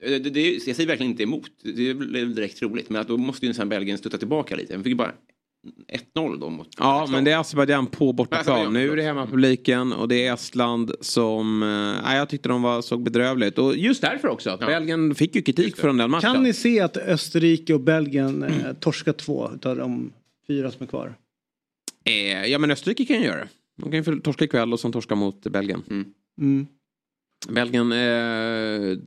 det, det, jag säger verkligen inte emot. Det är väl direkt roligt. Men att då måste ju sen Belgien stötta tillbaka lite. De fick bara 1-0 då mot Ja, men det är Azerbajdzjan på bortaplan. Nu är det hemmapubliken och det är Estland som... eh, jag tyckte de var, såg bedrövligt. Och just därför också. att Belgien fick ju kritik från den matchen. Kan ni se att Österrike och Belgien eh, torskar två utav de fyra som är kvar? Eh, ja, men Österrike kan ju göra det. De kan ju torska ikväll och sen torska mot Belgien. Mm. Belgien eh,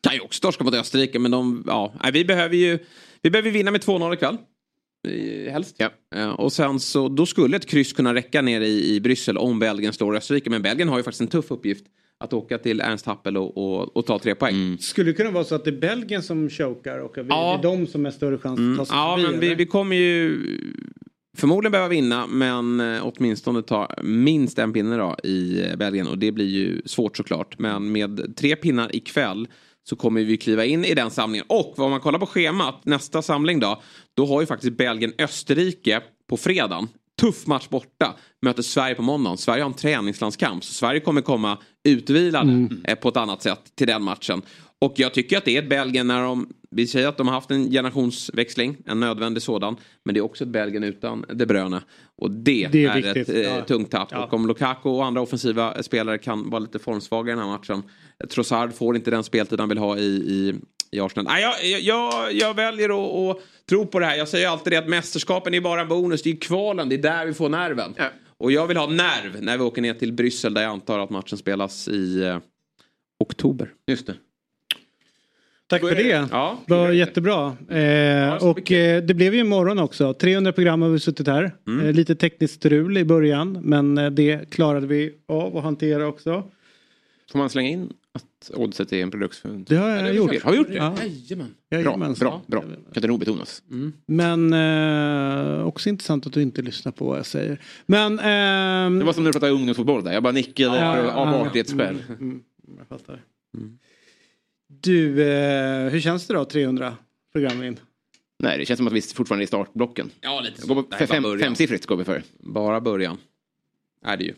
kan ju också torska mot Österrike, men de... Ja, vi behöver ju... Vi behöver vinna med 2-0 ikväll. Helst. Eh, Och sen så, då skulle ett kryss kunna räcka nere i, i Bryssel om Belgien slår Österrike. Men Belgien har ju faktiskt en tuff uppgift. Att åka till Ernst Happel och, och, och ta tre poäng. Skulle det kunna vara så att det är Belgien som chokar och att vi, Ja. det är de som är större chans att ta sig Ja, förbi? men vi, vi kommer ju förmodligen behöva vinna. Men eh, åtminstone ta minst en pinne då i eh, Belgien. Och det blir ju svårt såklart. Men med tre pinnar ikväll så kommer vi kliva in i den samlingen. Och om man kollar på schemat, nästa samling då. Då har ju faktiskt Belgien Österrike på fredagen. Tuff match borta. Möter Sverige på måndagen. Sverige har en träningslandskamp. Så Sverige kommer komma utvilade eh, på ett annat sätt till den matchen. Och jag tycker att det är ett Belgien när de... Vi säger att de har haft en generationsväxling. En nödvändig sådan. Men det är också ett Belgien utan De Bruyne. Och det, Det är är, ett eh, ja. tungt tapp. Ja. Och om Lukaku och andra offensiva spelare kan vara lite formsvaga i den här matchen. Trossard får inte den speltid han vill ha i, i, i Arsenal. Nej, jag, jag, jag väljer att, att tro på det här. Jag säger alltid det att mästerskapen är bara en bonus. Det är kvalen, det är där vi får nerven. Och jag vill ha nerv när vi åker ner till Bryssel där jag antar att matchen spelas i eh, oktober. Just det. Tack för det. Ja, det var jättebra. Eh, och eh, det blev ju imorgon också. 300 program har vi suttit här. Mm. Eh, lite tekniskt strul i början men eh, det klarade vi av att hantera också. Får man slänga in att Oddset är en produkt? Det har jag gjort. Har vi gjort det? Ja. Jajamän. Bra, bra, bra. Kan inte nog betonas. Men eh, också intressant att du inte lyssnar på vad jag säger. Men... ehm, Det var som när du pratade ungdomsfotboll där. Jag bara nickade Ja, för ja, av ja. artighetsspel. Mm, mm, jag fattar. Du, eh, hur känns det då 300 program in? Nej, det känns som att vi fortfarande är i startblocken. Ja, lite Går är bara fem, femsiffrigt går vi för. Bara början. Är det ju.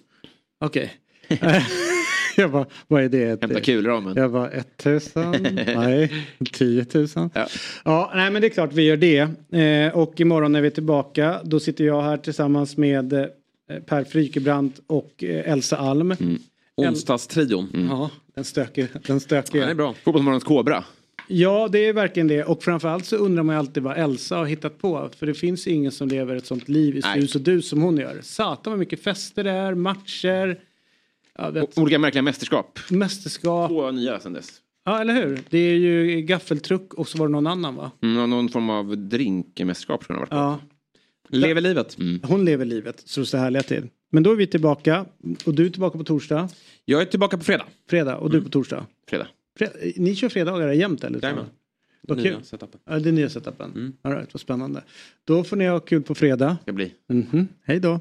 Okej. *laughs* *laughs* *laughs* Jag bara, vad är det? Hämta kulramen. Jag bara, 1000? *laughs* Nej, 10 000? Ja. ja, nej men det är klart vi gör det. Eh, och imorgon när vi är tillbaka, då sitter jag här tillsammans med eh, Per Frykebrant och eh, Elsa Alm. Mm. Onsdagstrion. Ja, den stökiga. Den stökiga. Ja, det är bra. Fotbollsmorgonens kobra. Ja, det är verkligen det. Och framförallt så undrar man ju alltid vad Elsa har hittat på. För det finns ingen som lever ett sånt liv i sus och dus som hon gör. Satan vad mycket fester det är, matcher. Olika märkliga mästerskap. mästerskap. Två nya sen dess. Ja, eller hur? Det är ju gaffeltruck och så var det någon annan va? Mm, någon form av drinkmästerskap tror jag det har varit. Ja. Lever livet. Hon lever livet så det står härliga till. Men då är vi tillbaka. Och du är tillbaka på torsdag. Jag är tillbaka på fredag. Fredag och du på torsdag. Fredag. Fre- Ni kör fredagar jämt eller? Jajamän. Vad Nya kul. setupen. Ja, det är nya setupen. All right, vad spännande. Då får ni ha kul på fredag. Ska bli. Mhm. Hej då.